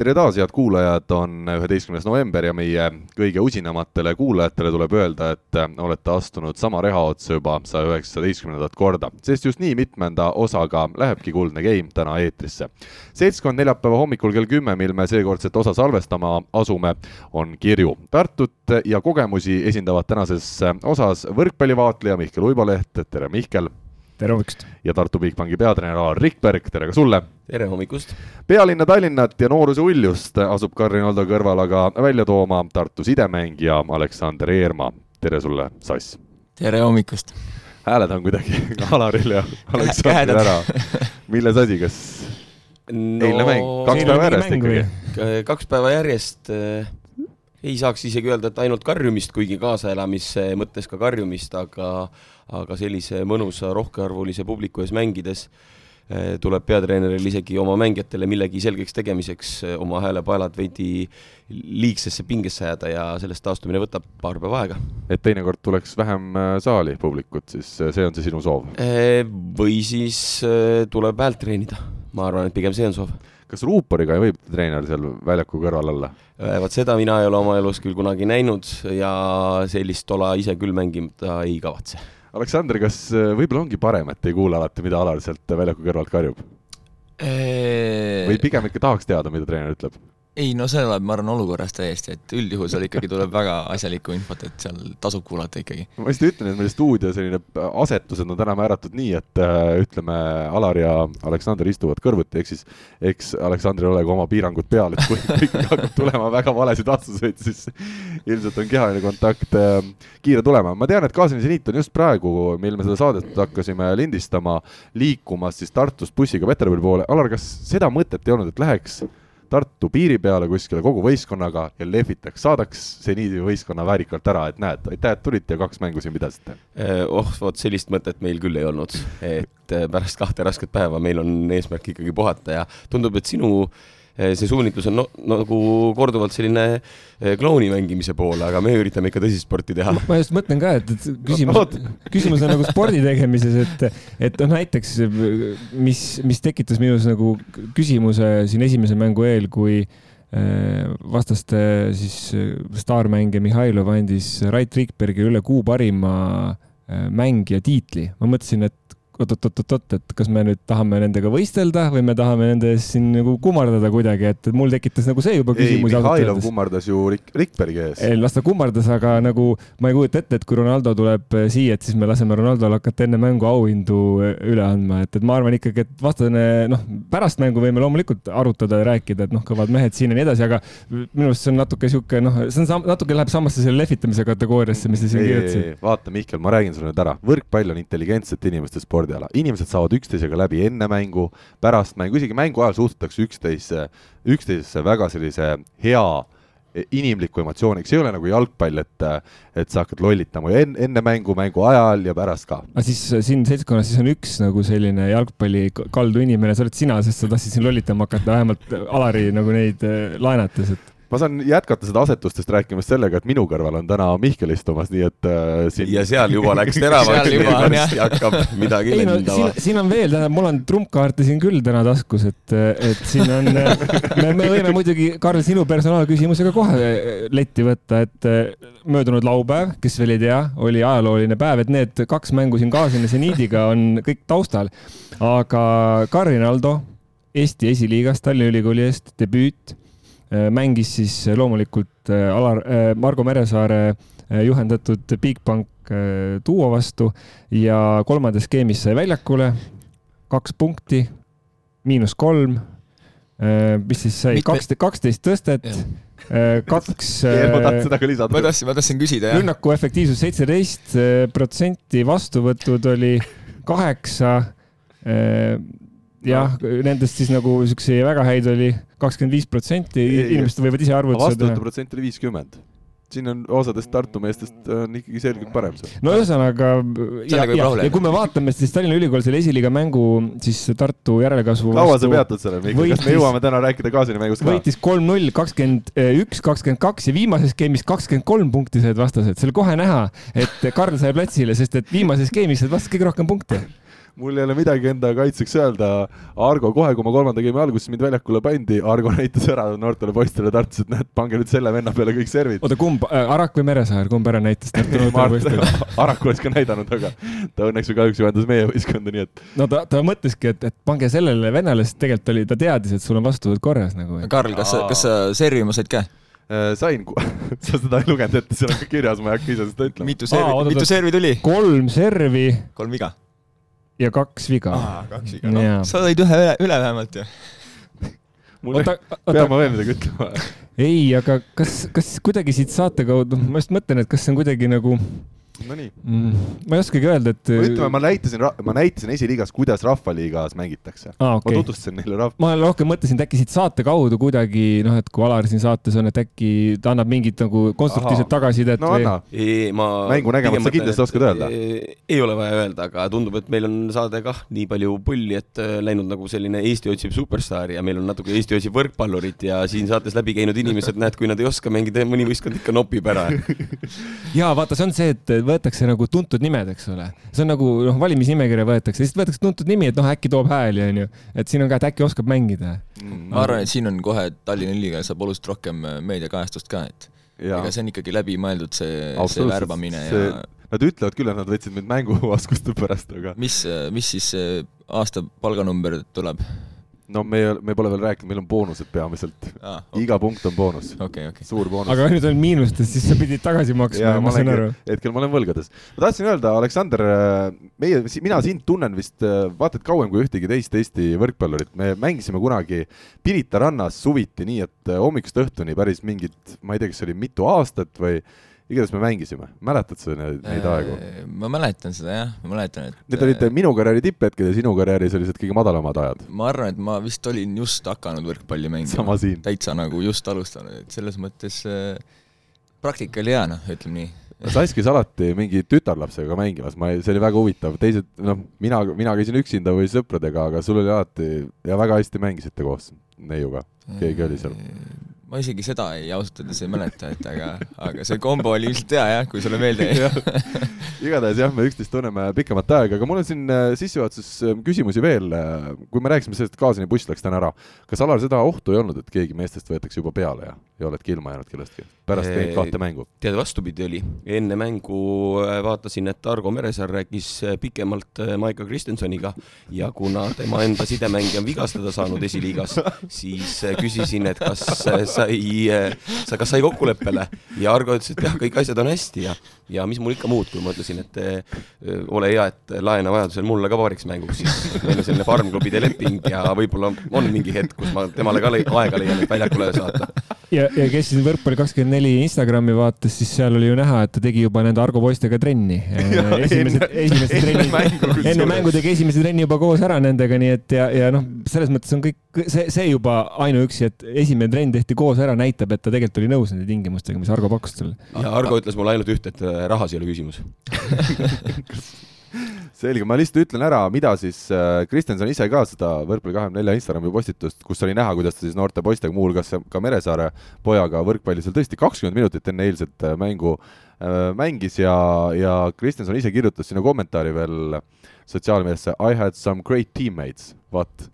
tere taas, head kuulajad, on üheteistkümnes november ja meie kõige usinamatele kuulajatele tuleb öelda, et olete astunud sama reha otsa juba saja üheksateistkümnendat korda, sest just nii mitmenda osaga lähebki Kuldne Game täna eetrisse. seltskond neljapäeva hommikul kell kümme, mil me seekordset osa salvestama asume, on kirju. Tartut ja kogemusi esindavad tänases osas võrkpallivaatleja Mihkel Uiboleht, tere Mihkel! Tere hommikust! ja Tartu Bigbanki peatreener Alar Rikberg, tere ka sulle! tere hommikust! pealinna Tallinnat ja nooruse uljust asub Karin Aldo kõrval aga välja tooma Tartu sidemängija Aleksander Eerma. tere sulle, Sass! tere hommikust! hääled on kuidagi Alaril ja Aleksandril ära. milles asi, kas no, eilne mäng, kaks päeva järjest ikkagi? kaks päeva järjest äh, ei saaks isegi öelda, et ainult karjumist, kuigi kaasaelamise mõttes ka karjumist, aga aga sellise mõnusa rohkearvulise publiku ees mängides eh, tuleb peatreeneril isegi oma mängijatele millegi selgeks tegemiseks eh, oma häälepaelad veidi liigsesse pingesse ajada ja sellest taastumine võtab paar päeva aega. et teinekord tuleks vähem eh, saali publikut, siis see on see sinu soov? Või siis tuleb häält treenida, ma arvan, et pigem see on soov kas ruuporiga võib treener seal väljaku kõrval olla? vot seda mina ei ole oma elus küll kunagi näinud ja sellist tola ise küll mängida ei kavatse Aleksander, kas äh, võib-olla ongi parem, et ei kuule alati, mida Alar sealt väljaku kõrvalt karjub? või pigem ikka tahaks teada, mida treener ütleb? Ei no see oleneb, ma arvan, olukorrast täiesti, et üldjuhul seal ikkagi tuleb väga asjalikku infot, et seal tasub kuulata ikkagi. ma lihtsalt ütlen, et meil stuudio selline asetused on täna määratud nii, et äh, ütleme, Alar ja Aleksander istuvad kõrvuti, ehk siis eks Aleksandril ole ka oma piirangud peal, et kui ikkagi hakkab tulema väga valesid vastuseid, siis ilmselt on kehaline kontakt äh, kiire tulema. ma tean, et Kaasani seniit on just praegu, mil me seda saadet hakkasime lindistama, liikumas siis Tartust bussiga Peterburi poole. Alar, kas seda mõtet ei olnud, et läheks Tartu piiri peale kuskile kogu võistkonnaga ja lehvitaks, saadaks seniidi võistkonna väärikalt ära, et näed, aitäh, et tulite ja kaks mängu siin pidasite. Eh, oh, vot sellist mõtet meil küll ei olnud, et eh, pärast kahte rasket päeva meil on eesmärk ikkagi puhata ja tundub, et sinu äh, see suunitlus on no, nagu korduvalt selline eh, klouni mängimise poole, aga me üritame ikka tõsist sporti teha. ma just mõtlen ka, et, et küsimus, küsimus on nagu spordi tegemises, et, et noh, näiteks mis, mis tekitas minus nagu küsimuse siin esimese mängu eel, kui eh, vastaste siis staarmängija Mihhailov andis Rait Rikbergile üle kuu parima mängija tiitli. ma mõtlesin, et oot-oot-oot-oot, et kas me nüüd tahame nendega võistelda või me tahame nende ees siin nagu kummardada kuidagi, et mul tekitas nagu see juba küsimusi. ei, Mihhailov kummardas ju Rik-, Rikbergi ees. las ta kummardas, aga nagu ma ei kujuta ette, et kui Ronaldo tuleb eh, siia, et siis me laseme Ronaldol hakata enne mängu auhindu eh, üle andma, et, et ma arvan ikkagi, et vastane, noh, pärast mängu võime loomulikult arutada ja rääkida, et noh, kõvad mehed siin ja nii edasi, aga minu arust see on natuke sihuke, noh, see on natuke läheb samasse selle lehvitamise kategooriasse, mis te siin kirjutasite. vaata, Mihkel, ma räägin sulle nüüd ära, võrkpall on intelligentsete inimeste sport spordiala, inimesed saavad üksteisega läbi enne mängu, pärast mängu, isegi mängu ajal suhtutakse üksteise, üksteisesse väga sellise hea inimliku emotsiooniks, ei ole nagu jalgpall, et, et sa hakkad lollitama enne, enne mängu, mängu ajal ja pärast ka. aga siis siin seltskonnas siis on üks nagu selline jalgpalli kaldu inimene, see oled sina, sest sa tahtsid siin lollitama hakata, vähemalt Alari nagu neid eh, laenates, et ma saan jätkata seda asetustest rääkimast sellega, et minu kõrval on täna Mihkel istumas, nii et äh, siin ja seal juba läks teravaks varsti hakkab midagi ei, no, lendama. siin on veel, tähendab, mul on trumpkaarte siin küll täna taskus, et, et siin on, me, me võime muidugi, Karl, sinu personaalküsimusega kohe letti võtta, et möödunud laupäev, kes veel ei tea, oli ajalooline päev, et need kaks mängu siin Kaasini seniidiga on kõik taustal, aga Karin Aldo Eesti esiliigas Tallinna Ülikooli eest debüüt Äh, mängis siis äh, loomulikult äh, Alar, Margo Meresaare juhendatud Bigbank duo vastu ja kolmandas skeemis sai väljakule kaks punkti, miinus kolm, mis siis sai kaksteist, kaksteist tõstet, kaks. ma tahtsin seda ka lisada. ma tahtsin, ma tahtsin küsida, jah. rünnaku efektiivsus seitseteist protsenti, vastuvõtud oli kaheksa jah, nendest siis nagu siukseid väga häid oli kakskümmend viis protsenti, inimesed võivad ise arvutada. vastuvõtu protsent oli viiskümmend siin on osadest Tartu meestest on ikkagi selgelt parem see. no ühesõnaga ja, Sellega võib ja, ja kui me vaatame siis Tallinna Ülikooli selle esiliiga mängu siis Tartu järelkasvu kaua sa peatud sellel, Mihkel, kas me jõuame täna rääkida Kaasini mängust ka? võitis kolm-null, kakskümmend üks, kakskümmend kaks ja viimases skeemis kakskümmend kolm punkti said vastased, see oli kohe näha, et Karl sai platsile, sest et viimases skeemis said vastased kõige rohkem punkte. Mul ei ole midagi enda kaitseks öelda. Argo kohe, kui ma kolmanda geimi alguses mind väljakule pandi, Argo näitas ära noortele poistele Tartus, et näed, pange nüüd selle venna peale kõik servid. oota, kumb, Arak või Meresaar, kumb ära näitas Tartu noortele poistele? Arak oleks ka näidanud, aga ta õnneks või kahjuks juhendas meie võistkonda, nii et no ta, ta mõtleski, et, et pange sellele vennale, sest tegelikult oli, ta teadis, et sul on vastuvõtt korras nagu. Karl, kas kas sa servima said ka? äh, sain, sa seda ei lugenud ette, seal on ka kirjas, ma ei hakka ise seda ütlema. mitu servi mitu servi tuli? kolm servi kolm viga. Ja kaks viga. kaks viga, noh. sa tõid ühe üle, üle vähemalt ju. mul ei, oota, pean oota, ma veel midagi ütlema? ei, aga kas, kas kuidagi siit saate kaudu, ma just mõtlen, et kas see on kuidagi nagu Nonii, mm,, ma ei oskagi öelda, et. ütleme, ma näitasin, ma näitasin esiliigas, kuidas Rahvaliigas mängitakse. ma okei okay.. tutvustasin neile rahv-, ma rohkem mõtlesin, et äkki siit saate kaudu kuidagi noh, et kui Alar siin saates on, et äkki ta annab mingit nagu konstruktiivset tagasisidet no või anna. ma Mängu nägemata pigem sa kindlasti oskad öelda. ei ole vaja öelda, aga tundub, et meil on saade kah nii palju pulli, et eh, läinud nagu selline Eesti otsib superstaari ja meil on natuke Eesti otsib võrkpallurit ja siin saates läbi käinud inimesed, näed, kui nad ei oska mängida, mõni võistkond ikka nopib ära. jaa, vaata, see on see, et võetakse nagu tuntud nimed, eks ole. see on nagu noh, valimisnimekirja võetakse, siis võetakse tuntud nimi, et noh, äkki toob hääli, onju. et siin on ka, et äkki oskab mängida. ma arvan, et siin on kohe Tallinna Ülikool saab oluliselt rohkem äh, meediakajastust ka, et jaa ega, see on ikkagi läbimõeldud, see, see värbamine See- ja nad ütlevad küll, et nad võtsid mind mänguoskuste pärast, aga mis, mis siis aasta palganumber tuleb no me, me pole veel rääkinud, meil on boonused peamiselt. ah,? iga punkt on boonus, okei, okei. suur boonus. aga nüüd on miinustes, siis sa pidid tagasi maksma, ma ma saan aru hetkel ma olen võlgades. ma tahtsin öelda, Aleksander, meie, mina sind tunnen vist äh, vaata et kauem kui ühtegi teist Eesti võrkpallurit. me mängisime kunagi Pirita rannas suviti nii, et äh, hommikust õhtuni päris mingit, ma ei tea, kas see oli mitu aastat või igatahes me mängisime. mäletad sa neid, neid aegu? Äh, ma mäletan seda jah, ma mäletan, et Need olid minu karjääri tipphetked ja sinu karjääris sellised kõige madalamad ajad. ma arvan, et ma vist olin just hakanud võrkpalli mängima. täitsa nagu just alustanud, et selles mõttes äh, praktika oli hea, noh, ütleme nii. Sass käis alati mingi tütarlapsega mängimas, ma see oli väga huvitav, teised, noh, mina, mina käisin üksinda või sõpradega, aga sul oli alati ja väga hästi mängisite koos neiuga, keegi oli seal. Ma isegi seda ei ausalt öeldes ei mäleta, et aga, aga see kombo oli ilmselt hea jah, kui sulle meelde jäi. igatahes jah, me üksteist tunneme pikemat aega, aga mul on siin äh, sissejuhatuses äh, küsimusi veel. kui me rääkisime sellest, et Kaasani buss läks täna ära, kas Alar seda ohtu ei olnud, et keegi meestest võetakse juba peale ja, ja oledki ilma jäänud kellestki pärast neid kahte mängu? tead, vastupidi oli, enne mängu äh, vaatasin, et Argo Meresaar rääkis äh, pikemalt äh, Maiko Kristensoniga ja kuna tema enda sidemängija on vigastada saanud esiliigas, siis küsisin, et kas sai, sa, kas sai kokkuleppele ja Argo ütles, et jah, kõik asjad on hästi ja, ja mis mul ikka muud, kui ma ütlesin, et ole hea, et laena vajadusel mulle ka paariks mänguks, siis meil on selline farmklubide leping ja võib-olla on mingi hetk, kus ma temale ka aega leian, et väljakule saata. ja, ja kes siin Võrkpalli kakskümmend neli Instagrami vaatas, siis seal oli ju näha, et ta tegi juba nende Argo poistega trenni. trennid, mängu kusjuures. enne mängu tegi esimese trenni juba koos ära nendega, nii et ja, ja noh, selles mõttes on kõik, see, see juba ainuüksi, et esimene trenn tehti koos ära, näitab, et ta tegelikult oli nõus nende tingimustega, mis Argo pakkus talle. ja Argo ütles mulle ainult ühte, et äh, rahas ei ole küsimus. selge, ma lihtsalt ütlen ära, mida siis äh, Kristjanson ise ka seda Võrkpalli kahekümne nelja Instagrami postitust, kus oli näha, kuidas ta siis noorte poistega, muuhulgas ka Meresaare pojaga võrkpalli seal tõesti kakskümmend minutit enne eilset äh, mängu äh, mängis ja, ja Kristjanson ise kirjutas sinna kommentaari veel sotsiaalmeediasse I had some great teammates, vot.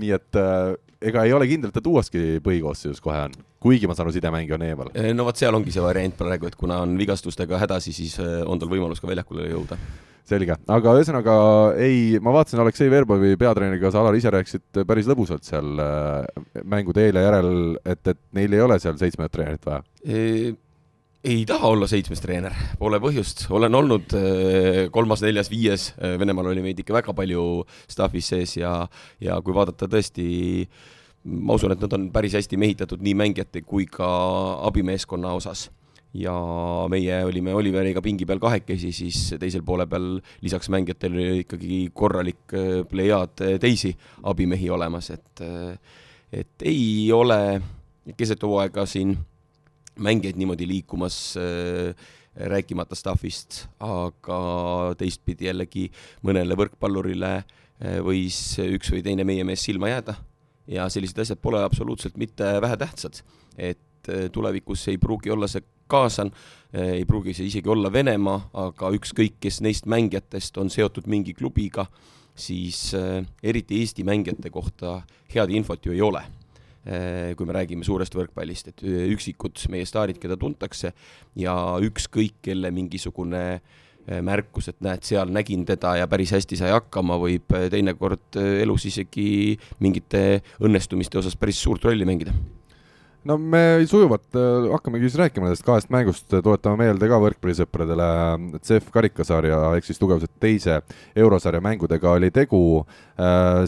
Nii et äh, ega ei ole kindel, et ta tuuaski põhikoosseisus kohe on, kuigi ma saan aru, sidemängija on eemal. no vot, seal ongi see variant praegu, et kuna on vigastustega hädasi, siis äh, on tal võimalus ka väljakule jõuda. selge, aga ühesõnaga ei, ma vaatasin Aleksei Verbovi peatreeneriga, sa Alar ise rääkisid päris lõbusalt seal äh, mängude ja järel, et, et neil ei ole seal seitsmendat treenerit vaja. Ei taha olla seitsmes treener, pole põhjust, olen olnud äh, kolmas, neljas, viies, Venemaal oli meid ikka väga palju staff'is sees ja, ja kui vaadata tõesti ma usun, et nad on päris hästi mehitatud nii mängijate kui ka abimeeskonna osas. Ja meie olime Oliveriga pingi peal kahekesi, siis teisel poole peal lisaks mängijatele oli ikkagi korralik äh, plejaad äh, teisi abimehi olemas, et, et ei ole keset hooaega siin mängijaid niimoodi liikumas äh, rääkimata staff'ist, aga teistpidi jällegi mõnele võrkpallurile äh, võis üks või teine meie mees silma jääda ja sellised asjad pole absoluutselt mitte vähetähtsad. et äh, tulevikus ei pruugi olla see kaasan, ei pruugi see isegi olla Venemaa, aga ükskõik, kes neist mängijatest on seotud mingi klubiga, siis eriti Eesti mängijate kohta head infot ju ei ole Äh, kui me räägime suurest võrkpallist, et äh, üksikud meie staarid, keda tuntakse ja ükskõik kelle mingisugune äh, märkus, et näed, seal nägin teda ja päris hästi sai hakkama, võib teinekord elus isegi mingite õnnestumiste osas päris suurt rolli mängida no me sujuvalt äh, hakkamegi siis rääkima nendest kahest mängust, tuletame meelde ka võrkpallisõpradele, CEF karikasarja ehk siis tugevalt teise eurosarja mängudega oli tegu.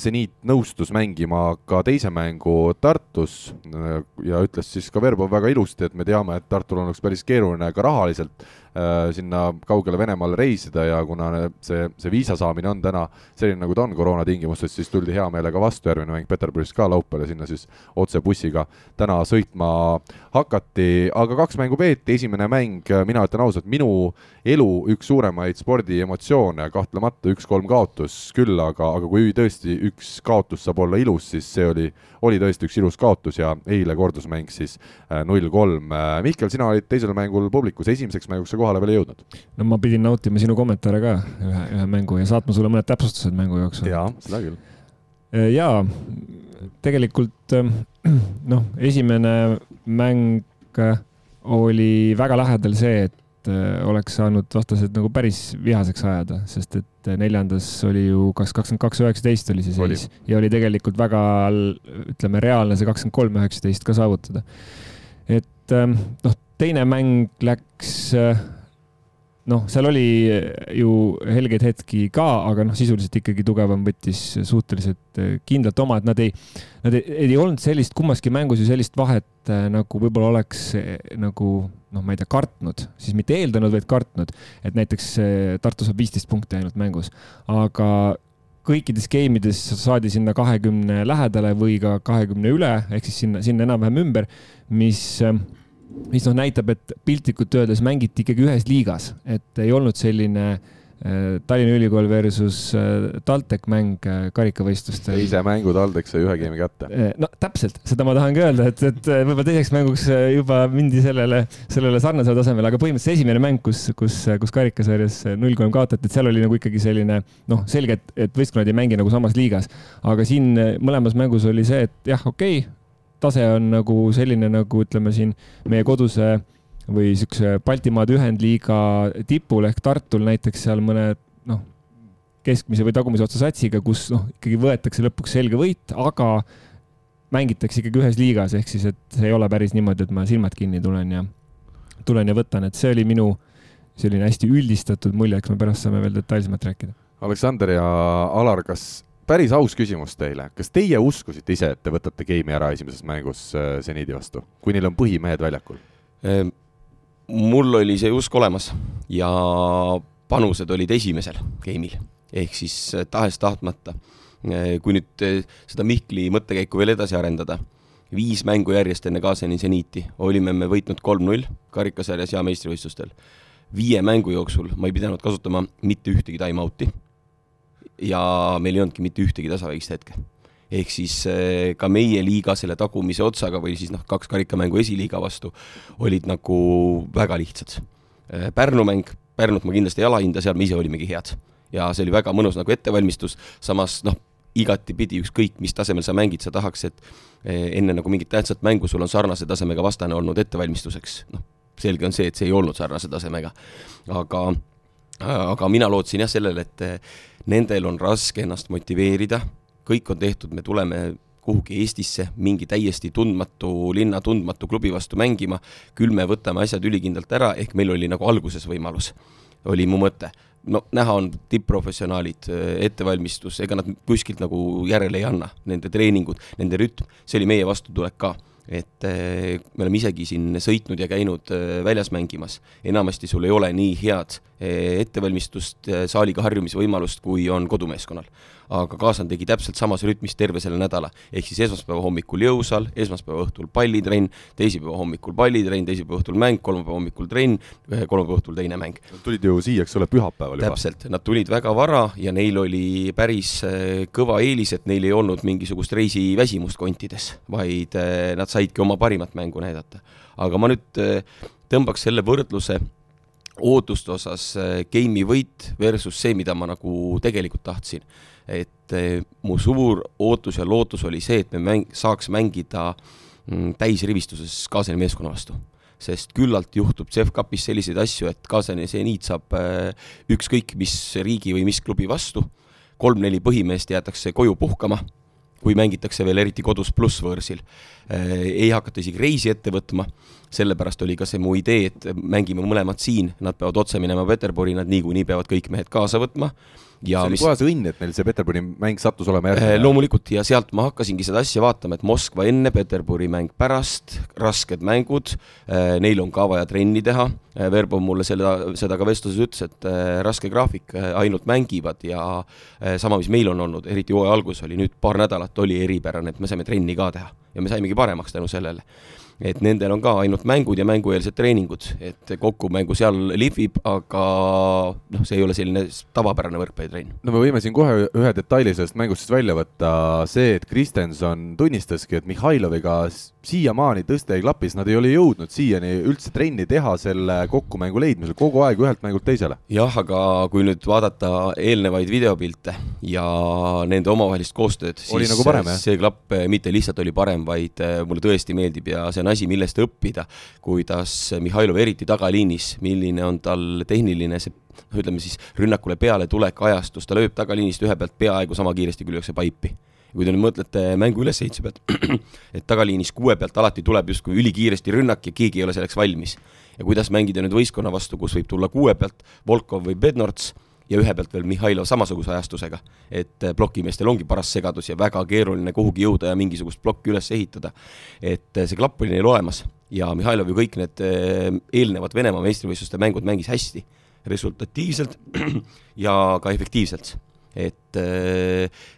Seniit äh, nõustus mängima ka teise mängu Tartus äh, ja ütles siis ka Verbov väga ilusti, et me teame, et Tartul oleks päris keeruline ka rahaliselt Äh, sinna kaugele Venemaale reisida ja kuna see, see viisa saamine on täna selline, nagu ta on koroona tingimustes, siis tuldi hea meelega vastu, järgmine mäng Peterburis ka laupäeval ja sinna siis otse bussiga täna sõitma hakati, aga kaks mängu peeti, esimene mäng, mina ütlen ausalt, minu elu üks suuremaid spordiemotsioone, kahtlemata üks-kolm kaotus küll, aga, aga kui tõesti üks kaotus saab olla ilus, siis see oli, oli tõesti üks ilus kaotus ja eile kordusmäng siis äh, null-kolm. Äh, Mihkel, sina olid teisel mängul publikus, esimeseks mänguks sa kohale veel ei jõudnud? no ma pidin nautima sinu kommentaare ka ühe, ühe mängu ja saatma sulle mõned täpsustused mängu jooksul. jaa, seda küll. Äh, jaa, tegelikult äh, noh, esimene mäng äh, oli väga lähedal see, et oleks saanud vastased nagu päris vihaseks ajada, sest et neljandas oli ju kas kakskümmend kaks, üheksateist oli see seis oli. ja oli tegelikult väga, ütleme, reaalne see kakskümmend kolm, üheksateist ka saavutada. et noh, teine mäng läks noh, seal oli ju helgeid hetki ka, aga noh, sisuliselt ikkagi tugevam võttis suhteliselt äh, kindlalt oma, et nad ei, nad ei, ei olnud sellist, kummaski mängus ju sellist vahet äh, nagu võib-olla oleks äh, nagu noh, ma ei tea, kartnud, siis mitte eeldanud, vaid kartnud, et näiteks Tartu saab viisteist punkti ainult mängus, aga kõikides game ides saadi sinna kahekümne lähedale või ka kahekümne üle, ehk siis sinna, sinna enam-vähem ümber, mis mis noh, näitab, et piltlikult öeldes mängiti ikkagi ühes liigas, et ei olnud selline äh, Tallinna Ülikool versus äh, TalTech mäng äh, karikavõistlustel. teise mängu TalTech sai ühe geimi kätte. no täpselt, seda ma tahangi öelda, et, et võib-olla teiseks mänguks juba mindi sellele, sellele sarnasele tasemele, aga põhimõtteliselt esimene mäng, kus, kus, kus karikasarjas null kolm kaotati, et seal oli nagu ikkagi selline noh, selge, et, et võistkonnad ei mängi nagu samas liigas. aga siin mõlemas mängus oli see, et jah, okei okay,, tase on nagu selline, nagu ütleme siin meie koduse või siukse Baltimaade ühendliiga tipul ehk Tartul näiteks seal mõne noh, keskmise või tagumise otsa satsiga, kus noh, ikkagi võetakse lõpuks selge võit, aga mängitakse ikkagi ühes liigas, ehk siis, et see ei ole päris niimoodi, et ma silmad kinni tulen ja tulen ja võtan, et see oli minu selline hästi üldistatud mulje, eks me pärast saame veel detailsemalt rääkida. Aleksander ja Alar, kas päris aus küsimus teile, kas teie uskusite ise, et te võtate game'i ära esimeses mängus äh, seniidi vastu, kui neil on põhimehed väljakul? Ehm, mul oli see usk olemas ja panused olid esimesel game'il, ehk siis äh, tahes-tahtmata. Äh, kui nüüd seda Mihkli mõttekäiku veel edasi arendada, viis mängu järjest enne kaasani seniiti olime me võitnud kolm-null karikasarjas ja meistrivõistlustel. viie mängu jooksul ma ei pidanud kasutama mitte ühtegi time-out'i ja meil ei olnudki mitte ühtegi tasavägist hetke. ehk siis eh, ka meie liiga selle tagumise otsaga või siis noh, kaks karikamängu esiliiga vastu olid nagu väga lihtsad. Eh, Pärnu mäng, Pärnut ma kindlasti ei alahinda, seal me ise olimegi head. ja see oli väga mõnus nagu ettevalmistus, samas noh, igatipidi ükskõik, mis tasemel sa mängid, sa tahaks, et eh, enne nagu mingit tähtsat mängu sul on sarnase tasemega vastane olnud ettevalmistuseks, noh, selge on see, et see ei olnud sarnase tasemega. aga, aga mina lootsin jah sellele, et nendel on raske ennast motiveerida, kõik on tehtud, me tuleme kuhugi Eestisse mingi täiesti tundmatu linna, tundmatu klubi vastu mängima, küll me võtame asjad ülikindlalt ära, ehk meil oli nagu alguses võimalus, oli mu mõte. no näha on tipp-professionaalid, ettevalmistus, ega nad kuskilt nagu järele ei anna, nende treeningud, nende rütm, see oli meie vastutulek ka et eh, me oleme isegi siin sõitnud ja käinud eh, väljas mängimas, enamasti sul ei ole nii head eh, ettevalmistust, saaliga harjumisvõimalust, kui on kodumeeskonnal. Aga kaaslane tegi täpselt samas rütmis terve selle nädala, ehk siis esmaspäeva hommikul jõusaal, esmaspäeva õhtul pallitrenn, teisipäeva hommikul pallitrenn, teisipäeva õhtul mäng, kolmapäeva hommikul trenn, kolmapäeva õhtul teine mäng. Nad tulid ju siia, eks ole, pühapäeval juba. täpselt, nad tulid väga vara ja neil oli päris kõva eelis, et neil ei olnud mingisugust reisiväsimust kontides, vaid nad said saidki oma parimat mängu näidata. aga ma nüüd äh, tõmbaks selle võrdluse ootuste osas äh, game'i võit versus see, mida ma nagu tegelikult tahtsin. Et äh, mu suur ootus ja lootus oli see, et me mäng-, saaks mängida mm, täisrivistuses Kaasani meeskonna vastu sest küllalt juhtub CEF Cupis selliseid asju, et Kaasani seniit saab ükskõik mis riigi või mis klubi vastu, kolm-neli põhimeest jäetakse koju puhkama kui mängitakse veel eriti kodus pluss võõrsil. Äh, ei hakata isegi reisi ette võtma, sellepärast oli ka see mu idee, et mängime mõlemad siin, nad peavad otse minema Peterburi, nad niikuinii peavad kõik mehed kaasa võtma ja see oli mis... kohe see õnn, et neil see Peterburi mäng sattus olema järgmine äh,. loomulikult, ja sealt ma hakkasingi seda asja vaatama, et Moskva enne, Peterburi mäng pärast, rasked mängud äh,, neil on ka vaja trenni teha. Äh,, Verbo mulle selle, seda ka vestluses ütles, et raske graafik ainult mängivad ja sama, mis meil on olnud, eriti hooaja algus oli, nüüd paar nädalat oli eripärane, et me saime trenni ka teha. Ja me saimegi paremaks tänu sellele et nendel on ka ainult mängud ja mängueelsed treeningud, et kokkumängu seal lihvib, aga noh, see ei ole selline tavapärane võrkpallitrenn. no me võime siin kohe ühe detaili sellest mängust siis välja võtta, see, et Kristenson tunnistaski, et Mihhailoviga siiamaani tõste ei klapi, sest nad ei ole jõudnud siiani üldse trenni teha selle kokkumängu leidmisel, kogu aeg ühelt mängult teisele. jah, aga kui nüüd vaadata eelnevaid videopilte ja nende omavahelist koostööd, siis nagu parem, see klapp mitte lihtsalt oli parem, vaid mulle tõesti meeldib ja see on on asi, millest õppida, kuidas Mihhailov eriti tagaliinis, milline on tal tehniline see noh, ütleme siis rünnakule pealetulek, ajastus, ta lööb tagaliinist ühe pealt peaaegu sama kiiresti, kui lüüakse paipi. kui te nüüd mõtlete mängu ülesehituse pealt, et tagaliinis kuue pealt alati tuleb justkui ülikiiresti rünnak ja keegi ei ole selleks valmis. ja kuidas mängida nüüd võistkonna vastu, kus võib tulla kuue pealt Volkov või Bednorts ja ühe pealt veel Mihhailov samasuguse ajastusega. et eh, plokimeestel ongi paras segadus ja väga keeruline kuhugi jõuda ja mingisugust plokki üles ehitada. et eh, see klapp oli neil olemas ja Mihhailov ju kõik need eh, eelnevad Venemaa meistrivõistluste mängud mängis hästi, resultatiivselt ja ka efektiivselt. et,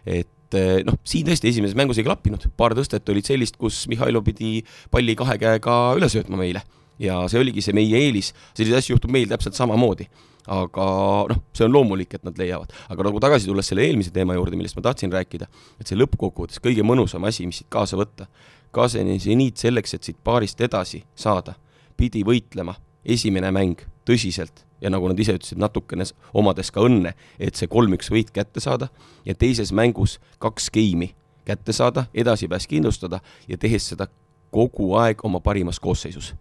et noh, siin tõesti esimeses mängus ei klappinud, paar tõstet olid sellist, kus Mihhailov pidi palli kahe käega üle söötma meile ja see oligi see meie eelis, selliseid asju juhtub meil täpselt samamoodi aga noh, see on loomulik, et nad leiavad. aga nagu tagasi tulles selle eelmise teema juurde, millest ma tahtsin rääkida, et see lõppkokkuvõttes kõige mõnusam asi, mis siit kaasa võtta, kaasani seniit selleks, et siit paarist edasi saada, pidi võitlema esimene mäng tõsiselt ja nagu nad ise ütlesid, natukene omades ka õnne, et see kolm-üks võit kätte saada ja teises mängus kaks geimi kätte saada, edasipääs kindlustada ja tehes seda kogu aeg oma parimas koosseisus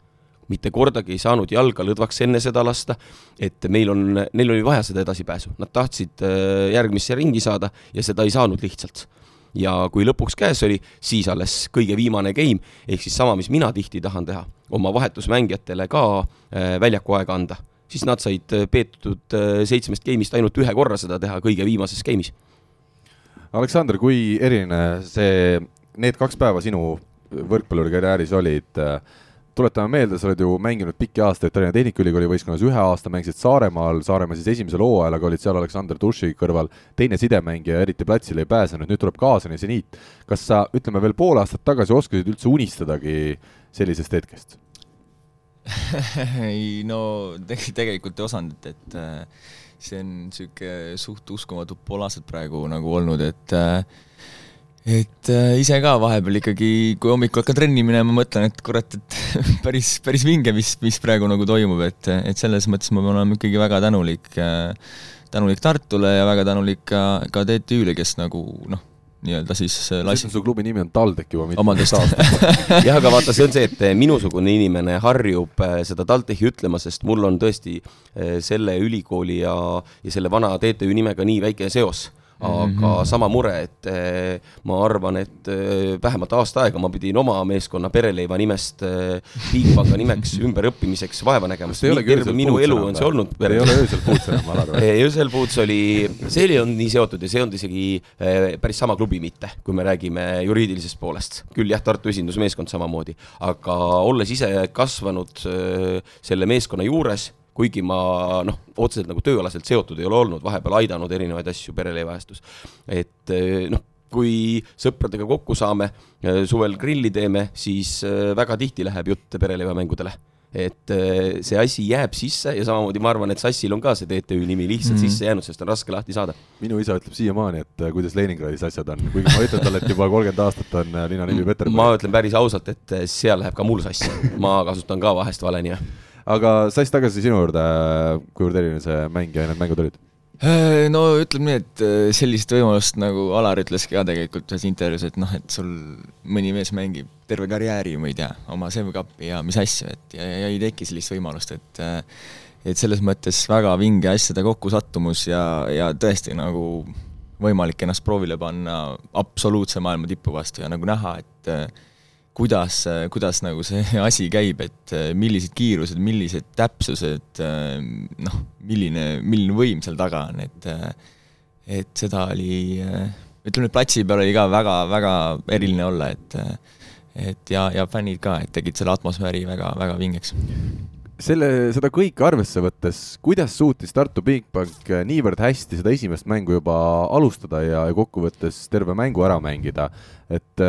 mitte kordagi ei saanud jalga lõdvaks enne seda lasta, et meil on, neil oli vaja seda edasipääsu, nad tahtsid äh, järgmisse ringi saada ja seda ei saanud lihtsalt. Ja kui lõpuks käes oli, siis alles kõige viimane game, ehk siis sama, mis mina tihti tahan teha, oma vahetusmängijatele ka äh, väljaku aega anda, siis nad said äh, peetud seitsmest game'ist ainult ühe korra seda teha kõige viimases game'is. Aleksander, kui eriline see, need kaks päeva sinu võrkpallurikarjääris olid äh, tuletame meelde, sa oled ju mänginud pikki aastaid Tallinna Tehnikaülikooli võistkonnas, ühe aasta mängisid Saaremaal, Saaremaa siis esimesel hooajal, aga olid seal Aleksander Duši kõrval teine sidemängija, eriti platsile ei pääsenud, nüüd tuleb kaasani seniit. kas sa, ütleme veel pool aastat tagasi oskasid üldse unistadagi sellisest hetkest ei no teg-, tegelikult ei osanud, et äh, see on niisugune suht uskumatu pool aastat praegu nagu olnud, et äh, et äh, ise ka vahepeal ikkagi, kui hommikul hakkan trenni minema, mõtlen, et kurat, et päris, päris vinge, mis, mis praegu nagu toimub, et, et selles mõttes ma pean olema ikkagi väga tänulik äh,, tänulik Tartule ja väga tänulik ka, ka TTÜ-le, kes nagu noh, nii-öelda siis äh, lasi. su klubi nimi on TalTech juba mitmekümnest aastast jah, aga vaata, see on see, et minusugune inimene harjub seda TalTechi ütlema, sest mul on tõesti selle ülikooli ja, ja selle vana TTÜ nimega nii väike seos aga mm -hmm. sama mure, et eh, ma arvan, et eh, vähemalt aasta aega ma pidin oma meeskonna Pereleiva nimest Bigpanga nimeks ümberõppimiseks vaeva nägema, sest terve minu elu on see olnud. ei ole öösel Foods enam, Alar või? öösel Foods oli, see oli olnud nii seotud ja see ei olnud isegi päris sama klubi mitte, kui me räägime juriidilisest poolest. küll jah, Tartu esindusmeeskond samamoodi, aga olles ise kasvanud selle meeskonna juures kuigi ma noh, otseselt nagu tööalaselt seotud ei ole olnud, vahepeal aidanud erinevaid asju pereleivaajastus. et eh, noh, kui sõpradega kokku saame, eh, suvel grilli teeme, siis eh, väga tihti läheb jutt pereleivamängudele et see asi jääb sisse ja samamoodi ma arvan, et Sassil on ka see TTÜ nimi lihtsalt mm -hmm. sisse jäänud, sest on raske lahti saada. minu isa ütleb siiamaani, et kuidas Leningradis asjad on, kuigi ma ütlen talle, et juba kolmkümmend aastat on linna nimi Peterburg. ma ütlen päris ausalt, et seal läheb ka mul sassi, ma kasutan ka vahest vale nime aga Sass, tagasi sinu juurde, kuivõrd eriline see mäng ja need mängud olid? Äh, no ütleme nii, et äh, sellist võimalust nagu Alar ütleski ka tegelikult ühes intervjuus, et noh, et sul mõni mees mängib terve karjääri, ma ei tea, oma Sev-Cupi ja mis asju, et ja, ja ei teki sellist võimalust, et äh, et selles mõttes väga vinge asjade kokkusattumus ja, ja tõesti nagu võimalik ennast proovile panna absoluutse maailma tipu vastu ja nagu näha, et kuidas, kuidas nagu see asi käib, et äh, millised kiirused, millised täpsused, äh, noh, milline, milline võim seal taga on, et äh, et seda oli, ütleme nüüd platsi peal oli ka väga-väga eriline olla, et et ja, ja fännid ka, et tegid selle atmosfääri väga, väga vingeks. selle, seda kõike arvesse võttes, kuidas suutis Tartu Bigbank niivõrd hästi seda esimest mängu juba alustada ja, ja kokkuvõttes terve mängu ära mängida, et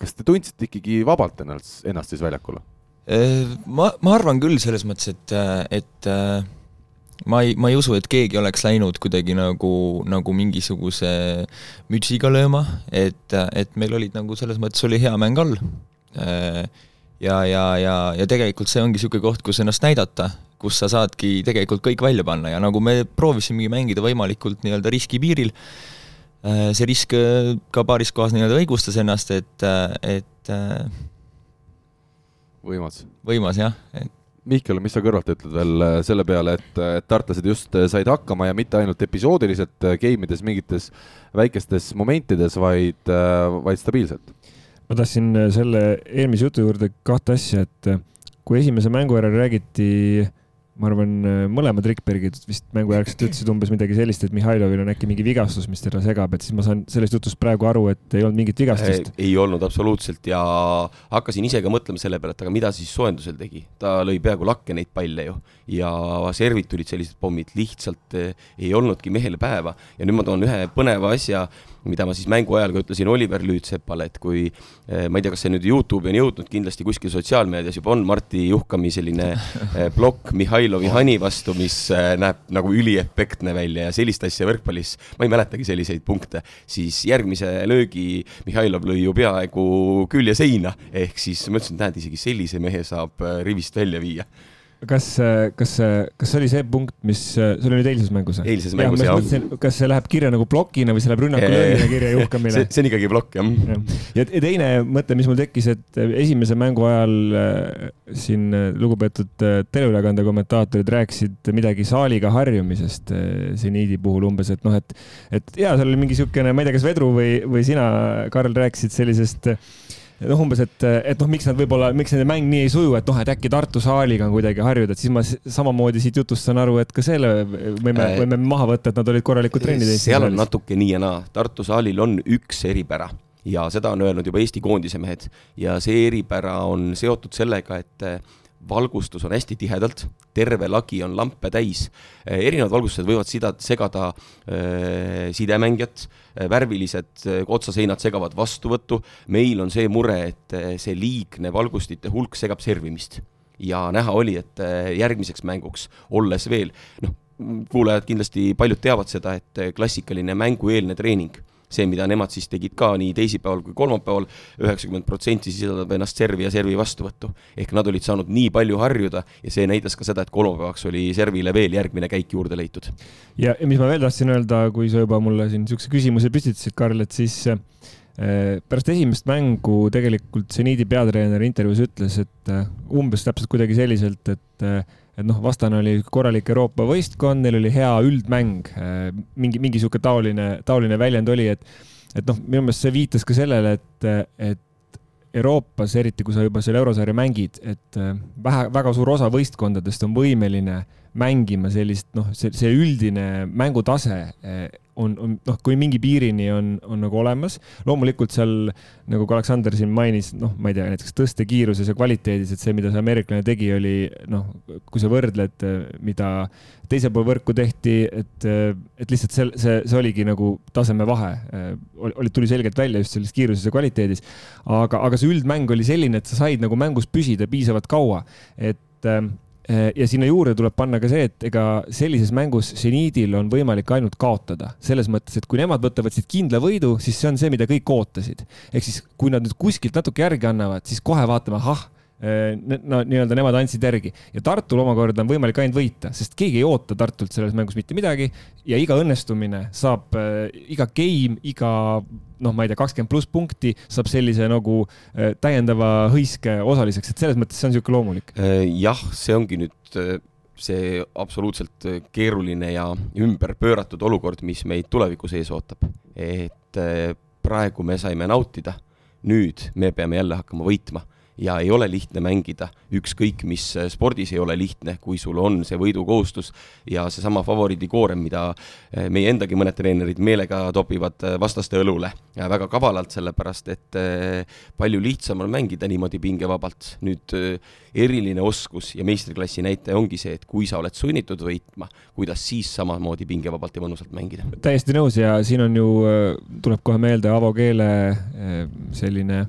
kas te tundsite ikkagi vabalt ennast, ennast siis väljakul? Äh, ma, ma arvan küll selles mõttes, et, et äh, ma ei, ma ei usu, et keegi oleks läinud kuidagi nagu, nagu mingisuguse mütsiga lööma, et, et meil olid nagu selles mõttes oli hea mäng all. Äh, ja, ja, ja, ja tegelikult see ongi niisugune koht, kus ennast näidata, kus sa saadki tegelikult kõik välja panna ja nagu me proovisimegi mängida võimalikult nii-öelda riskipiiril see risk äh, ka paaris kohas nii-öelda õigustas ennast, et, äh, et võimas. võimas jah, et Mihkel, mis sa kõrvalt ütled veel selle peale, et, et tartlased just said hakkama ja mitte ainult episoodiliselt game ides mingites väikestes momentides, vaid, vaid stabiilselt? ma tahtsin selle eelmise jutu juurde kahte asja, et kui esimese mängu järel räägiti äh, ma arvan, äh, mõlemad Rikbergid vist mängujärgselt ütlesid umbes midagi sellist, et Mihhailovil on äkki mingi vigastus, mis teda segab, et siis ma saan sellest jutust praegu aru, et ei olnud mingit vigastust. ei olnud absoluutselt ja hakkasin ise ka mõtlema selle peale, et aga mida siis soojendusel tegi. ta lõi peaaegu lakke neid palle ju ja servid tulid sellised pommid, lihtsalt äh, ei olnudki mehele päeva ja nüüd ma toon ühe põneva asja mida ma siis mängu ajal ka ütlesin Oliver Lüütsepale, et kui eh, ma ei tea, kas see nüüd Youtube'i on jõudnud, kindlasti kuskil sotsiaalmeedias juba on Martti Juhkami selline eh, plokk Mihhailovi hani vastu, mis eh, näeb nagu üliefektne välja ja sellist asja võrkpallis, ma ei mäletagi selliseid punkte, siis järgmise löögi Mihhailov lõi ju peaaegu külje seina, ehk siis ma ütlesin, et näed, isegi sellise mehe saab rivist välja viia kas, kas, kas see oli see punkt, mis, see oli nüüd eilses mängus? eilses mängus jah ja.. kas see läheb kirja nagu plokina või see läheb rünnaku löögina kirja juhkamine? see, on ikkagi plokk jah ja. ja, teine mõte, mis mul tekkis, et esimese mängu ajal äh, siin äh, lugupeetud äh, teleülekande kommentaatorid rääkisid midagi saaliga harjumisest seniidi puhul umbes, et noh, et, et ja seal oli mingi niisugune, ma ei tea, kas Vedru või, või sina, Karl, rääkisid sellisest äh, noh, umbes, et, et noh, miks nad võib-olla, miks nende mäng nii ei suju, et noh, et äkki Tartu saaliga on kuidagi harjuda, et siis ma samamoodi siit jutust saan aru, et ka selle võime, äh, võime maha võtta, et nad olid korralikud trennid. seal on natuke nii ja naa, Tartu saalil on üks eripära ja seda on öelnud juba Eesti koondise mehed ja see eripära on seotud sellega, et valgustus on hästi tihedalt, terve lagi on lampe täis, eh, erinevad valgustused võivad sida, segada äh, sidemängijat, eh, värvilised otsaseinad segavad vastuvõttu, meil on see mure, et see liigne valgustite hulk segab servimist. ja näha oli, et järgmiseks mänguks, olles veel, noh, kuulajad kindlasti paljud teavad seda, et klassikaline mängueelne treening see, mida nemad siis tegid ka nii teisipäeval kui kolmapäeval, üheksakümmend protsenti sisaldab ennast servi ja servi vastuvõttu. ehk nad olid saanud nii palju harjuda ja see näitas ka seda, et kolmapäevaks oli servile veel järgmine käik juurde leitud. ja, ja mis ma veel tahtsin öelda, kui sa juba mulle siin niisuguse küsimuse püstitasid, Karl, et siis pärast esimest mängu tegelikult seniidi peatreener intervjuus ütles, et umbes täpselt kuidagi selliselt, et et noh, vastane oli korralik Euroopa võistkond, neil oli hea üldmäng, mingi, mingi sihuke taoline, taoline väljend oli, et et noh, minu meelest see viitas ka sellele, et, et Euroopas, eriti kui sa juba seal eurosarja mängid, et vähe, väga suur osa võistkondadest on võimeline mängima sellist noh, see, see üldine mängutase on, on noh, kui mingi piirini on, on nagu olemas. loomulikult seal, nagu ka Aleksander siin mainis, noh, ma ei tea, näiteks tõstekiiruses ja kvaliteedis, et see, mida see ameeriklane tegi, oli noh, kui sa võrdled, mida teisel pool võrku tehti, et, et lihtsalt see, see, see oligi nagu tasemevahe. oli, tuli selgelt välja just selles kiiruses ja kvaliteedis. aga, aga see üldmäng oli selline, et sa said nagu mängus püsida piisavalt kaua, et ja sinna juurde tuleb panna ka see, et ega sellises mängus seniidil on võimalik ainult kaotada, selles mõttes, et kui nemad võtavad siit kindla võidu, siis see on see, mida kõik ootasid. ehk siis, kui nad nüüd kuskilt natuke järgi annavad, siis kohe vaatame, ahah Äh, no nii-öelda nemad andsid järgi ja Tartul omakorda on võimalik ainult võita, sest keegi ei oota Tartult selles mängus mitte midagi ja iga õnnestumine saab äh,, iga game, iga noh, ma ei tea, kakskümmend pluss punkti saab sellise nagu äh, täiendava hõiske osaliseks, et selles mõttes see on niisugune loomulik. Äh, jah, see ongi nüüd äh, see absoluutselt keeruline ja ümberpööratud olukord, mis meid tulevikus ees ootab. et praegu me saime nautida, nüüd me peame jälle hakkama võitma ja ei ole lihtne mängida, ükskõik mis äh, spordis ei ole lihtne, kui sul on see võidukohustus ja seesama favoriidikoorem, mida äh, meie endagi mõned treenerid meelega topivad äh, vastaste õlule ja väga kavalalt, sellepärast et palju lihtsam on mängida niimoodi pingevabalt. nüüd eriline oskus ja meistriklassi näitaja ongi see, et kui sa oled sunnitud võitma, kuidas siis samamoodi pingevabalt ja mõnusalt mängida. täiesti nõus ja siin on ju, tuleb kohe meelde Avo Keele selline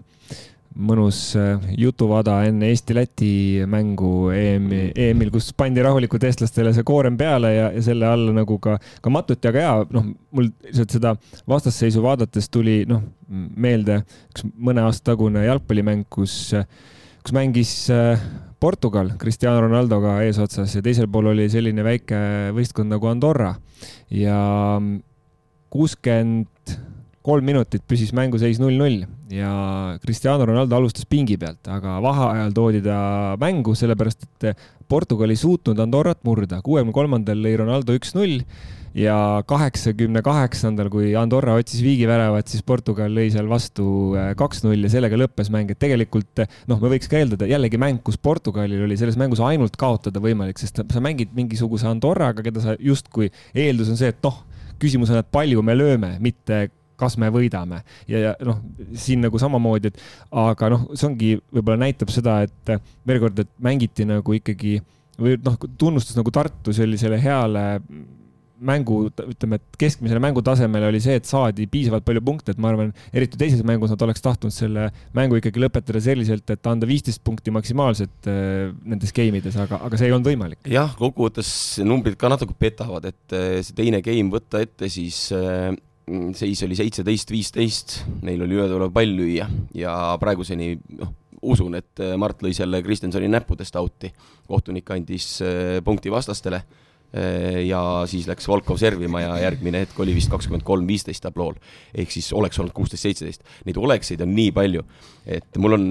mõnus äh, jutuvada enne Eesti-Läti mängu EM-i, EM-il, kus pandi rahulikult eestlastele see koorem peale ja, ja selle alla nagu ka, ka matuti, aga jaa, noh, mul lihtsalt seda vastasseisu vaadates tuli noh, meelde üks mõne aasta tagune jalgpallimäng, kus, kus mängis äh, Portugal Cristiano Ronaldoga eesotsas ja teisel pool oli selline väike võistkond nagu Andorra. Ja kuuskümmend kolm minutit püsis mänguseis null-null ja Cristiano Ronaldo alustas pingi pealt, aga vaheajal toodi ta mängu, sellepärast et Portugal ei suutnud Andorrat murda. kuuekümne kolmandal lõi Ronaldo üks-null ja kaheksakümne kaheksandal, kui Andorra otsis viigiväravat, siis Portugal lõi seal vastu äh, kaks-null ja sellega lõppes mäng, et tegelikult noh, me võiks ka eeldada jällegi mäng, kus Portugalil oli selles mängus ainult kaotada võimalik, sest sa mängid mingisuguse Andorraga, keda sa justkui eeldus on see, et noh, küsimus on, et palju me lööme, mitte kas me võidame ja, ja noh, siin nagu samamoodi, et aga noh, see ongi, võib-olla näitab seda, et veel kord, et mängiti nagu ikkagi või noh, tunnustus nagu Tartu sellisele heale mängu, ütleme, et keskmisele mängutasemele oli see, et saadi piisavalt palju punkte, et ma arvan, eriti teises mängus nad oleks tahtnud selle mängu ikkagi lõpetada selliselt, et anda viisteist punkti maksimaalselt äh, nendes game ides, aga, aga see ei olnud võimalik. jah, kokkuvõttes numbrid ka natuke petavad, et äh, see teine game võtta ette, siis Mm, seis oli seitseteist, viisteist, neil oli üle tuleb pall lüüa ja praeguseni noh, usun, et äh, Mart lõi selle Kristjansoni näppudest out'i. kohtunik andis äh, punkti vastastele äh, ja siis läks Volkov servima ja järgmine hetk oli vist kakskümmend kolm, viisteist tablool. ehk siis oleks olnud kuusteist, seitseteist. Neid olekseid on nii palju, et mul on,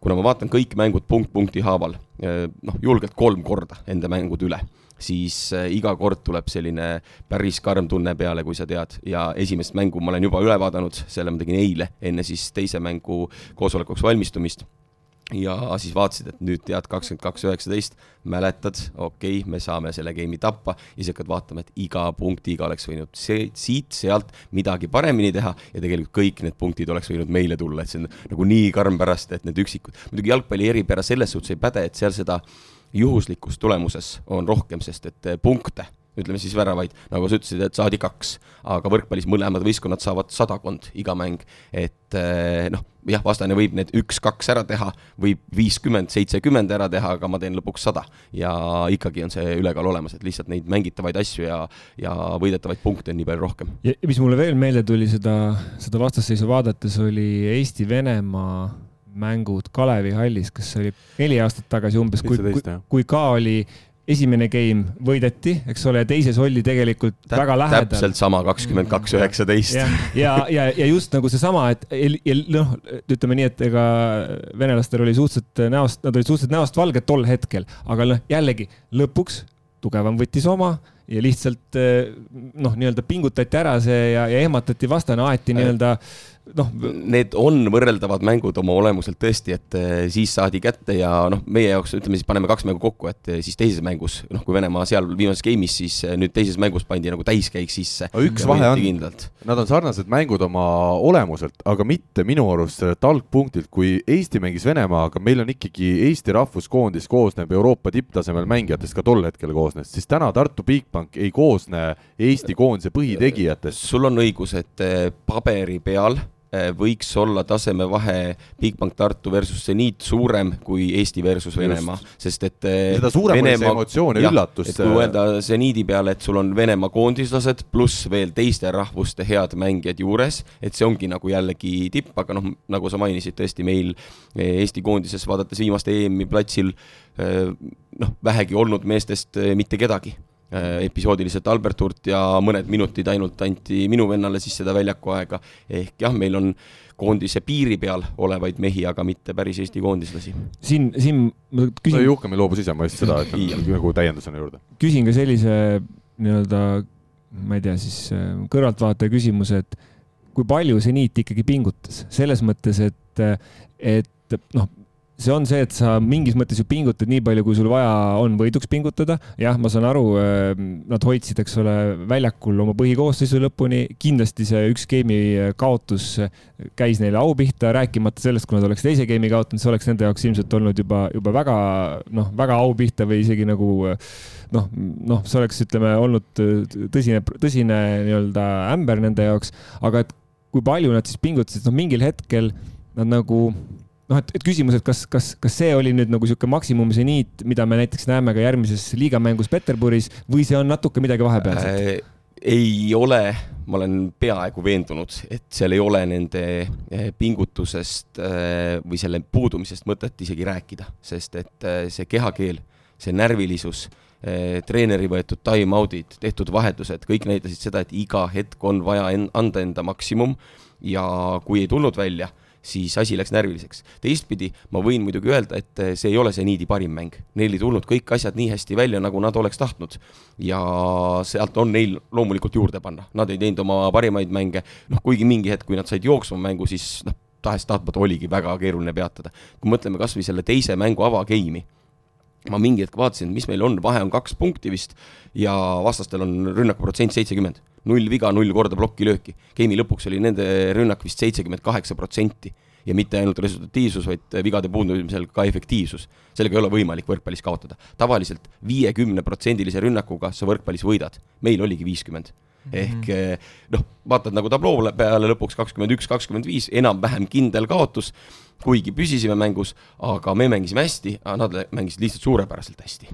kuna ma vaatan kõik mängud punkt punkti haaval, noh, julgelt kolm korda enda mängud üle siis äh, iga kord tuleb selline päris karm tunne peale, kui sa tead, ja esimest mängu ma olen juba üle vaadanud, selle ma tegin eile, enne siis teise mängu koosolekuks valmistumist. Ja siis vaatasid, et nüüd tead, kakskümmend kaks, üheksateist, mäletad, okei okay,, me saame selle game'i tappa. Ja siis hakkad vaatama, et iga punktiga oleks võinud see, siit-sealt midagi paremini teha. Ja tegelikult kõik need punktid oleks võinud meile tulla, et see on nagu nii karm pärast, et need üksikud, muidugi jalgpalli eripära selles suhtes ei päde, et seal seda äh, juhuslikus tulemuses on rohkem, sest et eh, punkte, ütleme siis väravaid, nagu sa ütlesid, et saadi kaks, aga võrkpallis mõlemad võistkonnad saavad sadakond iga mäng. et eh, noh, jah, vastane võib need üks-kaks ära teha, võib viiskümmend, seitsekümmend ära teha, aga ma teen lõpuks sada. ja ikkagi on see ülekaal olemas, et lihtsalt neid mängitavaid asju ja, ja võidetavaid punkte on nii palju rohkem. ja mis mulle veel meelde tuli seda, seda vastasseisu vaadates, oli Eesti-Venemaa mängud Kalevi hallis, kas see oli neli aastat tagasi umbes, kui, kui, kui ka oli esimene game võideti, eks ole, ja teises oli tegelikult Täp, väga lähedal. täpselt sama, kakskümmend kaks, üheksateist. ja, ja, ja, ja just nagu seesama, et noh, ütleme nii, et ega venelastel oli suhteliselt näost, nad olid suhteliselt näost valged tol hetkel, aga noh, jällegi lõpuks tugevam võttis oma ja lihtsalt noh, nii-öelda pingutati ära see ja, ja ehmatati vastane, aeti nii-öelda noh. Need on võrreldavad mängud oma olemuselt tõesti, et eh, siis saadi kätte ja noh, meie jaoks ütleme siis paneme kaks mängu kokku, et eh, siis teises mängus, noh, kui Venemaa seal viimases game'is, siis eh, nüüd teises mängus pandi nagu täiskäik sisse. üks vahe on, nad on sarnased mängud oma olemuselt, aga mitte minu arust sellelt algpunktilt, kui Eesti mängis Venemaaga, meil on ikkagi Eesti rahvuskoondis koosneb Euroopa tipptasemel mängijatest, ka tol etkel koosnes, siis täna Tartu Bigbank ei koosne Eesti koondise põhitegijatest. sul on õigus, et paberi peal võiks olla tasemevahe Bigbank Tartu versus seniit suurem kui Eesti versus Venemaa, sest et äh, seda suurem Venemaa, oli see emotsioon ja üllatus. et kui öelda seniidi peale, et sul on Venemaa koondislased pluss veel teiste rahvuste head mängijad juures, et see ongi nagu jällegi tipp, aga noh, nagu sa mainisid, tõesti meil Eesti koondises vaadates viimast EM-i platsil noh, vähegi olnud meestest mitte kedagi episoodiliselt Albert Hurt ja mõned minutid ainult anti minu vennale siis seda väljaku aega. ehk jah, meil on koondise piiri peal olevaid mehi, aga mitte päris Eesti koondislasi. siin, siin ma küsin no,. Juhkami loobus ise, ma just seda ütlen nagu täiendusena juurde. küsin ka sellise nii-öelda, ma ei tea, siis äh, kõrvaltvaataja küsimuse, et kui palju see niit ikkagi pingutas, selles mõttes, et, et noh, see on see, et sa mingis mõttes ju pingutad nii palju, kui sul vaja on võiduks pingutada. jah, ma saan aru, ehm, nad hoidsid, eks ole, väljakul oma põhikoosseisu lõpuni. kindlasti see üks game'i kaotus käis neile au pihta, rääkimata sellest, kui nad oleks teise game'i kaotanud, see oleks nende jaoks ilmselt olnud juba, juba väga noh, väga au pihta või isegi nagu noh, noh, see oleks, ütleme, olnud tõsine, tõsine nii-öelda ämber nende jaoks. aga et kui palju nad siis pingutasid, noh, mingil hetkel nad nagu noh, et, et küsimus, et kas, kas, kas see oli nüüd nagu niisugune maksimum seniit, mida me näiteks näeme ka järgmises liigamängus Peterburis või see on natuke midagi vahepealset äh,? ei ole, ma olen peaaegu veendunud, et seal ei ole nende äh, pingutusest äh, või selle puudumisest mõtet isegi rääkida, sest et äh, see kehakeel, see närvilisus, treeneri võetud time-out'id, tehtud vahetused, kõik näitasid seda, et iga hetk on vaja en anda enda maksimum ja kui ei tulnud välja siis asi läks närviliseks. teistpidi ma võin muidugi öelda, et eh, see ei ole see niidi parim mäng. Neil ei tulnud kõik asjad nii hästi välja, nagu nad oleks tahtnud. ja sealt on neil loomulikult juurde panna, nad ei teinud oma parimaid mänge, noh kuigi mingi hetk, kui nad said jooksma mängu, siis noh, tahes-tahtmata oligi väga keeruline peatada. kui mõtleme kas või selle teise mängu avagame'i ma mingi hetk vaatasin, mis meil on, vahe on kaks punkti vist ja vastastel on rünnakuprotsent seitsekümmend. null viga, null korda plokilööki. Game'i lõpuks oli nende rünnak vist seitsekümmend kaheksa protsenti ja mitte ainult resultatiivsus, vaid vigade puudumisel ka efektiivsus. sellega ei ole võimalik võrkpallis kaotada. tavaliselt viiekümneprotsendilise rünnakuga sa võrkpallis võidad, meil oligi viiskümmend ehk mm -hmm. noh, vaatad nagu tabloo peale lõpuks kakskümmend üks, kakskümmend viis, enam-vähem kindel kaotus, kuigi püsisime mängus, aga me mängisime hästi, nad mängisid lihtsalt suurepäraselt hästi.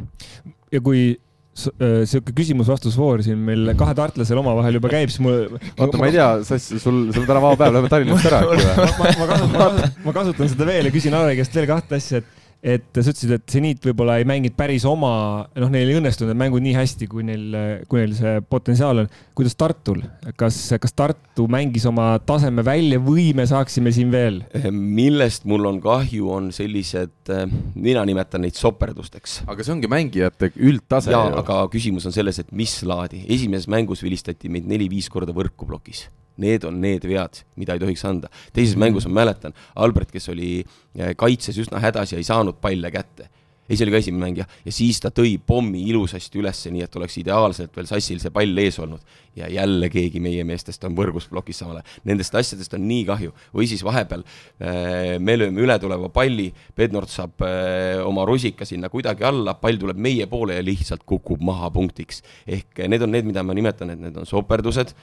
ja kui sihuke küsimus-vastusvoor siin meil kahe tartlasel omavahel juba käib, siis mul. oota, ma ei tea, Sass, sul, sul on täna vaba päev, lähme Tallinnast ära äkki või? ma, kasutan, seda veel ja küsin Alari käest veel kahte asja, et et sa ütlesid, et seniit võib-olla ei mänginud päris oma, noh, neil ei õnnestunud need mängud nii hästi, kui neil, kui neil see potentsiaal on. kuidas Tartul, kas, kas Tartu mängis oma taseme välja või me saaksime siin veel? millest mul on kahju, on sellised, mina nimetan neid soperdusteks. aga see ongi mängijate üldtase. jaa, aga küsimus on selles, et mis laadi. esimeses mängus vilistati meid neli-viis korda võrku plokis Need on need vead, mida ei tohiks anda. teises mängus ma mäletan, Albert, kes oli äh, kaitses üsna hädas ja ei saanud palle kätte. ei, see oli ka esimene mäng jah, ja siis ta tõi pommi ilusasti ülesse, nii et oleks ideaalselt veel sassil see pall ees olnud. ja jälle keegi meie meestest on võrgus plokis samal ajal. Nendest asjadest on nii kahju. või siis vahepeal äh, me lööme ületuleva palli, Bednord saab äh, oma rusika sinna kuidagi alla, pall tuleb meie poole ja lihtsalt kukub maha punktiks. ehk need on need, mida ma nimetan, et need on soperdused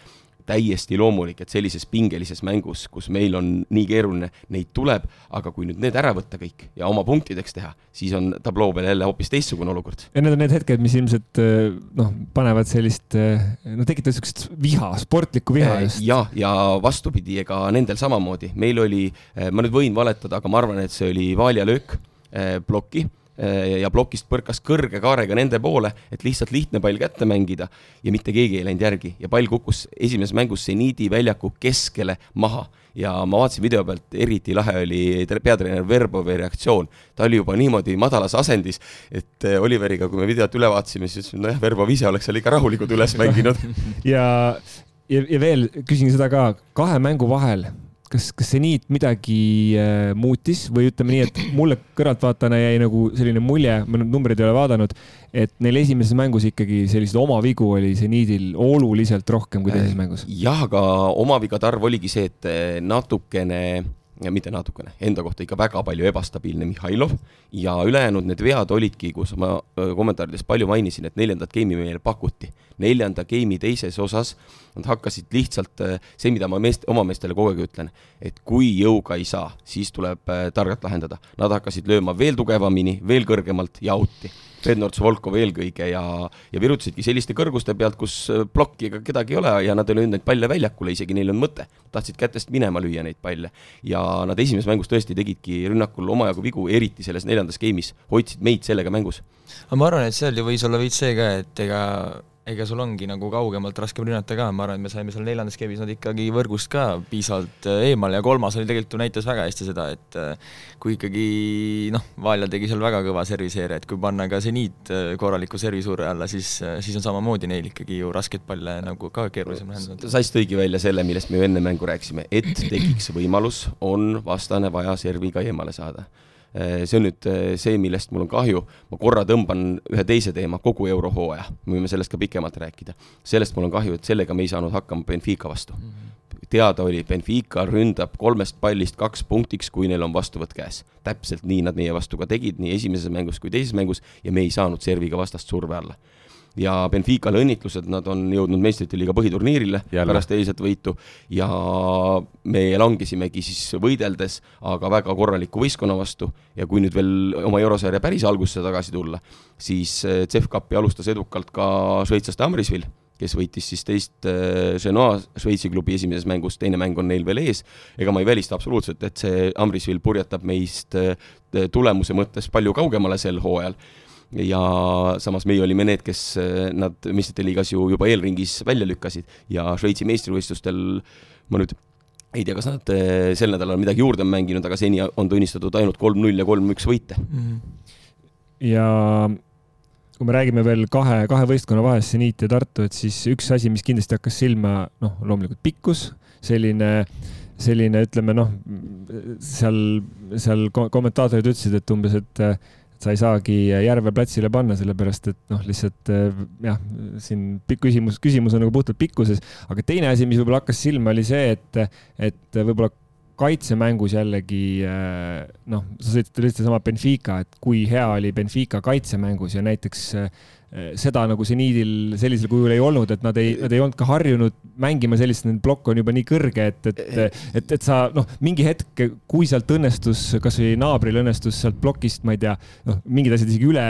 täiesti loomulik, et sellises pingelises mängus, kus meil on nii keeruline, neid tuleb, aga kui nüüd need ära võtta kõik ja oma punktideks teha, siis on tabloo peal jälle hoopis teistsugune olukord. ja need on need hetked, mis ilmselt eh, noh, panevad sellist, eh, no tekitavad niisugust viha, sportlikku viha eh, just. jah, ja vastupidi, ega nendel samamoodi, meil oli, ma nüüd võin valetada, aga ma arvan, et see oli Vaalja löök plokki ja plokist põrkas kõrge kaarega nende poole, et lihtsalt lihtne pall kätte mängida. Ja mitte keegi ei läinud järgi. Ja pall kukkus esimeses mängus seniidi väljaku keskele maha. Ja ma vaatasin video pealt, eriti lahe oli peatreener Verbovi reaktsioon. ta oli juba niimoodi madalas asendis, et eh, Oliveriga, kui me videot üle vaatasime, siis ütlesime, nojah, Verbov ise oleks seal ikka rahulikult üles mänginud. Ja, ja, ja veel küsin seda ka, kahe mängu vahel kas, kas seniit midagi äh, muutis või ütleme nii, et mulle kõrvaltvaatajana jäi nagu selline mulje, ma nüüd numbreid ei ole vaadanud, et neil esimeses mängus ikkagi selliseid oma vigu oli seniidil oluliselt rohkem kui teises mängus. jah, aga oma vigade arv oligi see, et äh, natukene mitte natukene, enda kohta ikka väga palju ebastabiilne Mihhailov ja ülejäänud need vead olidki, kus ma kommentaarides palju mainisin, et neljandat geimi meile pakuti. neljanda geimi teises osas nad hakkasid lihtsalt, see, mida ma meest, oma meestele kogu aeg ütlen, et kui jõuga ei saa, siis tuleb targalt lahendada. Nad hakkasid lööma veel tugevamini, veel kõrgemalt ja out'i Bednorts, Volkov eelkõige ja, ja virutasidki selliste kõrguste pealt, kus äh, plokki ega kedagi ei ole ja nad ei löönud neid palle väljakule, isegi neil on mõte. tahtsid kätest minema lüüa neid palle. ja nad esimeses mängus tõesti tegidki rünnakul omajagu vigu, eriti selles neljandas game'is, hoidsid meid sellega mängus. aga ma arvan, et seal ju võis olla veits see ka, et ega ega sul ongi nagu kaugemalt raskem rünnata ka, ma arvan, et me saime seal neljandas keebis nad ikkagi võrgust ka piisavalt äh, eemal ja kolmas oli tegelikult ju näitas väga hästi seda, et äh, kui ikkagi noh, Valja tegi seal väga kõva serviseere, et kui panna ka seniit äh, korraliku servisuure alla, siis, siis on samamoodi neil ikkagi ju raskeid palle nagu ka keerulisem lahendada. Sass tõigi välja selle, millest me ju enne mängu rääkisime, et tekiks võimalus, on vastane vaja serviga eemale saada see on nüüd äh, see, millest mul on kahju, ma korra tõmban ühe teise teema, kogu eurohooaja, me võime sellest ka pikemalt rääkida. sellest mul on kahju, et sellega me ei saanud hakkama Benfica vastu mm. -hmm. teada oli, Benfica ründab kolmest pallist kaks punktiks, kui neil on vastuvõtt käes. täpselt nii nad meie vastu ka tegid, nii esimeses mängus kui teises mängus, ja me ei saanud serviga vastast surve alla ja Benficale õnnitlused, nad on jõudnud meistrite liiga põhiturniirile Jälle. pärast eilset võitu ja me langesimegi siis võideldes, aga väga korraliku võistkonna vastu ja kui nüüd veel oma eurosarja päris algusesse tagasi tulla, siis eh, CEF Cupi alustas edukalt ka šveitslaste Amrisvil, kes võitis siis teist eh, Genoa Šveitsi klubi esimeses mängus, teine mäng on neil veel ees. ega ma ei välista absoluutselt, et see Amrisvil purjetab meist eh, tulemuse mõttes palju kaugemale sel hooajal ja samas meie olime need, kes eh, nad meistrite liigas ju juba eelringis välja lükkasid ja Šveitsi meistrivõistlustel ma nüüd ei tea, kas nad eh, sel nädalal midagi juurde on mänginud, aga seni on tunnistatud ainult kolm-null ja kolm-üks võite mm. -hmm. ja kui me räägime veel kahe, kahe võistkonna vahest, Seniit ja Tartu, et siis üks asi, mis kindlasti hakkas silma, noh, loomulikult pikkus, selline selline, ütleme noh, seal, seal kommentaatorid ütlesid, et umbes, et sa ei saagi Järve platsile panna, sellepärast et noh, lihtsalt eh, jah, siin küsimus, küsimus on nagu puhtalt pikkuses, aga teine asi, mis võib-olla hakkas silma, oli see, et, et võib-olla kaitsemängus jällegi eh, noh, sa sõitsid lihtsalt sama Benfica, et kui hea oli Benfica kaitsemängus ja näiteks Eh, seda nagu seniidil sellisel kujul ei olnud, et nad ei, nad ei olnud ka harjunud mängima sellist, nende plokk on juba nii kõrge, et, et, et, et sa noh, mingi hetk, kui sealt õnnestus, kasvõi naabril õnnestus sealt plokist, ma ei tea, noh, mingid asjad isegi üle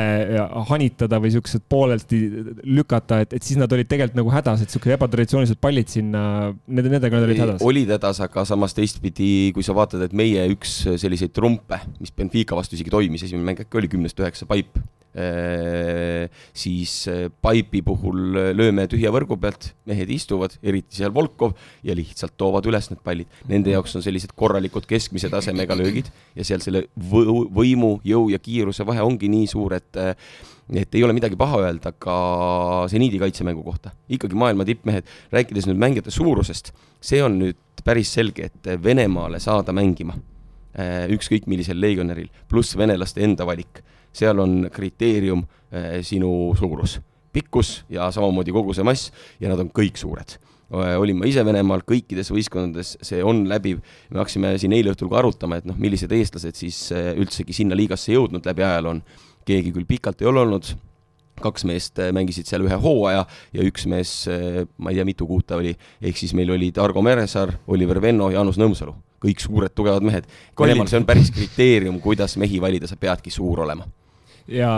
hanitada või siuksed pooleltki lükata, et, et siis nad olid tegelikult nagu hädas, et siuksed ebatraditsioonilised pallid sinna, nende, nendega nad olid hädas. olid hädas, aga samas teistpidi, kui sa vaatad, et meie üks selliseid trumpe, mis Benfica vastu isegi toimis, esimene mäng äkki oli kümnest üheksa paip Äh, siis äh, Paipi puhul äh, lööme tühja võrgu pealt, mehed istuvad, eriti seal Volkov, ja lihtsalt toovad üles need pallid. Nende jaoks on sellised korralikud keskmise tasemega löögid ja seal selle võimu, jõu ja kiiruse vahe ongi nii suur, et et ei ole midagi paha öelda ka seniidi kaitsemängu kohta. ikkagi maailma tippmehed, rääkides nüüd mängijate suurusest, see on nüüd päris selge, et Venemaale saada mängima, ükskõik millisel legionäril, pluss venelaste enda valik seal on kriteerium eh, sinu suurus, pikkus ja samamoodi kogu see mass ja nad on kõik suured. Eh, olin ma ise Venemaal, kõikides võistkondades see on läbiv, me hakkasime siin eile õhtul ka arutama, et noh, millised eestlased siis eh, üldsegi sinna liigasse jõudnud läbi ajaloo on. keegi küll pikalt ei ole olnud, kaks meest mängisid seal ühe hooaja ja üks mees, ma ei tea, mitu kuud ta oli, ehk siis meil olid Argo Meresaar, Oliver Venno, Jaanus Nõmsalu, kõik suured tugevad mehed. Venemaal see on päris kriteerium, kuidas mehi valida, sa peadki suur olema ja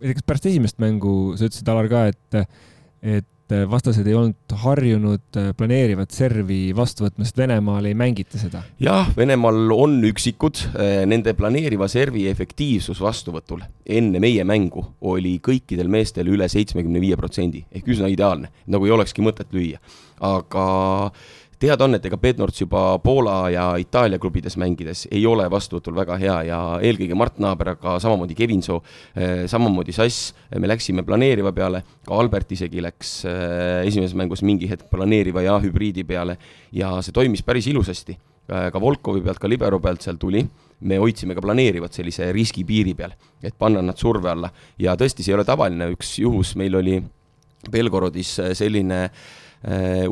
kas pärast esimest mängu sa ütlesid, Alar, ka, et, et vastased ei olnud harjunud planeerivat servi vastu võtma, sest Venemaal ei mängita seda? jah, Venemaal on üksikud, nende planeeriva servi efektiivsus vastuvõtul enne meie mängu oli kõikidel meestel üle seitsmekümne viie protsendi ehk üsna ideaalne, nagu ei olekski mõtet lüüa. aga teada on, et ega Bednorts juba Poola ja Itaalia klubides mängides ei ole vastuvõtul väga hea ja eelkõige Mart Naaber, aga samamoodi Kevin Soo, eh, samamoodi Sass, me läksime planeeriva peale, ka Albert isegi läks eh, esimeses mängus mingi hetk planeeriva ja hübriidi peale ja see toimis päris ilusasti. Eh, ka Volkovi pealt, ka Libero pealt seal tuli. Me hoidsime ka planeerivat sellise riski piiri peal, et panna nad surve alla. Ja tõesti, see ei ole tavaline, üks juhus meil oli Belgorodis selline Äh,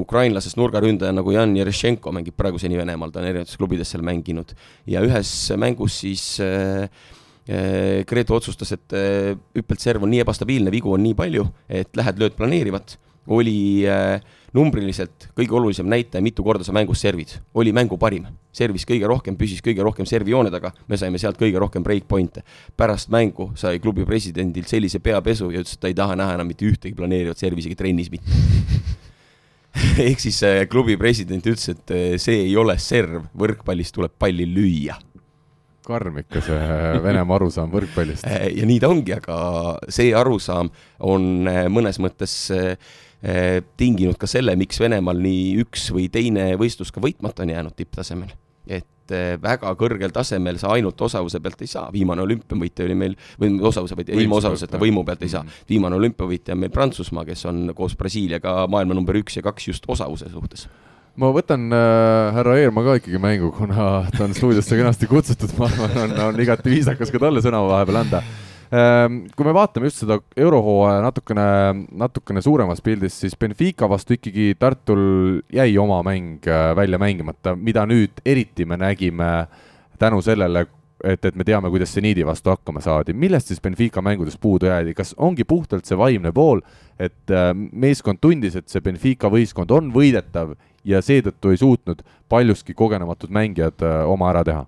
ukrainlasest nurgaründaja nagu Jan Jerešenko mängib praeguseni Venemaal, ta on erinevates klubides seal mänginud. Ja ühes mängus siis äh, äh, Gretu otsustas, et hüppeltserv on nii ebastabiilne, vigu on nii palju, et lähed lööd planeerivat, oli numbriliselt kõige olulisem näitaja, mitu korda sa mängus servid, oli mängu parim. servis kõige rohkem, püsis kõige rohkem servijoone taga, me saime sealt kõige rohkem breakpoint'e. pärast mängu sai klubi presidendilt sellise peapesu ja ütles, et ta ei taha näha enam mitte ühtegi planeerivat servi, isegi trennis mitte ehk siis äh, klubi president ütles, et äh, see ei ole serv, võrkpallis tuleb palli lüüa. karm ikka see äh, Venemaa arusaam võrkpallist. ja nii ta ongi, aga see arusaam on mõnes mõttes tinginud ka selle, miks Venemaal nii üks või teine võistlus ka võitmata on jäänud tipptasemel. et et eh, väga kõrgel tasemel sa ainult osavuse pealt ei saa, viimane olümpiavõitja oli meil, või osavuse pealt, ilma osavuseta võimu pealt ei saa. Viimane olümpiavõitja on meil Prantsusmaa, kes on koos Brasiiliaga maailma number üks ja kaks just osavuse suhtes. Ma võtan äh, härra Eerma ka ikkagi mängu, kuna ta on stuudiosse kenasti kutsutud, ma arvan, on, on igati viisakas ka talle sõna vahepeal anda kui me vaatame just seda eurohooaja natukene, natukene suuremas pildis, siis Benfica vastu ikkagi Tartul jäi oma mäng äh, välja mängimata, mida nüüd eriti me nägime tänu sellele, et, et me teame, kuidas seniidi vastu hakkama saadi. millest siis Benfica mängudes puudu jäädi, kas ongi puhtalt see vaimne pool, et äh, meeskond tundis, et see Benfica võistkond on võidetav ja seetõttu ei suutnud paljuski kogenematud mängijad äh, oma ära teha?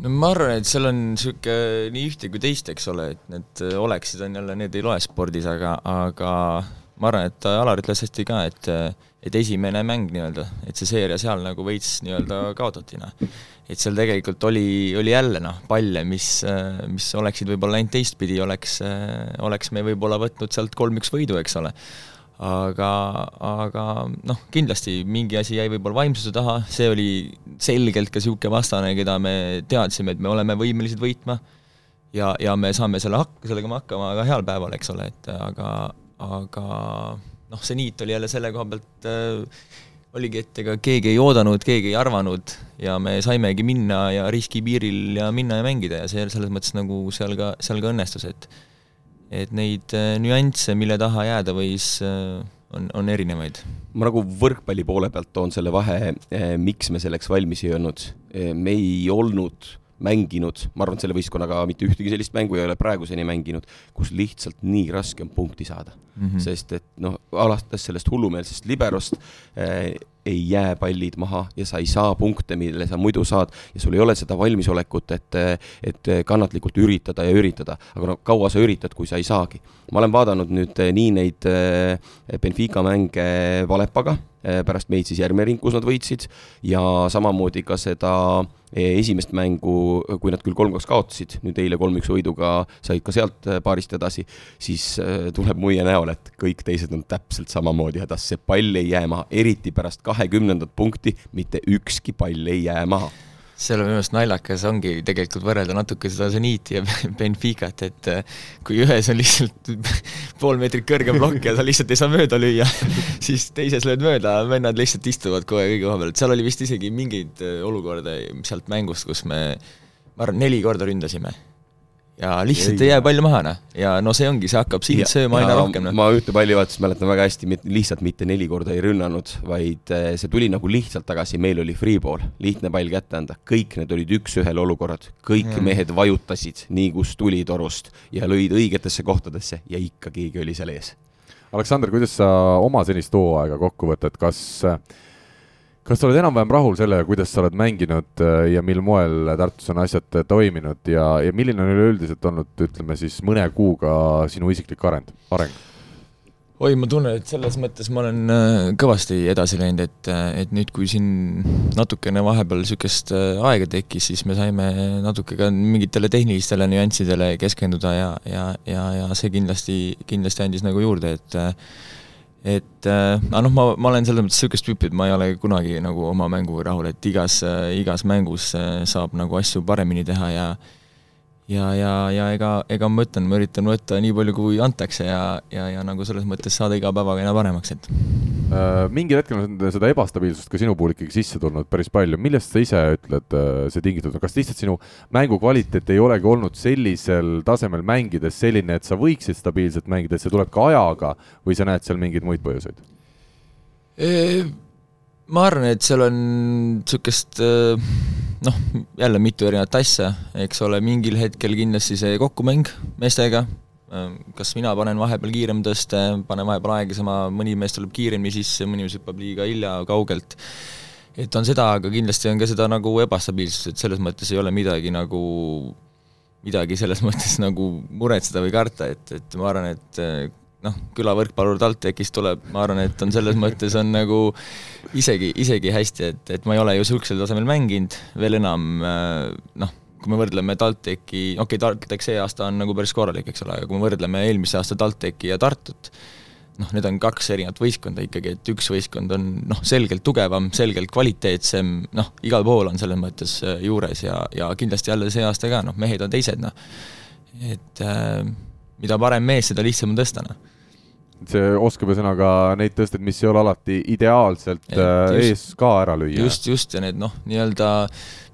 No ma arvan, et seal on niisugune nii ühte kui teist, eks ole, et need äh, oleksid, on jälle, need ei loe spordis, aga, aga ma arvan, et Alar ütles hästi ka, et et esimene mäng nii-öelda, et see seeria seal nagu veits nii-öelda kaotati, noh. et seal tegelikult oli, oli jälle noh, palle, mis, mis oleksid võib-olla läinud teistpidi, oleks, oleks me võib-olla võtnud sealt kolm-üks võidu, eks ole aga, aga noh, kindlasti mingi asi jäi võib-olla vaimsuse taha, see oli selgelt ka niisugune vastane, keda me teadsime, et me oleme võimelised võitma. Ja, ja me saame selle hak-, sellega hakkama ka heal päeval, eks ole, et aga, aga noh, see niit oli jälle selle koha pealt äh, oligi, et ega keegi ei oodanud, keegi ei arvanud ja me saimegi minna ja riskipiiril ja minna ja mängida ja see selles mõttes nagu seal ka, seal ka õnnestus, et et neid äh, nüansse, mille taha jääda võis, äh, on, on erinevaid. ma nagu võrkpalli poole pealt toon selle vahe, äh, miks me selleks valmis ei olnud. me ei olnud mänginud, ma arvan, et selle võistkonnaga mitte ühtegi sellist mängu ei ole praeguseni mänginud, kus lihtsalt nii raske on punkti saada mm. -hmm. sest et noh, alates sellest hullumeelsest liberost eh, ei jää pallid maha ja sa ei saa punkte, mille sa muidu saad ja sul ei ole seda valmisolekut, et, et kannatlikult üritada ja üritada, aga no kaua sa üritad, kui sa ei saagi. ma olen vaadanud nüüd eh, nii neid eh, Benfica mänge Valepaga, pärast meid siis järgmine ring, kus nad võitsid, ja samamoodi ka seda esimest mängu, kui nad küll kolm-kaks kaotasid, nüüd eile kolm-üks võiduga said ka sealt paarist edasi, siis tuleb muie näol, et kõik teised on täpselt samamoodi hädas, see pall ei jää maha, eriti pärast kahekümnendat punkti, mitte ükski pall ei jää maha seal on minu arust naljakas ongi tegelikult võrrelda natuke seda Zeniiti ja Benficat, et äh, kui ühes on lihtsalt pool meetrit kõrge plokk ja sa lihtsalt ei saa mööda lüüa, siis teises lööd mööda, vennad lihtsalt istuvad kogu aeg õige koha peal, et seal oli vist isegi mingeid äh, olukordi sealt mängust, kus me, ma arvan, neli korda ründasime ja lihtsalt ei, ei jää palju maha, noh. ja no see ongi, see hakkab sind sööma aina rohkem, noh. ma ühte pallivahetust mäletan väga hästi, lihtsalt mitte neli korda ei rünnanud, vaid eh, see tuli nagu lihtsalt tagasi, meil oli free ball, lihtne pall kätte anda, kõik need olid üks-ühele olukorrad, kõik ja. mehed vajutasid nii, kus tuli torust ja lõid õigetesse kohtadesse ja ikka keegi oli seal ees. Aleksander, kuidas sa oma senist hooaega kokku võtad, kas äh, kas sa oled enam-vähem rahul sellega, kuidas sa oled mänginud äh, ja mil moel Tartus on asjad äh, toiminud ja, ja milline on üleüldiselt olnud, ütleme siis mõne kuuga sinu isiklik areng, areng? oi, ma tunnen, et selles mõttes ma olen äh, kõvasti edasi läinud, et, et nüüd, kui siin natukene vahepeal niisugust aega tekkis, siis me saime natuke ka mingitele tehnilistele nüanssidele keskenduda ja, ja, ja, ja see kindlasti, kindlasti andis nagu juurde, et et aga noh, ma, ma olen selles mõttes niisugust tüüpi, et ma ei ole kunagi nagu oma mänguga rahul, et igas, igas mängus saab nagu asju paremini teha ja ja, ja, ja ega, ega ma ütlen, ma üritan võtta nii palju, kui antakse ja, ja, ja nagu selles mõttes saada iga päevaga aina paremaks, et äh,. mingil hetkel on seda ebastabiilsust ka sinu puhul ikkagi sisse tulnud päris palju, millest sa ise ütled äh,, see tingitud on, kas lihtsalt sinu mängu kvaliteet ei olegi olnud sellisel tasemel mängides selline, et sa võiksid stabiilselt mängida, et see tuleb ka ajaga või sa näed seal mingeid muid põhjuseid? ma arvan, et seal on niisugust äh, noh, jälle mitu erinevat asja, eks ole, mingil hetkel kindlasti see kokkumäng meestega, kas mina panen vahepeal kiirem tõste, panen vahepeal aeglasema, mõni mees tuleb kiiremini sisse, mõni mees hüppab liiga hilja kaugelt, et on seda, aga kindlasti on ka seda nagu ebastabiilsust, et selles mõttes ei ole midagi nagu, midagi selles mõttes nagu muretseda või karta, et, et ma arvan, et noh, külavõrkpallur TalTechist tuleb, ma arvan, et on selles mõttes on nagu isegi, isegi hästi, et, et ma ei ole ju niisugusel tasemel mänginud, veel enam äh, noh, kui me võrdleme TalTechi, okei okay,, TalTech see aasta on nagu päris korralik, eks ole, aga kui me võrdleme eelmise aasta TalTechi ja Tartut, noh, need on kaks erinevat võistkonda ikkagi, et üks võistkond on noh, selgelt tugevam, selgelt kvaliteetsem, noh, igal pool on selles mõttes äh, juures ja, ja kindlasti jälle see aasta ka, noh, mehed on teised, noh. et äh, mida parem mees, seda lihtsam on tõsta, noh see oskab ühesõnaga neid tõsteid, mis ei ole alati ideaalselt äh, just, ees ka ära lüüa. just, just, ja need noh, nii-öelda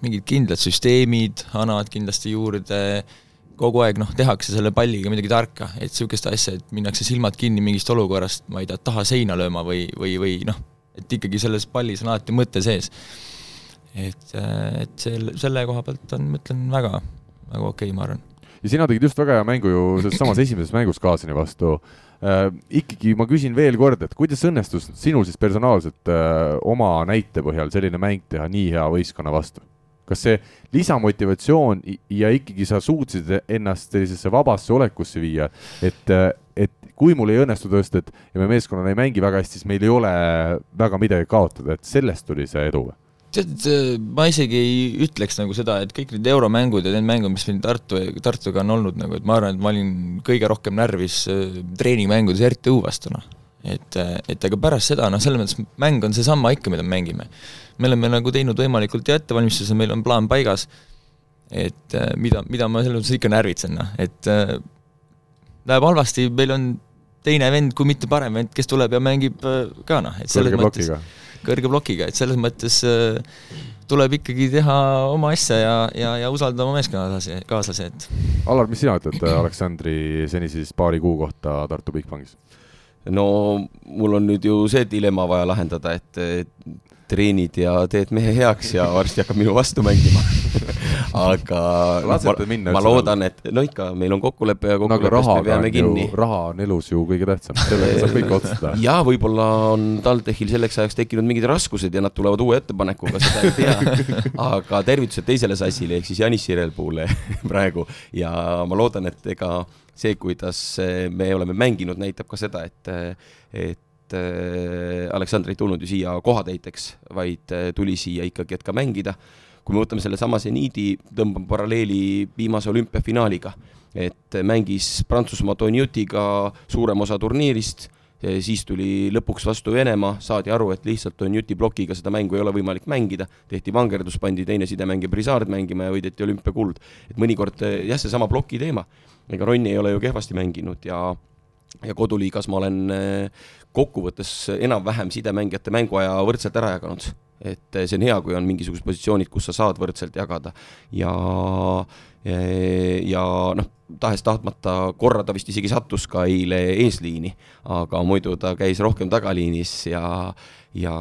mingid kindlad süsteemid annavad kindlasti juurde, kogu aeg noh, tehakse selle palliga midagi tarka, et niisugust asja, et minnakse silmad kinni mingist olukorrast, ma ei tea, taha seina lööma või, või, või noh, et ikkagi selles pallis on alati mõte sees. et, äh, et selle, selle koha pealt on, ma ütlen, väga, väga okei okay,, ma arvan ja sina tegid just väga hea mängu ju selles samas esimeses mängus Kaasani vastu äh,. ikkagi ma küsin veel kord, et kuidas õnnestus sinul siis personaalselt äh, oma näite põhjal selline mäng teha nii hea võistkonna vastu? kas see lisamotivatsioon ja ikkagi sa suutsid ennast sellisesse vabasse olekusse viia, et, et kui mul ei õnnestu tõsta, et ja me meeskonnana ei mängi väga hästi, siis meil ei ole väga midagi kaotada, et sellest tuli see edu või? Tead, ma isegi ei ütleks nagu seda, et kõik need euromängud ja need mängud, mis meil Tartu, Tartuga on olnud nagu, et ma arvan, et ma olin kõige rohkem närvis äh, treeningmängudes RTÜ vastu, noh. et, äh, et aga pärast seda, noh, selles mõttes mäng on seesama ikka, mida me mängime. me oleme nagu teinud võimalikult hea ettevalmistuse, meil on plaan paigas, et äh, mida, mida ma selles mõttes ikka närvitsen, noh, et läheb halvasti, meil on teine vend, kui mitte parem vend, kes tuleb ja mängib ka noh, et selles mõttes plokiga kõrge plokiga, et selles mõttes äh, tuleb ikkagi teha oma asja ja, ja, ja usaldada oma meeskonnakaaslasi, kaaslasi, et. Alar, mis sina ütled äh, Aleksandri senise siis paari kuu kohta Tartu Bigbankis? no mul on nüüd ju see dilemma vaja lahendada, et treenid ja teed mehe heaks ja varsti hakkab minu vastu mängima aga ma, minna, ma loodan, et no ikka, meil on kokkulepe ja kokkuleppest no, me peame kinni. raha on elus ju kõige tähtsam, sellega saab kõike otsustada. ja võib-olla on TalTechil selleks ajaks tekkinud mingid raskused ja nad tulevad uue ettepanekuga, seda ei tea. aga tervitused teisele sassile ehk siis Janis Sirelpuule praegu ja ma loodan, et ega see, kuidas me oleme mänginud, näitab ka seda, et, et et Aleksandr ei tulnud ju siia kohatäiteks, vaid tuli siia ikkagi, et ka mängida kui me võtame sellesama seniidi, tõmbame paralleeli viimase olümpiafinaaliga, et mängis Prantsusmaa Donjutiga suurem osa turniirist, siis tuli lõpuks vastu Venemaa, saadi aru, et lihtsalt Donjuti plokiga seda mängu ei ole võimalik mängida, tehti vangerdus, pandi teine sidemängija Brisard mängima ja võideti olümpiakuld. et mõnikord jah, seesama ploki teema, ega Ronni ei ole ju kehvasti mänginud ja ja koduliigas ma olen kokkuvõttes enam-vähem sidemängijate mänguaja võrdselt ära jaganud et see on hea, kui on mingisugused positsioonid, kus sa saad võrdselt jagada. Ja ja noh, tahes-tahtmata korra ta vist isegi sattus ka eile eesliini, aga muidu ta käis rohkem tagaliinis ja ja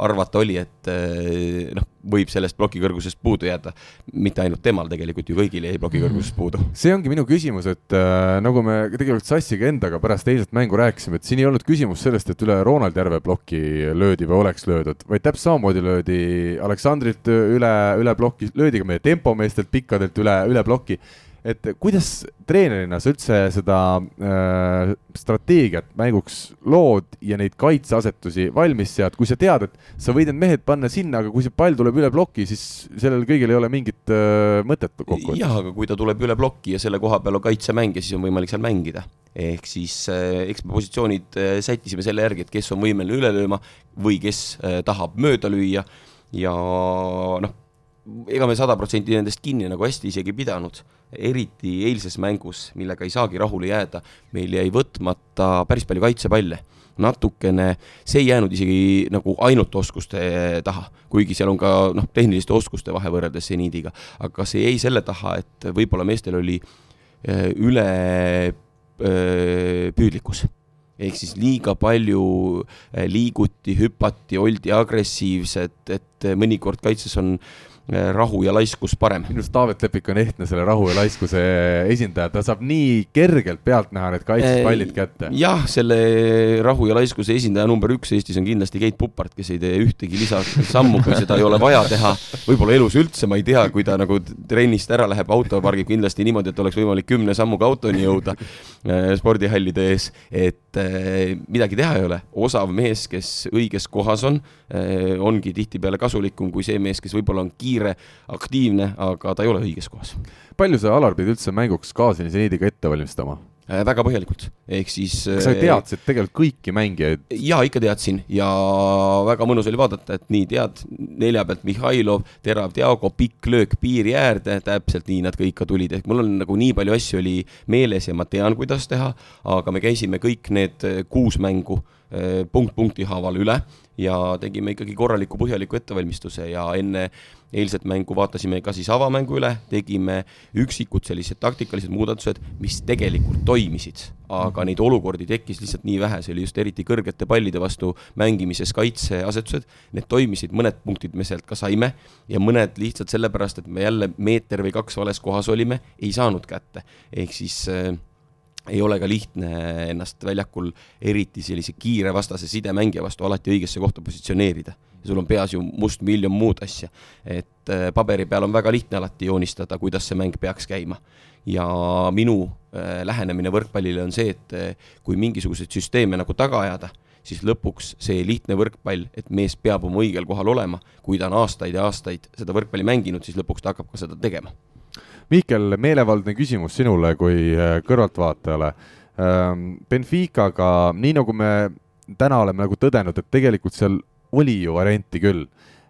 arvata oli, et eh, noh, võib sellest plokikõrgusest puudu jääda. mitte ainult temal, tegelikult ju kõigil jäi plokikõrgusest puudu. see ongi minu küsimus, et äh, nagu me tegelikult Sassiga endaga pärast eilset mängu rääkisime, et siin ei olnud küsimus sellest, et üle Ronald Järve ploki löödi või oleks löödud, vaid täpselt samamoodi löödi Aleksandrit üle, üle ploki, löödi ka meie tempomeestelt pikkadelt üle, üle ploki et kuidas treenerina sa üldse seda äh, strateegiat mänguks lood ja neid kaitseasetusi valmis sead, kui sa tead, et sa võid need mehed panna sinna, aga kui see pall tuleb üle ploki, siis sellel kõigil ei ole mingit äh, mõtet kokkuvõttes. jah, aga kui ta tuleb üle ploki ja selle koha peal on kaitsemängija, siis on võimalik seal mängida. ehk siis äh, eks me positsioonid äh, sättisime selle järgi, et kes on võimeline üle lööma või kes äh, tahab mööda lüüa ja noh, ega me sada protsenti nendest kinni nagu hästi isegi pidanud, eriti eilses mängus, millega ei saagi rahule jääda, meil jäi võtmata päris palju kaitsepalle. Natukene, see ei jäänud isegi nagu ainult oskuste taha, kuigi seal on ka noh, tehniliste oskuste vahe võrreldes seniidiga, aga see jäi selle taha, et võib-olla meestel oli eh, üle eh, püüdlikkus. Ehk siis liiga palju eh, liiguti, hüpati, oldi agressiivsed, et mõnikord kaitses on rahu ja laiskus parem. minu arust Taavet Lepik on ehtne selle rahu ja laiskuse esindaja, ta saab nii kergelt pealt näha need kaitses pallid kätte. jah, selle rahu ja laiskuse esindaja number üks Eestis on kindlasti Keit Pupart, kes ei tee ühtegi lisasammu, kui seda ei ole vaja teha. võib-olla elus üldse, ma ei tea, kui ta nagu trennist ära läheb, auto pargib kindlasti niimoodi, et oleks võimalik kümne sammuga autoni jõuda äh, spordihallide ees, et äh, midagi teha ei ole. osav mees, kes õiges kohas on, ongi tihtipeale kasulikum kui see mees, kes võib-olla on kiire aktiivne, aga ta ei ole õiges kohas. palju sa, Alar, pidid üldse mänguks kaasani seniidiga ette valmistama? Äh, väga põhjalikult, ehk siis kas sa äh, teadsid tegelikult kõiki mängijaid? jaa, ikka teadsin. Ja väga mõnus oli vaadata, et nii tead, nelja pealt Mihhailov, terav Diago, pikk löök piiri äärde, täpselt nii nad kõik ka tulid, ehk mul on nagu nii palju asju oli meeles ja ma tean, kuidas teha, aga me käisime kõik need kuus mängu punkt punkti haaval üle ja tegime ikkagi korraliku põhjaliku ettevalmistuse ja enne eilset mängu vaatasime ka siis avamängu üle, tegime üksikud sellised taktikalised muudatused, mis tegelikult toimisid, aga neid olukordi tekkis lihtsalt nii vähe, see oli just eriti kõrgete pallide vastu mängimises kaitseasetused, need toimisid, mõned punktid me sealt ka saime ja mõned lihtsalt sellepärast, et me jälle meeter või kaks vales kohas olime, ei saanud kätte, ehk siis äh, ei ole ka lihtne ennast väljakul eriti sellise kiire vastase sidemängija vastu alati õigesse kohta positsioneerida. Sul on peas ju must miljon muud asja. et äh, paberi peal on väga lihtne alati joonistada, kuidas see mäng peaks käima. ja minu äh, lähenemine võrkpallile on see, et äh, kui mingisuguseid süsteeme nagu taga ajada, siis lõpuks see lihtne võrkpall, et mees peab oma õigel kohal olema, kui ta on aastaid ja aastaid seda võrkpalli mänginud, siis lõpuks ta hakkab ka seda tegema Mihkel, meelevaldne küsimus sinule kui kõrvaltvaatajale. Ähm, Benficaga, nii nagu me täna oleme nagu tõdenud, et tegelikult seal oli ju varianti küll.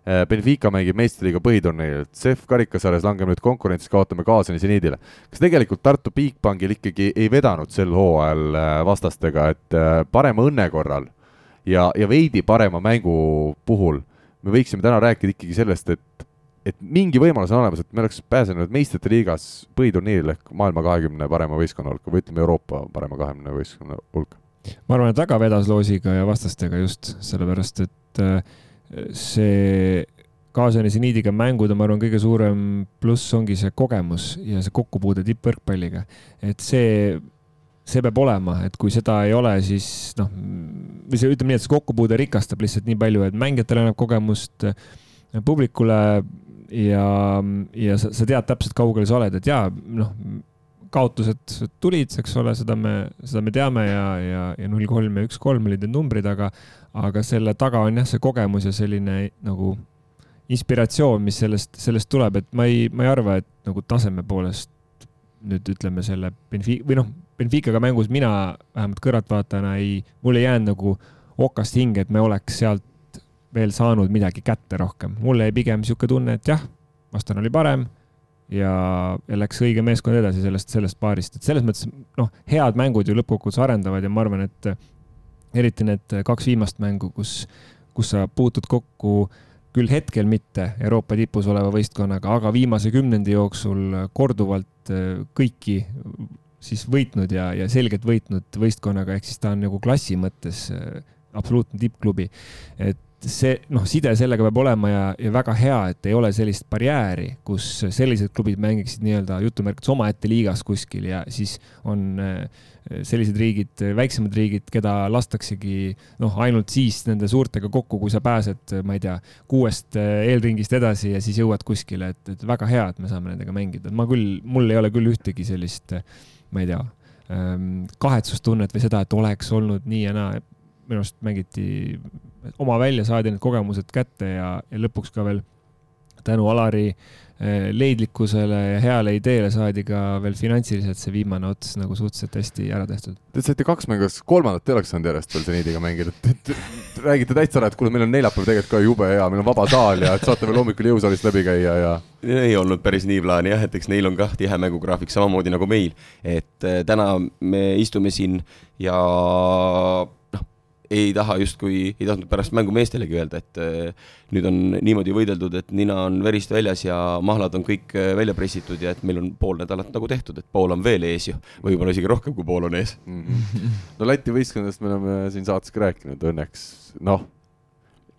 Äh, Benfica mängib meistriliiga põhiturniiril, CEF karikasarjas langeb nüüd konkurentsis, kaotame kaasani seniidile. kas tegelikult Tartu Bigbankil ikkagi ei vedanud sel hooajal äh, vastastega, et parema õnne korral ja, ja veidi parema mängu puhul me võiksime täna rääkida ikkagi sellest, et et mingi võimalus on olemas, et me oleks pääsenud meistrite liigas põhiturniiril ehk maailma kahekümne parema võistkonna hulka või ütleme, Euroopa parema kahekümne võistkonna hulka. ma arvan, et väga vedas loosiga ja vastastega just sellepärast, et äh, see kaasani seniidiga mängud on, ma arvan, kõige suurem pluss ongi see kogemus ja see kokkupuude tippvõrkpalliga. et see, see peab olema, et kui seda ei ole, siis noh, või see, ütleme nii, et see kokkupuude rikastab lihtsalt nii palju, et mängijatel annab kogemust, publikule ja, ja sa, sa tead täpselt, kaugel sa oled, et jaa, noh, kaotused tulid, eks ole, seda me, seda me teame ja, ja, ja null kolm ja üks kolm olid need numbrid, aga, aga selle taga on jah, see kogemus ja selline nagu inspiratsioon, mis sellest, sellest tuleb, et ma ei, ma ei arva, et nagu taseme poolest nüüd ütleme selle Benfica või noh, Benficaga mängus mina vähemalt kõrvaltvaatajana ei, mul ei jäänud nagu okast hinge, et me oleks sealt veel saanud midagi kätte rohkem. mulle jäi pigem niisugune tunne, et jah, vastane oli parem ja, ja läks õige meeskond edasi sellest, sellest paarist, et selles mõttes noh, head mängud ju lõppkokkuvõttes arendavad ja ma arvan, et eriti need kaks viimast mängu, kus, kus sa puutud kokku küll hetkel mitte Euroopa tipus oleva võistkonnaga, aga viimase kümnendi jooksul korduvalt kõiki siis võitnud ja, ja selgelt võitnud võistkonnaga, ehk siis ta on nagu klassi mõttes absoluutne tippklubi. et see noh, side sellega peab olema ja, ja väga hea, et ei ole sellist barjääri, kus sellised klubid mängiksid nii-öelda jutumärkides omaette liigas kuskil ja siis on äh, sellised riigid, väiksemad riigid, keda lastaksegi noh, ainult siis nende suurtega kokku, kui sa pääsed, ma ei tea, kuuest äh, eelringist edasi ja siis jõuad kuskile, et, et väga hea, et me saame nendega mängida, ma küll, mul ei ole küll ühtegi sellist, ma ei tea, ähm, kahetsustunnet või seda, et oleks olnud nii ja naa. Minu arust mängiti oma välja, saadi need kogemused kätte ja, ja lõpuks ka veel tänu Alari Eh, leidlikkusele ja heale ideele saadi ka veel finantsiliselt see viimane ots nagu suhteliselt hästi ära tehtud. Te saite kaks mängu, kas kolmandat ei oleks saanud järjest veel seniidiga mängida, et räägite täitsa ära, et kuule, meil on neljapäev tegelikult ka jube hea, meil on vaba saal ja et saate veel hommikul jõusaalist läbi käia ja. ei olnud päris nii plaani jah, et eks neil on kah tihe mängugraafik samamoodi nagu meil, et äh, täna me istume siin ja ei taha justkui, ei tahtnud pärast mängu meestelegi öelda, et äh, nüüd on niimoodi võideldud, et nina on verist väljas ja mahlad on kõik äh, välja pressitud ja et meil on pool nädalat nagu tehtud, et pool on veel ees ju, võib-olla isegi rohkem kui pool on ees mm. -hmm. no Läti võistkondadest me oleme siin saates ka rääkinud, õnneks noh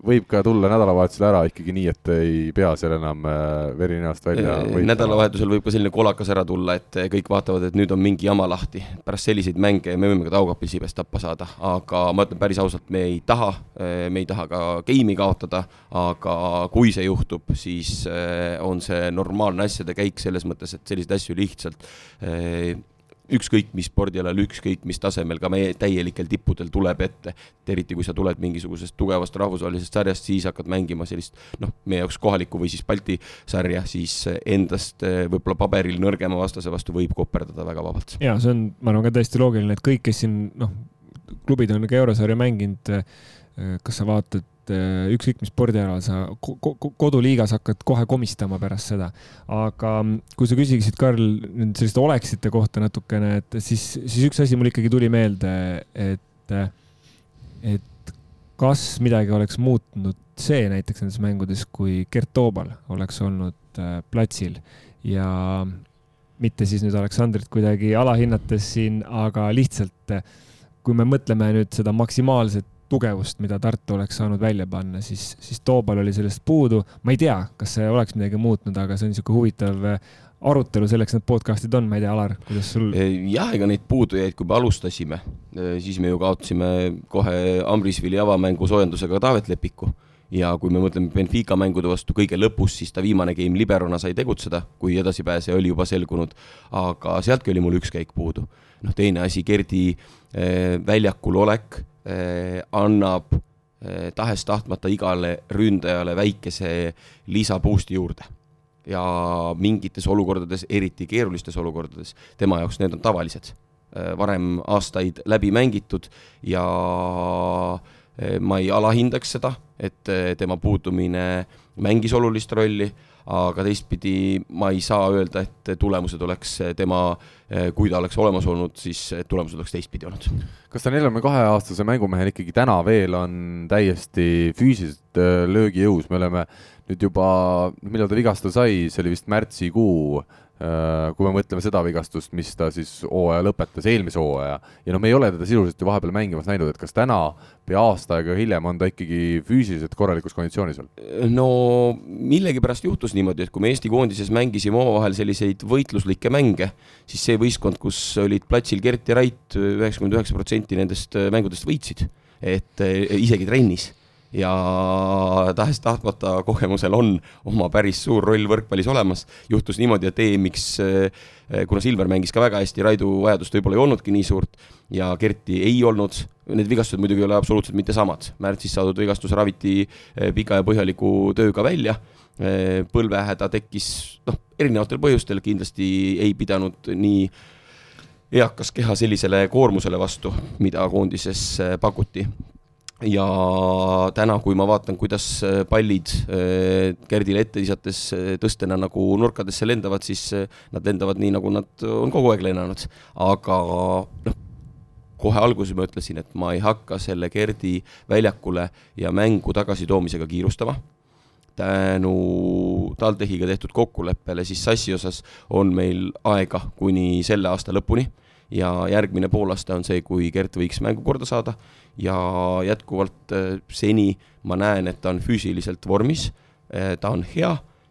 võib ka tulla nädalavahetusel ära ikkagi nii, et ei pea seal enam äh, veri näost välja võitma. nädalavahetusel võib ka selline kolakas ära tulla, et äh, kõik vaatavad, et nüüd on mingi jama lahti. pärast selliseid mänge me võime ka Taugapil sibest tappa saada, aga ma ütlen päris ausalt, me ei taha, äh, me ei taha ka game'i kaotada, aga kui see juhtub, siis on see normaalne asjade käik selles mõttes, et selliseid asju lihtsalt ükskõik mis spordialal, ükskõik mis tasemel, ka meie täielikel tippudel tuleb ette. et eriti, kui sa tuled mingisugusest tugevast rahvusvahelisest sarjast, siis hakkad mängima sellist noh, meie jaoks kohalikku või siis Balti sarja, siis endast eh, võib-olla paberil nõrgema vastase vastu võib koperdada väga vabalt. ja see on, ma arvan ka täiesti loogiline, et kõik, kes siin noh, klubid on ka eurosarja mänginud, eh, kas sa vaatad et äh, ükskõik mis spordialal sa koduliigas hakkad kohe komistama pärast seda. aga mm, kui sa küsiksid, Karl, nüüd selliste oleksite kohta natukene, et siis, siis üks asi mul ikkagi tuli meelde, et, et kas midagi oleks muutnud see näiteks nendes mängudes, kui Gert Toobal oleks olnud äh, platsil ja mitte siis nüüd Aleksandrit kuidagi alahinnates siin, aga lihtsalt kui me mõtleme nüüd seda maksimaalset tugevust, mida Tartu oleks saanud välja panna, siis, siis Toobal oli sellest puudu. ma ei tea, kas see oleks midagi muutnud, aga see on niisugune huvitav äh, arutelu, selleks need podcast'id on, ma ei tea, Alar, kuidas sul? jah, ega neid puudujaid, kui me alustasime, äh, siis me ju kaotasime kohe Ambrisvili avamängu soojendusega Taavet Lepiku ja kui me mõtleme Benfica mängude vastu kõige lõpus, siis ta viimane game liberona sai tegutseda, kui edasipääseja oli juba selgunud, aga sealtki oli mul üks käik puudu. noh, teine asi, Gerdi äh, väljakul olek annab eh, tahes-tahtmata igale ründajale väikese lisaboost'i juurde. ja mingites olukordades, eriti keerulistes olukordades, tema jaoks need on tavalised. Eh, varem aastaid läbi mängitud ja ma ei alahindaks seda, et tema puudumine mängis olulist rolli aga teistpidi ma ei saa öelda, et tulemused oleks tema, kui ta oleks olemas olnud, siis tulemused oleks teistpidi olnud. kas ta neljakümne kahe aastase mängumehel ikkagi täna veel on täiesti füüsiliselt äh, löögijõus, me oleme nüüd juba, millal ta vigastada sai, see oli vist märtsikuu kui me mõtleme seda vigastust, mis ta siis hooaja lõpetas, eelmise hooaja, ja noh, me ei ole teda sisuliselt ju vahepeal mängimas näinud, et kas täna või aasta aega hiljem on ta ikkagi füüsiliselt korralikus konditsioonis veel? no millegipärast juhtus niimoodi, et kui me Eesti koondises mängisime omavahel selliseid võitluslikke mänge, siis see võistkond, kus olid platsil Gert ja Rait, üheksakümmend üheksa protsenti nendest mängudest võitsid, et eh, isegi trennis ja tahes-tahtmata kogemusel on oma päris suur roll võrkpallis olemas. juhtus niimoodi, et EM-iks, eh, kuna Silver mängis ka väga hästi, Raidu vajadust võib-olla ei olnudki nii suurt ja Kerti ei olnud, need vigastused muidugi ei ole absoluutselt mitte samad. märtsis saadud vigastus raviti eh, pika ja põhjaliku tööga välja, eh, põlvehäda tekkis noh, erinevatel põhjustel, kindlasti ei pidanud nii eakas keha sellisele koormusele vastu, mida koondises pakuti ja täna, kui ma vaatan, kuidas äh, pallid äh, Gerdile ette visates äh, tõstena nagu nurkadesse lendavad, siis nad lendavad nii, nagu nad on kogu aeg lennanud. aga noh, kohe alguses ma ütlesin, et ma ei hakka selle Gerdi väljakule ja mängu tagasitoomisega kiirustama. Tänu TalTechiga tehtud kokkuleppele, siis sassi osas on meil aega kuni selle aasta lõpuni. Ja järgmine poolaasta on see, kui Gert võiks mängu korda saada ja jätkuvalt äh, seni ma näen, et ta on füüsiliselt vormis, ta on hea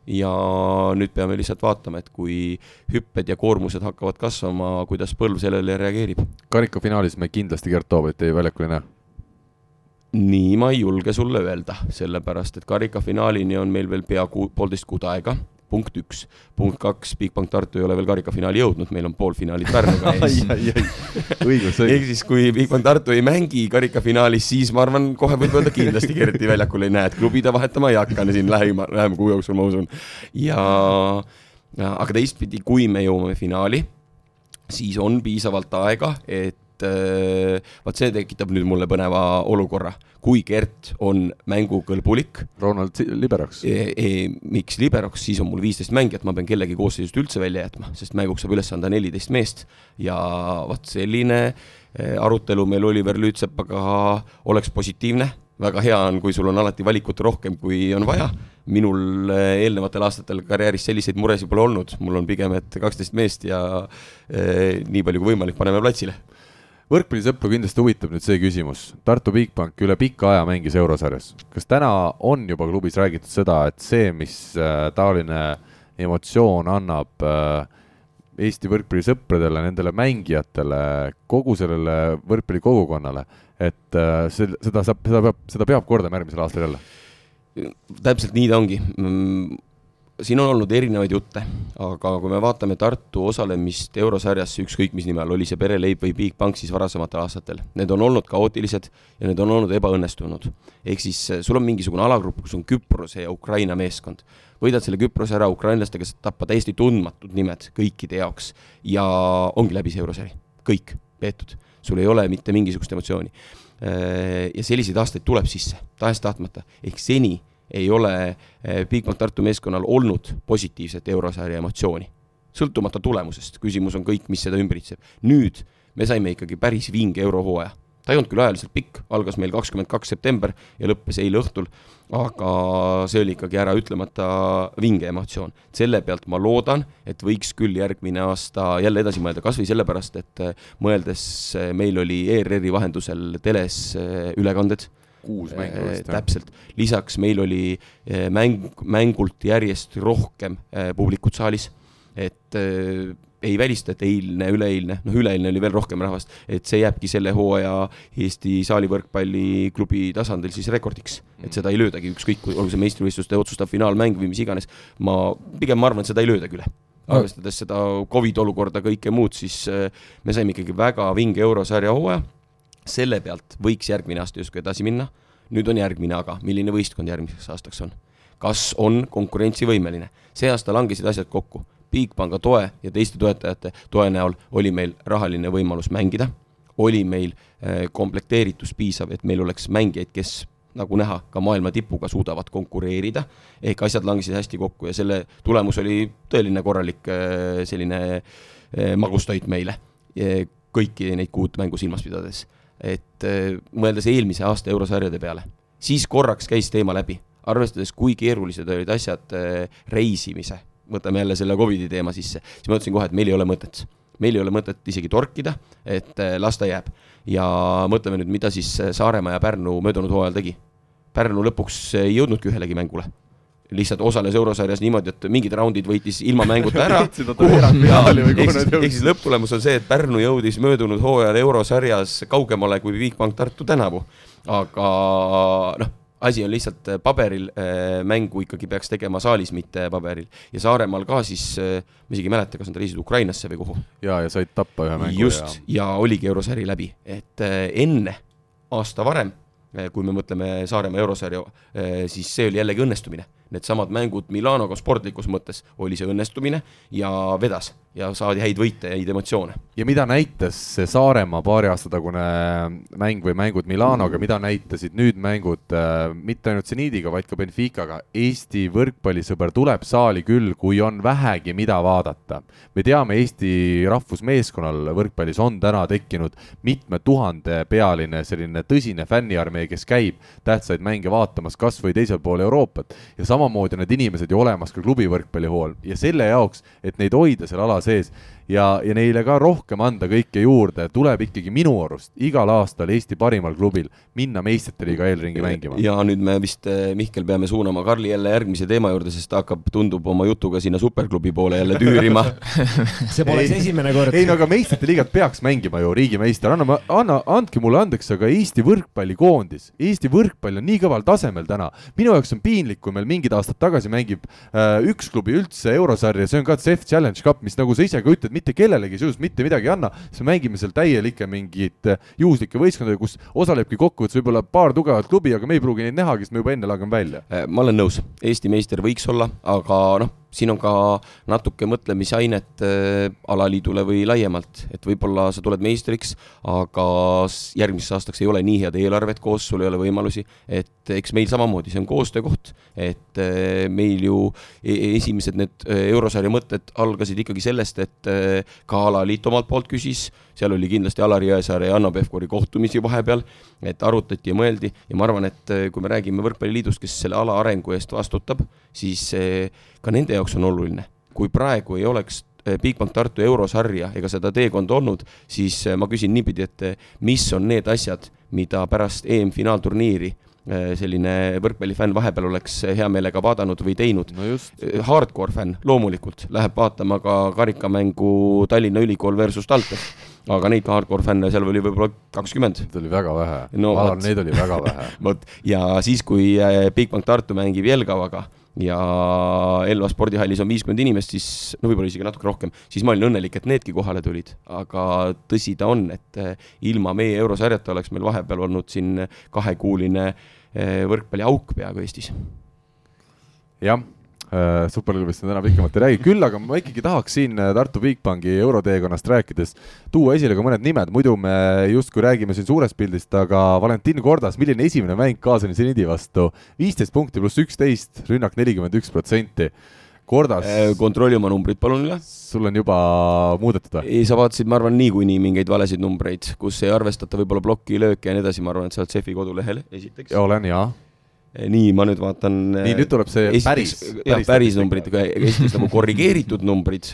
ja nüüd peame lihtsalt vaatama, et kui hüpped ja koormused hakkavad kasvama, kuidas põlv sellele reageerib. karikafinaalis me kindlasti Gert Toobeti väljakul ei näe nii ma ei julge sulle öelda, sellepärast et karikafinaalini on meil veel pea kuu, poolteist kuud aega, punkt üks. punkt kaks, Bigbank Tartu ei ole veel karikafinaali jõudnud, meil on poolfinaalid Pärnuga ees. õigus, õigus. ehk siis, kui Bigbank Tartu ei mängi karikafinaalis, siis ma arvan, kohe võib öelda kindlasti Gerti väljakul ei näe, et klubi ta vahetama ei hakka siin lähima, lähema kuu jooksul, ma usun. ja, ja, aga teistpidi, kui me jõuame finaali, siis on piisavalt aega, et et äh, vaat see tekitab nüüd mulle põneva olukorra, kui Gert on mängukõlbulik. Ronald liberoks e,. E, miks liberoks, siis on mul viisteist mängijat, ma pean kellegi koosseisust üldse välja jätma, sest mänguks saab üles anda neliteist meest ja vot selline e, arutelu meil Oliver Lüütsepaga oleks positiivne väga hea on, kui sul on alati valikut rohkem, kui on vaja. minul e, eelnevatel aastatel karjääris selliseid muresid pole olnud, mul on pigem, et kaksteist meest ja eh, nii palju kui võimalik paneme platsile võrkpallisõpru kindlasti huvitab nüüd see küsimus. Tartu Bigbank üle pika aja mängis eurosarjas. kas täna on juba klubis räägitud seda, et see, mis äh, taoline emotsioon annab äh, Eesti võrkpallisõpradele, nendele mängijatele, kogu sellele võrkpallikogukonnale, et äh, seda saab, seda peab, seda peab kordama järgmisel aastal jälle? täpselt nii ta ongi siin on olnud erinevaid jutte, aga kui me vaatame Tartu osalemist eurosarjas, ükskõik mis nime all, oli see Pereleib või Bigbank siis varasematel aastatel, need on olnud kaootilised ja need on olnud ebaõnnestunud. ehk siis eh, sul on mingisugune alagrupp, kus on Küprose ja Ukraina meeskond. võidad selle Küprose ära, ukrainlastega saad tappa täiesti tundmatud nimed kõikide jaoks ja ongi läbi see eurosari, kõik peetud, sul ei ole mitte mingisugust emotsiooni. Eh, ja selliseid aastaid tuleb sisse, tahes-tahtmata, ehk seni ei ole eh, Bigbank Tartu meeskonnal olnud positiivset eurosarja emotsiooni. sõltumata tulemusest, küsimus on kõik, mis seda ümbritseb. nüüd me saime ikkagi päris vinge eurohooaja. ta ei olnud küll ajaliselt pikk, algas meil kakskümmend kaks september ja lõppes eile õhtul, aga see oli ikkagi äraütlemata vinge emotsioon. selle pealt ma loodan, et võiks küll järgmine aasta jälle edasi mõelda, kas või sellepärast, et eh, mõeldes eh, meil oli ERR-i vahendusel teles ülekanded kuus mängu vist, täpselt, lisaks meil oli eh, mäng, mängult järjest rohkem eh, publikut saalis, et äh, ei välista, et eilne, üleeilne, noh, üleeilne oli veel rohkem rahvast, et see jääbki selle hooaja Eesti saalivõrkpalliklubi tasandil siis rekordiks. et seda ei löödagi, ükskõik, olgu see meistrivõistluste otsustav finaalmäng või mis iganes, ma pigem ma arvan, et seda ei löödagi üle. Arvestades seda Covid olukorda, kõike muud, siis me saime ikkagi väga vinge eurosarja hooaja selle pealt võiks järgmine aasta justkui edasi minna. nüüd on järgmine aga, milline võistkond järgmiseks aastaks on? kas on konkurentsivõimeline? see aasta langesid asjad kokku. Bigpanga toe ja teiste toetajate toe näol oli meil rahaline võimalus mängida, oli meil eh, komplekteeritus piisav, et meil oleks mängijaid, kes nagu näha, ka maailma tipuga suudavad konkureerida, ehk asjad langesid hästi kokku ja selle tulemus oli tõeline korralik eh, selline eh, magustoit meile, kõiki neid kuut mängu silmas pidades et äh, mõeldes eelmise aasta eurosarjade peale, siis korraks käis teema läbi, arvestades, kui keerulised olid asjad äh, reisimise, võtame jälle selle Covidi teema sisse, siis ma mõtlesin kohe, et meil ei ole mõtet. meil ei ole mõtet isegi torkida, et äh, las ta jääb. ja mõtleme nüüd, mida siis Saaremaa ja Pärnu möödunud hooajal tegi. Pärnu lõpuks ei jõudnudki ühelegi mängule lihtsalt osales eurosarjas niimoodi, et mingid raundid võitis ilma mänguta ära. ehk siis lõpptulemus on see, et Pärnu jõudis möödunud hooajal eurosarjas kaugemale kui Bigbank Tartu tänavu. aga noh, asi on lihtsalt äh, paberil, äh, mängu ikkagi peaks tegema saalis, mitte paberil. ja Saaremaal ka siis, äh, ma isegi ei mäleta, kas nad reisid Ukrainasse või kuhu. ja, ja said tappa ühe mängu. just, ja oligi eurosari läbi, et enne, aasta varem, kui me mõtleme Saaremaa eurosarja, siis see oli jällegi õnnestumine needsamad mängud Milanoga sportlikus mõttes oli see õnnestumine ja vedas ja saadi häid võite ja häid emotsioone. ja mida näitas see Saaremaa paari aasta tagune mäng või mängud Milanoga, mida näitasid nüüd mängud äh, mitte ainult Zenidiga, vaid ka Benficaga? Eesti võrkpallisõber tuleb saali küll, kui on vähegi, mida vaadata. me teame, Eesti rahvusmeeskonnal võrkpallis on täna tekkinud mitme tuhande pealine selline tõsine fänniarmee, kes käib tähtsaid mänge vaatamas kas või teisel pool Euroopat ja samamoodi on need inimesed ju olemas ka klubi võrkpallihool ja selle jaoks, et neid hoida seal ala sees ja, ja neile ka rohkem anda kõike juurde, tuleb ikkagi minu arust igal aastal Eesti parimal klubil minna meistrite liiga eelringi mängima. ja nüüd me vist, eh, Mihkel, peame suunama Karli jälle järgmise teema juurde, sest ta hakkab, tundub oma jutuga sinna superklubi poole jälle tüürima see poleks esimene kord. ei no aga meistrite liigat peaks mängima ju riigimeister, anna, anna, andke mulle andeks, aga Eesti võrkpallikoondis, Eesti võrkpall on nii kõval tasemel täna. minu jaoks on piinlik, kui meil mingid aastad tagasi mängib äh, üks klubi üldse eurosarja, see on ka CEF Challenge Cup, mis nagu sa ise ka ütled, mitte kellelegi sisuliselt mitte midagi ei anna, siis me mängime seal täielikke mingeid äh, juhuslikke võistkondadega, kus osalebki kokkuvõttes võib-olla paar tugevat klubi, aga me ei pruugi neid nähagi, sest me juba enne lageme välja. Äh, ma olen nõus, Eesti meister võiks olla, aga noh, siin on ka natuke mõtlemisainet äh, alaliidule või laiemalt, et võib-olla sa tuled meistriks, aga järgmiseks aastaks ei ole nii head eelarvet koos, sul ei ole võimalusi, et eks meil samamoodi, see on koostöökoht, et äh, meil ju e-, esimesed need äh, eurosarja mõtted algasid ikkagi sellest, et ka alaliit omalt poolt küsis, seal oli kindlasti Alari Jõesaare ja Hanno Pevkuri kohtumisi vahepeal, et arutati ja mõeldi ja ma arvan, et kui me räägime Võrkpalliliidust, kes selle ala arengu eest vastutab, siis ka nende jaoks on oluline. kui praegu ei oleks eh, Bigbank Tartu eurosarja ega seda teekonda olnud, siis eh, ma küsin niipidi, et eh, mis on need asjad, mida pärast EM-finaalturniiri selline võrkpallifänn vahepeal oleks hea meelega vaadanud või teinud? No. Hardcore fänn loomulikult. Läheb vaatama ka karikamängu Tallinna Ülikool versus TalTech, aga neid hardcore fänne seal oli võib-olla kakskümmend. Neid oli väga vähe. No,, ma arvan, neid oli väga vähe. Vot, ja siis, kui Bigbank Tartu mängib Jelgavaga ja Elva spordihallis on viiskümmend inimest, siis no võib-olla isegi natuke rohkem, siis ma olin õnnelik, et needki kohale tulid. aga tõsi ta on, et eh, ilma meie eurosarjata oleks meil vahepeal olnud siin kahekuuline eh, võrkpalliauk peaaegu Eestis. jah superklubist me täna pikemalt ei räägi, küll aga ma ikkagi tahaks siin äh, Tartu Bigbanki euroteekonnast rääkides tuua esile ka mõned nimed, muidu me justkui räägime siin suurest pildist, aga Valentin Kordas, milline esimene mäng Kaasani seniidi vastu, viisteist punkti pluss üksteist, rünnak nelikümmend üks protsenti. Kordas. Äh, kontrolli oma numbrid palun üle. sul on juba muudetud või? ei, sa vaatasid, ma arvan, niikuinii mingeid valesid numbreid, kus ei arvestata võib-olla plokilööke ja nii edasi, ma arvan, et sealt CEF-i kodulehel esiteks. olen, jaa nii, ma nüüd vaatan. nii, nüüd tuleb see esiteks, päris, päris, päris numbrid, esiteks nagu korrigeeritud numbrid,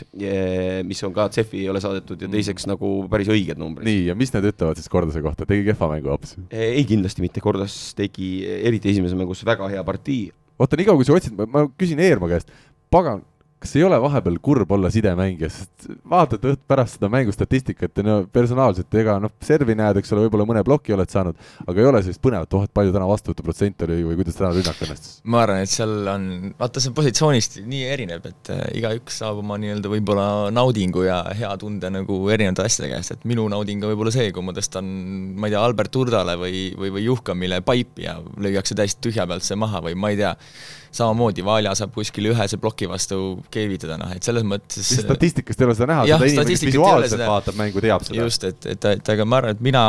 mis on ka CEF-i ei ole saadetud ja teiseks nagu päris õiged numbrid. nii, ja mis need ütlevad siis Kordase kohta, tegi kehva mängu hoopis? Eh, ei, kindlasti mitte, Kordas tegi eriti esimeses mängus väga hea partii. oota, niikaua kui sa otsid, ma küsin Eerma käest, pagan, kas ei ole vahepeal kurb olla sidemängija, sest vaatad õht pärast seda mängustatistikat ja no personaalselt, ega noh, servi näed, eks ole, võib-olla mõne ploki oled saanud, aga ei ole sellist põnevat, oh, et palju täna vastuvõtuprotsent oli või kuidas täna rünnak õnnestus? ma arvan, et seal on, vaata see positsioonist nii erinev, et äh, igaüks saab oma nii-öelda võib-olla naudingu ja hea tunde nagu erinevate asjade käest, et minu nauding on võib-olla see, kui ma tõstan, ma ei tea, Albert Urdale või, või, või Juhkamile paipi ja lüüakse täiesti tühja pealt see maha või ma ei tea, samamoodi Valja saab kuskil ühese ploki vastu keevitada, noh et selles mõttes statistikast ei ole seda näha, seda inimene, kes visuaalselt vaatab mängu, teab seda. just, et, et, et aga ma arvan, et mina,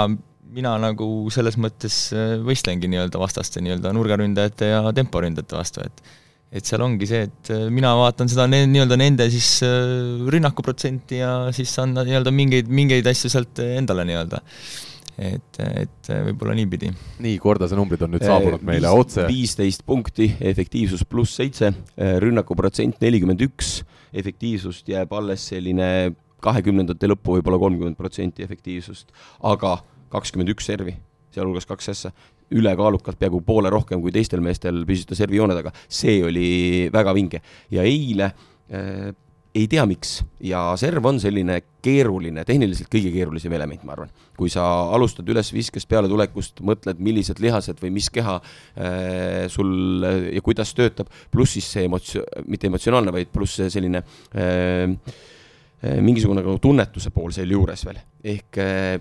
mina nagu selles mõttes äh, võistlengi nii-öelda vastaste nii-öelda nurgaründajate ja temporündajate vastu, et et seal ongi see, et äh, mina vaatan seda nii-öelda nende siis äh, rünnakuprotsenti ja siis saan nii-öelda mingeid, mingeid asju sealt endale nii-öelda et, et võib-olla niipidi. nii, Kordase numbrid on nüüd saabunud meile otse. viisteist punkti, efektiivsus pluss seitse, rünnakuprotsent nelikümmend üks, efektiivsust jääb alles selline kahekümnendate lõppu võib-olla kolmkümmend protsenti efektiivsust, aga kakskümmend üks servi, sealhulgas kaks ässa, ülekaalukalt peaaegu poole rohkem kui teistel meestel püsis ta servijoone taga, see oli väga vinge ja eile äh, ei tea, miks ja serv on selline keeruline, tehniliselt kõige keerulisem element, ma arvan. kui sa alustad ülesviskest pealetulekust, mõtled, millised lihased või mis keha äh, sul ja kuidas töötab, pluss siis see emots-, mitte emotsionaalne, vaid pluss see selline äh, äh, mingisugune nagu tunnetuse pool sealjuures veel, ehk äh,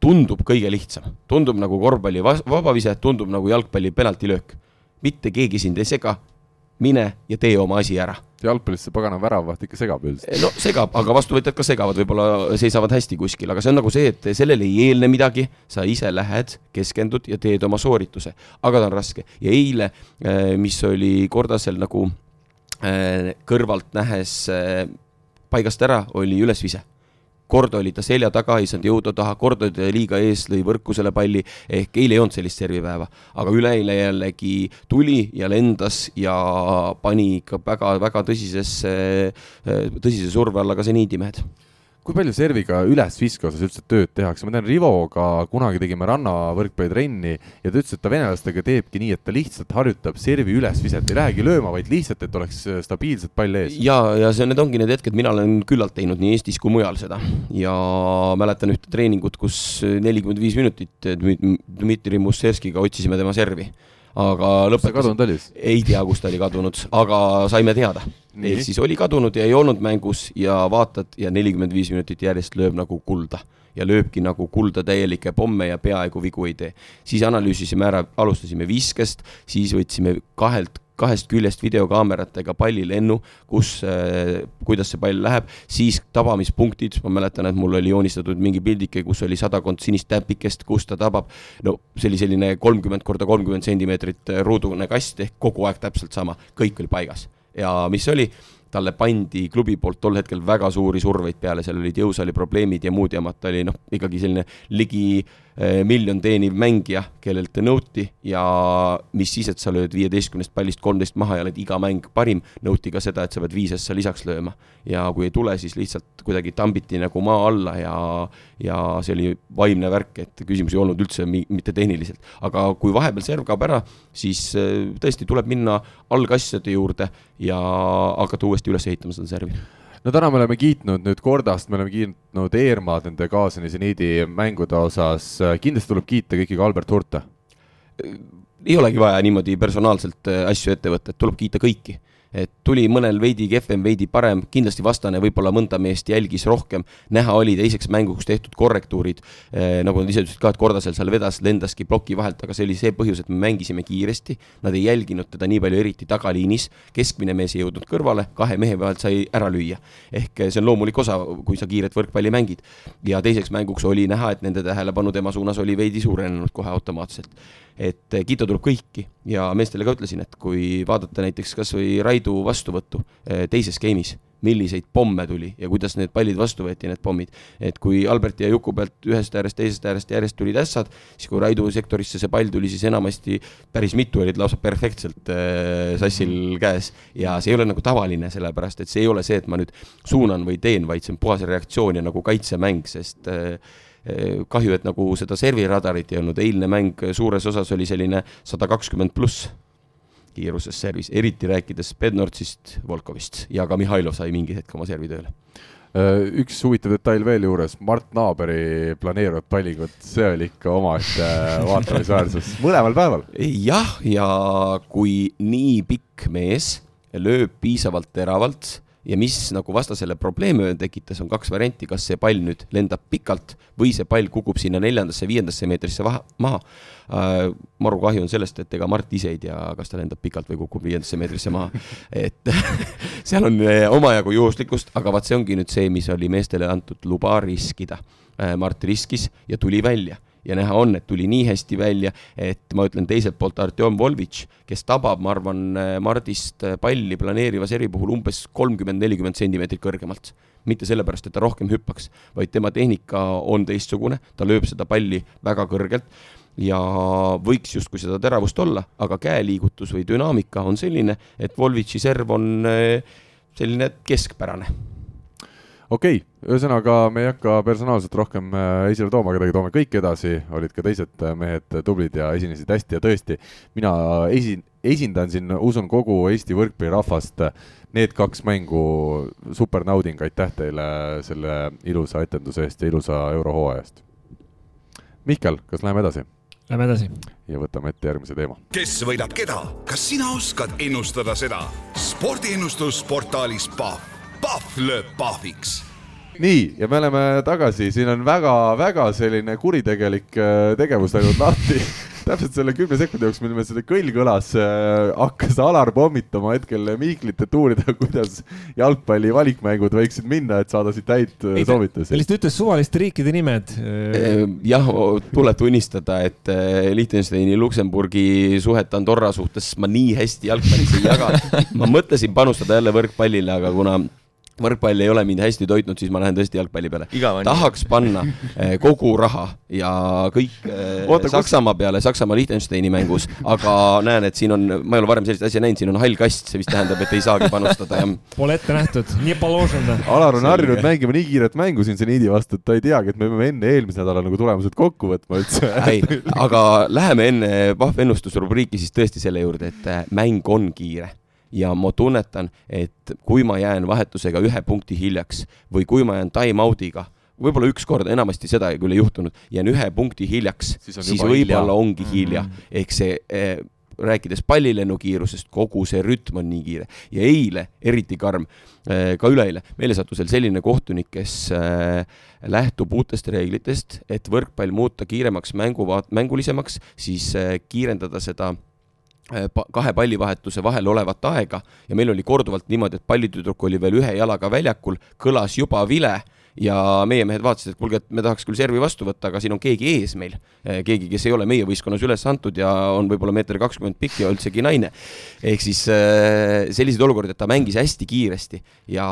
tundub kõige lihtsam, tundub nagu korvpalli vabavise, tundub nagu jalgpalli penaltilöök. mitte keegi sind ei sega, mine ja tee oma asi ära. jalgpallis see pagana väravaht ikka segab üldiselt. no segab, aga vastuvõtjad ka segavad, võib-olla seisavad hästi kuskil, aga see on nagu see, et sellele ei eelne midagi, sa ise lähed, keskendud ja teed oma soorituse, aga ta on raske ja eile, eh, mis oli Kordasel nagu eh, kõrvalt nähes eh, paigast ära, oli ülesvise kord oli ta selja taga, ei saanud jõuda taha, kord oli ta liiga ees, lõi võrku selle palli, ehk eile ei olnud sellist servipäeva. aga üleeile jällegi tuli ja lendas ja pani ikka väga-väga tõsisesse, tõsise surve alla ka seniidimehed kui palju serviga ülesviske osas üldse tööd tehakse, ma tean, Rivoga kunagi tegime rannavõrkpallitrenni ja ta ütles, et ta venelastega teebki nii, et ta lihtsalt harjutab servi ülesviset, ei lähegi lööma, vaid lihtsalt, et oleks stabiilselt pall ees. ja, ja see, need ongi need hetked, mina olen küllalt teinud nii Eestis kui mujal seda. Ja mäletan ühte treeningut, kus nelikümmend viis minutit Dmitri Mussevskiga otsisime tema servi aga lõpetas. kadunud oli siis? ei tea, kus ta oli kadunud, aga saime teada. ehk siis oli kadunud ja ei olnud mängus ja vaatad ja nelikümmend viis minutit järjest lööb nagu kulda ja lööbki nagu kulda täielikke pomme ja peaaegu vigu ei tee. siis analüüsisime ära, alustasime viskest, siis võtsime kahelt kahest küljest videokaameratega pallilennu, kus äh,, kuidas see pall läheb, siis tabamispunktid, ma mäletan, et mul oli joonistatud mingi pildike, kus oli sadakond sinist täpikest, kus ta tabab. no see oli selline kolmkümmend korda kolmkümmend sentimeetrit äh, ruudune kast ehk kogu aeg täpselt sama, kõik oli paigas. Ja mis oli? Talle pandi klubi poolt tol hetkel väga suuri surveid peale, seal olid jõusaali probleemid ja muud jamad, ta oli noh, ikkagi selline ligi eh, miljon teeniv mängija, kellelt nõuti ja mis siis, et sa lööd viieteistkümnest pallist kolmteist maha ja oled iga mäng parim, nõuti ka seda, et sa pead viis asja lisaks lööma. ja kui ei tule, siis lihtsalt kuidagi tambiti nagu maa alla ja, ja see oli vaimne värk, et küsimus ei olnud üldse mitte tehniliselt. aga kui vahepeal serv kaob ära, siis eh, tõesti tuleb minna algasjade juurde ja hakata uuesti üles ehitama seda servi no täna me oleme kiitnud nüüd Kordast, me oleme kiitnud Eermaad nende kaasani seniidi mängude osas, kindlasti tuleb kiita ikkagi Albert Hurte. ei olegi vaja niimoodi personaalselt äh, asju ette võtta, et tuleb kiita kõiki et tuli mõnel veidi kehvem, veidi parem, kindlasti vastane võib-olla mõnda meest jälgis rohkem, näha oli teiseks mänguks tehtud korrektuurid. Eh,, nagu nad ise ütlesid ka, et Kordasel seal vedas, lendaski ploki vahelt, aga see oli see põhjus, et me mängisime kiiresti, nad ei jälginud teda nii palju, eriti tagaliinis, keskmine mees ei jõudnud kõrvale, kahe mehe vahelt sai ära lüüa. ehk see on loomulik osa, kui sa kiiret võrkpalli mängid. ja teiseks mänguks oli näha, et nende tähelepanu tema suunas oli veidi suurenenud kohe automaatselt et kiita tuleb kõiki ja meestele ka ütlesin, et kui vaadata näiteks kasvõi Raidu vastuvõttu eh, teises game'is, milliseid pomme tuli ja kuidas need pallid vastu võeti, need pommid. et kui Alberti ja Juku pealt ühest äärest, teisest äärest järjest tulid ässad, siis kui Raidu sektorisse see pall tuli, siis enamasti päris mitu olid lausa perfektselt äh, sassil käes. ja see ei ole nagu tavaline, sellepärast et see ei ole see, et ma nüüd suunan või teen, vaid see on puhas reaktsioon ja nagu kaitsemäng, sest äh, kahju, et nagu seda serviradarit ei olnud, eilne mäng suures osas oli selline sada kakskümmend pluss kiiruses servis, eriti rääkides Bednortsist, Volkovist. Ja ka Mihhailov sai mingi hetk oma servi tööle. Eh, üks huvitav detail veel juures, Mart Naaberi planeerivad pallingut, see oli ikka omaette vaatamisväärsus. Mõlemal päeval. jah, ja kui nii pikk mees lööb piisavalt teravalt ja mis nagu vastasele probleeme tekitas, on kaks varianti, kas see pall nüüd lendab pikalt või see pall kukub sinna neljandasse, viiendasse meetrisse vaha, maha äh,. maru kahju on sellest, et ega Mart ise ei tea, kas ta lendab pikalt või kukub viiendasse meetrisse maha. et seal on äh, omajagu juhuslikkust, aga vaat see ongi nüüd see, mis oli meestele antud luba riskida äh,. Mart riskis ja tuli välja ja näha on, et tuli nii hästi välja, et ma ütlen teiselt poolt Artjom Volvitš, kes tabab, ma arvan, Mardist palli planeeriva seri puhul umbes kolmkümmend, nelikümmend sentimeetrit kõrgemalt. mitte sellepärast, et ta rohkem hüppaks, vaid tema tehnika on teistsugune, ta lööb seda palli väga kõrgelt ja võiks justkui seda teravust olla, aga käeliigutus või dünaamika on selline, et Volvitši serv on eh, selline keskpärane okei okay,, ühesõnaga me ei hakka personaalselt rohkem äh, esile tooma kedagi, toome kõik edasi, olid ka teised äh, mehed tublid ja esinesid hästi ja tõesti, mina esi-, esindan siin, usun, kogu Eesti võrkpallirahvast. Need kaks mängu, super nauding, aitäh teile selle ilusa etenduse eest ja ilusa eurohooaja eest. Mihkel, kas läheme edasi? Lähme edasi. ja võtame ette järgmise teema. kes võidab keda, kas sina oskad ennustada seda? spordiennustus portaalis Pahv Pahv lööb pahviks nii, ja me oleme tagasi, siin on väga-väga selline kuritegelik äh, tegevus läinud lahti täpselt selle kümne sekundi jooksul, mil meil selle kõll kõlas äh,, hakkas Alar pommitama hetkel Miiklit, et uurida, kuidas jalgpalli valikmängud võiksid minna, et saada siit häid äh, soovitusi. ta lihtsalt ütles suvaliste riikide nimed. Äh, jah, tuleb tunnistada, et Liechtensteini, Luksemburgi suhet Andorra suhtes ma nii hästi jalgpallis ei jaga. ma mõtlesin panustada jälle võrkpallile, aga kuna võrkpall ei ole mind hästi toitnud, siis ma lähen tõesti jalgpalli peale. tahaks panna eh, kogu raha ja kõik eh, Oota, kus- Saksamaa peale Saksamaa Liechtensteini mängus, aga näen, et siin on, ma ei ole varem sellist asja näinud, siin on hall kast, see vist tähendab, et ei saagi panustada ja Pole ette nähtud, nii položene. Alar on harjunud mängima nii kiiret mängu siin seniidi vastu, et ta ei teagi, et me peame enne eelmise nädala nagu tulemused kokku võtma üldse. ei, aga läheme enne Pahv ennustusrubriiki siis tõesti selle juurde, et äh, mäng on kiire ja ma tunnetan, et kui ma jään vahetusega ühe punkti hiljaks või kui ma jään time-out'iga, võib-olla ükskord, enamasti seda küll ei juhtunud, jään ühe punkti hiljaks, Siis siis võib-olla hilja. ongi hilja mm. -hmm. ehk see eh, rääkides pallilennukiirusest, kogu see rütm on nii kiire ja eile eriti karm, ka üleeile, meile sattus veel selline kohtunik, kes äh, lähtub uutest reeglitest, et võrkpall muuta kiiremaks mängu, mängulisemaks, siis äh, kiirendada seda kahe pallivahetuse vahel olevat aega ja meil oli korduvalt niimoodi, et pallitüdruk oli veel ühe jalaga väljakul, kõlas juba vile ja meie mehed vaatasid, et kuulge, et me tahaks küll servi vastu võtta, aga siin on keegi ees meil. keegi, kes ei ole meie võistkonnas üles antud ja on võib-olla meeter kakskümmend pikk ja üldsegi naine. ehk siis äh, selliseid olukordi, et ta mängis hästi kiiresti ja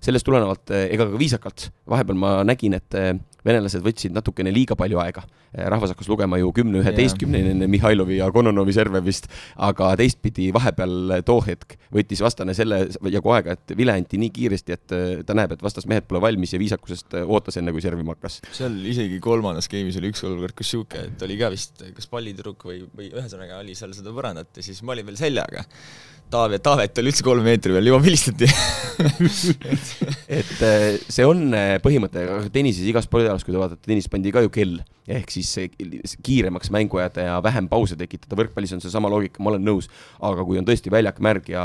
sellest tulenevalt äh, ega ka viisakalt, vahepeal ma nägin, et äh, venelased võtsid natukene liiga palju aega. rahvas hakkas lugema ju kümne, üheteistkümneni enne Mihhailovi ja Kononovi serve vist, aga teistpidi vahepeal too hetk võttis vastane selle jagu aega, et vile anti nii kiiresti, et äh, ta näeb, et vastasmehed pole valmis ja viisakusest ootas enne, kui servima hakkas. seal isegi kolmandas game'is oli üks olukord, kus sihuke, et oli ka vist kas pallitüdruk või, või ühesõnaga oli seal seda põrandat ja siis ma olin veel seljaga. Taavet, Taavet oli üldse kolme meetri peal, juba vilistati. et äh, see on äh, põhimõte, aga tennises igas spordialas, kui te vaatate, tennis pandi ka ju kell, ehk siis see kiiremaks mängu ajada ja vähem pause tekitada, võrkpallis on seesama loogika, ma olen nõus, aga kui on tõesti väljak märg ja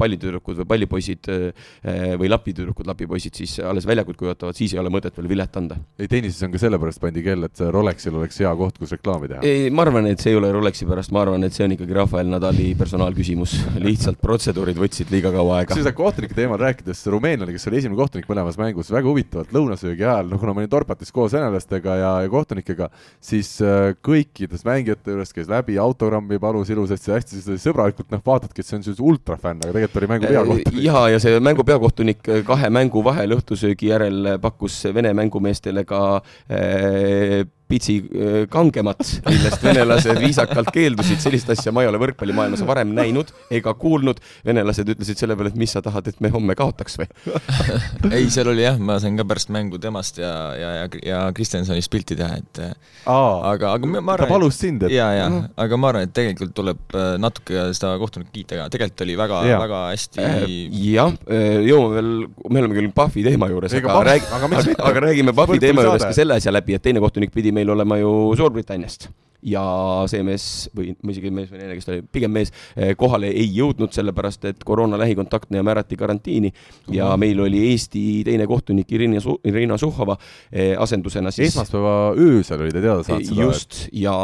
pallitüdrukud või pallipoisid äh, või lapitüdrukud, lapipoisid siis alles väljakut kujutavad, siis ei ole mõtet veel vilet anda. ei, tennises on ka sellepärast pandi kell, et Rolexil oleks hea koht, kus reklaami teha. ei, ma arvan, et see ei ole Rolexi pärast, ma arvan, et see on ikkagi Rafael Nadali personaalküsimus, lihtsalt protseduurid võtsid liiga kaua aega. seda kohtunike teemal rääkides, rumeenlane, kes oli esimene kohtunik mõlemas mängus, väga huvitavalt lõunasöögi ajal, no kuna ma olin Dorpatis koos venelastega ja, ja kohtunikega, siis äh, kõikidest mängijate juurest käis läbi, autogrammi palus ilusasti, hästi sõbralikult, noh, vaatadki, et see on siis ultrafänn, aga tegelikult oli mängu peakohtunik. ja, ja see mängu peakohtunik kahe mängu vahel õhtusöögi järel pakkus Vene mängumeestele ka äh, pitsi äh, kangemat, millest venelased viisakalt keeldusid, sellist asja ma ei ole võrkpallimaailmas varem näinud ega kuulnud. venelased ütlesid selle peale, et mis sa tahad, et me homme kaotaks või? ei, seal oli jah, ma sain ka pärast mängu temast ja, ja, ja, ja Kristjansonist pilti teha, et aa, aga, aga ma ma ta arvan, palus sind, et ja, ja noh,, aga ma arvan, et tegelikult tuleb äh, natuke seda kohtunikku kiita ka, tegelikult oli väga Jaa., väga hästi jah, jõuame veel, me oleme küll Pahvi teema juures, aga aga mitte? aga räägime Pahvi teema juures ka selle asja läbi, et teine kohtunik pidi meil olema ju Suurbritanniast. Ja see mees või ma isegi mees või ta oli, pigem mees, kohale ei jõudnud, sellepärast et koroona lähikontaktne ja määrati karantiini. Ja meil oli Eesti teine kohtunik Irina Su-, Irina Suhhova eh, asendusena siis esmaspäeva öösel oli ta teada saanud seda. just, ja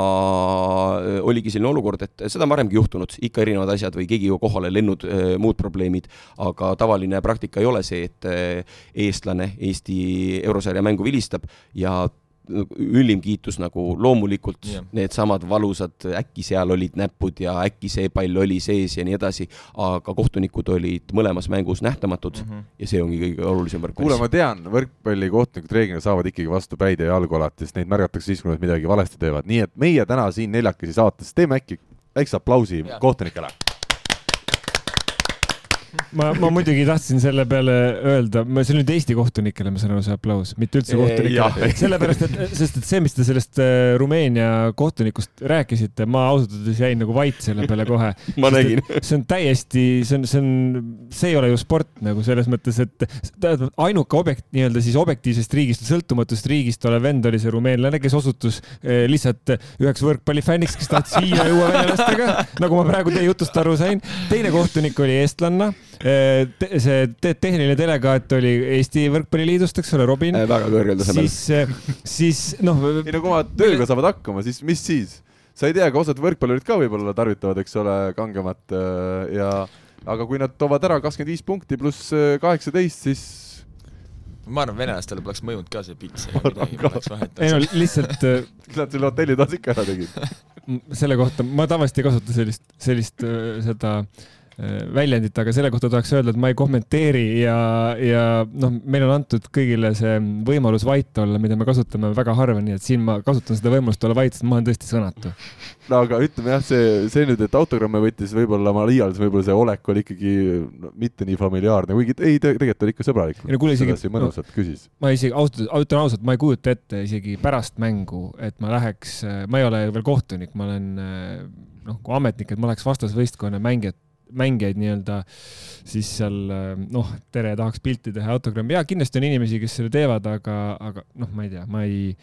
öö, oligi selline olukord, et seda on varemgi juhtunud, ikka erinevad asjad või keegi jõua kohale, lennud, muud probleemid, aga tavaline praktika ei ole see, et eestlane Eesti eurosarja mängu vilistab ja ülim kiitus nagu loomulikult Jah. needsamad valusad, äkki seal olid näpud ja äkki see pall oli sees ja nii edasi, aga kohtunikud olid mõlemas mängus nähtamatud mm -hmm. ja see ongi kõige olulisem kuule, võrkpallis. ma tean, võrkpallikohtunikud reeglina saavad ikkagi vastu päid ja jalgu alati, sest neid märgatakse siis, kui nad midagi valesti teevad, nii et meie täna siin neljakesi saates teeme äkki väikse aplausi Jaa. kohtunikele. ma, ma muidugi tahtsin selle peale öelda, see on nüüd Eesti kohtunikele, ma saan aru, see aplaus, mitte üldse kohtunikele. sellepärast, et, sest et see, mis te sellest äh, Rumeenia kohtunikust rääkisite, ma ausalt öeldes jäin nagu vait selle peale kohe. ma nägin. see on täiesti, see on, see on, see ei ole ju sport nagu selles mõttes, et tähendab, ainuke objekt nii-öelda siis objektiivsest riigist, sõltumatust riigist olev vend oli see rumeenlane, kes osutus eh, lihtsalt üheks võrkpallifänniks, kes tahtis siia juua venelastega, nagu ma praegu teie jutust aru sain. teine kohtunik oli eestlanna, see te tehniline delegaat oli Eesti Võrkpalliliidust, eks ole, Robin. väga kõrgel tasemel. siis, siis noh, ei no kui oma tööga saavad hakkama, siis mis siis? sa ei tea, ka osad võrkpallurid ka võib-olla tarvitavad, eks ole, kangemat äh, ja aga kui nad toovad ära kakskümmend viis punkti pluss äh, kaheksateist, siis ma arvan, venelastele poleks mõjunud ka see vahet. ei no lihtsalt äh, nad selle hotellitoas ikka ära tegid. selle kohta, ma tavaliselt ei kasuta sellist, sellist äh, seda väljendit, aga selle kohta tahaks öelda, et ma ei kommenteeri ja, ja noh, meil on antud kõigile see võimalus vait olla, mida me kasutame väga harva, nii et siin ma kasutan seda võimalust olla vait, sest ma olen tõesti sõnatu. no aga ütleme jah, see, see nüüd, et autogramme võttis, võib-olla ma liialdasin, võib-olla see olek oli ikkagi no, mitte nii familiaarne, kuigi ei, tegelikult oli ikka sõbralik. ei no kuule isegi. mõnusalt no, küsis. ma isegi ausalt, ütlen ausalt, ma ei kujuta ette isegi pärast mängu, et ma läheks, ma ei ole veel kohtunik, ma olen noh, kui ametnik, et ma läheks vastasvõistkonna mängijat mängijaid nii-öelda siis seal noh, tere, tahaks pilti teha, autogrammi, jaa, kindlasti on inimesi, kes selle teevad, aga, aga noh, ma ei tea, ma ei,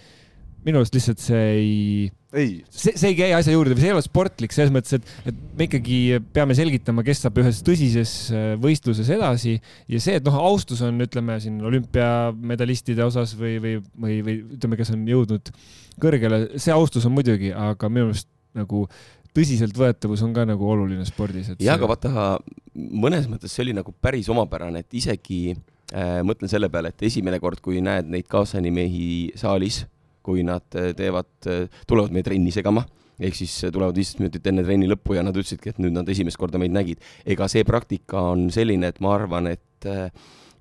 minu arust lihtsalt see ei, ei., see, see ei käi asja juurde või see ei ole sportlik selles mõttes, et, et me ikkagi peame selgitama, kes saab ühes tõsises äh, võistluses edasi ja see, et noh, austus on, ütleme siin olümpiamedalistide osas või, või, või, või ütleme, kes on jõudnud kõrgele, see austus on muidugi, aga minu meelest nagu tõsiseltvõetavus on ka nagu oluline spordis. jah, aga vaata, mõnes mõttes see oli nagu päris omapärane, et isegi äh, mõtlen selle peale, et esimene kord, kui näed neid kaasanimehi saalis, kui nad äh, teevad, äh, tulevad meie trenni segama, ehk siis äh, tulevad viisteist minutit enne trenni lõppu ja nad ütlesidki, et nüüd nad esimest korda meid nägid. ega see praktika on selline, et ma arvan, et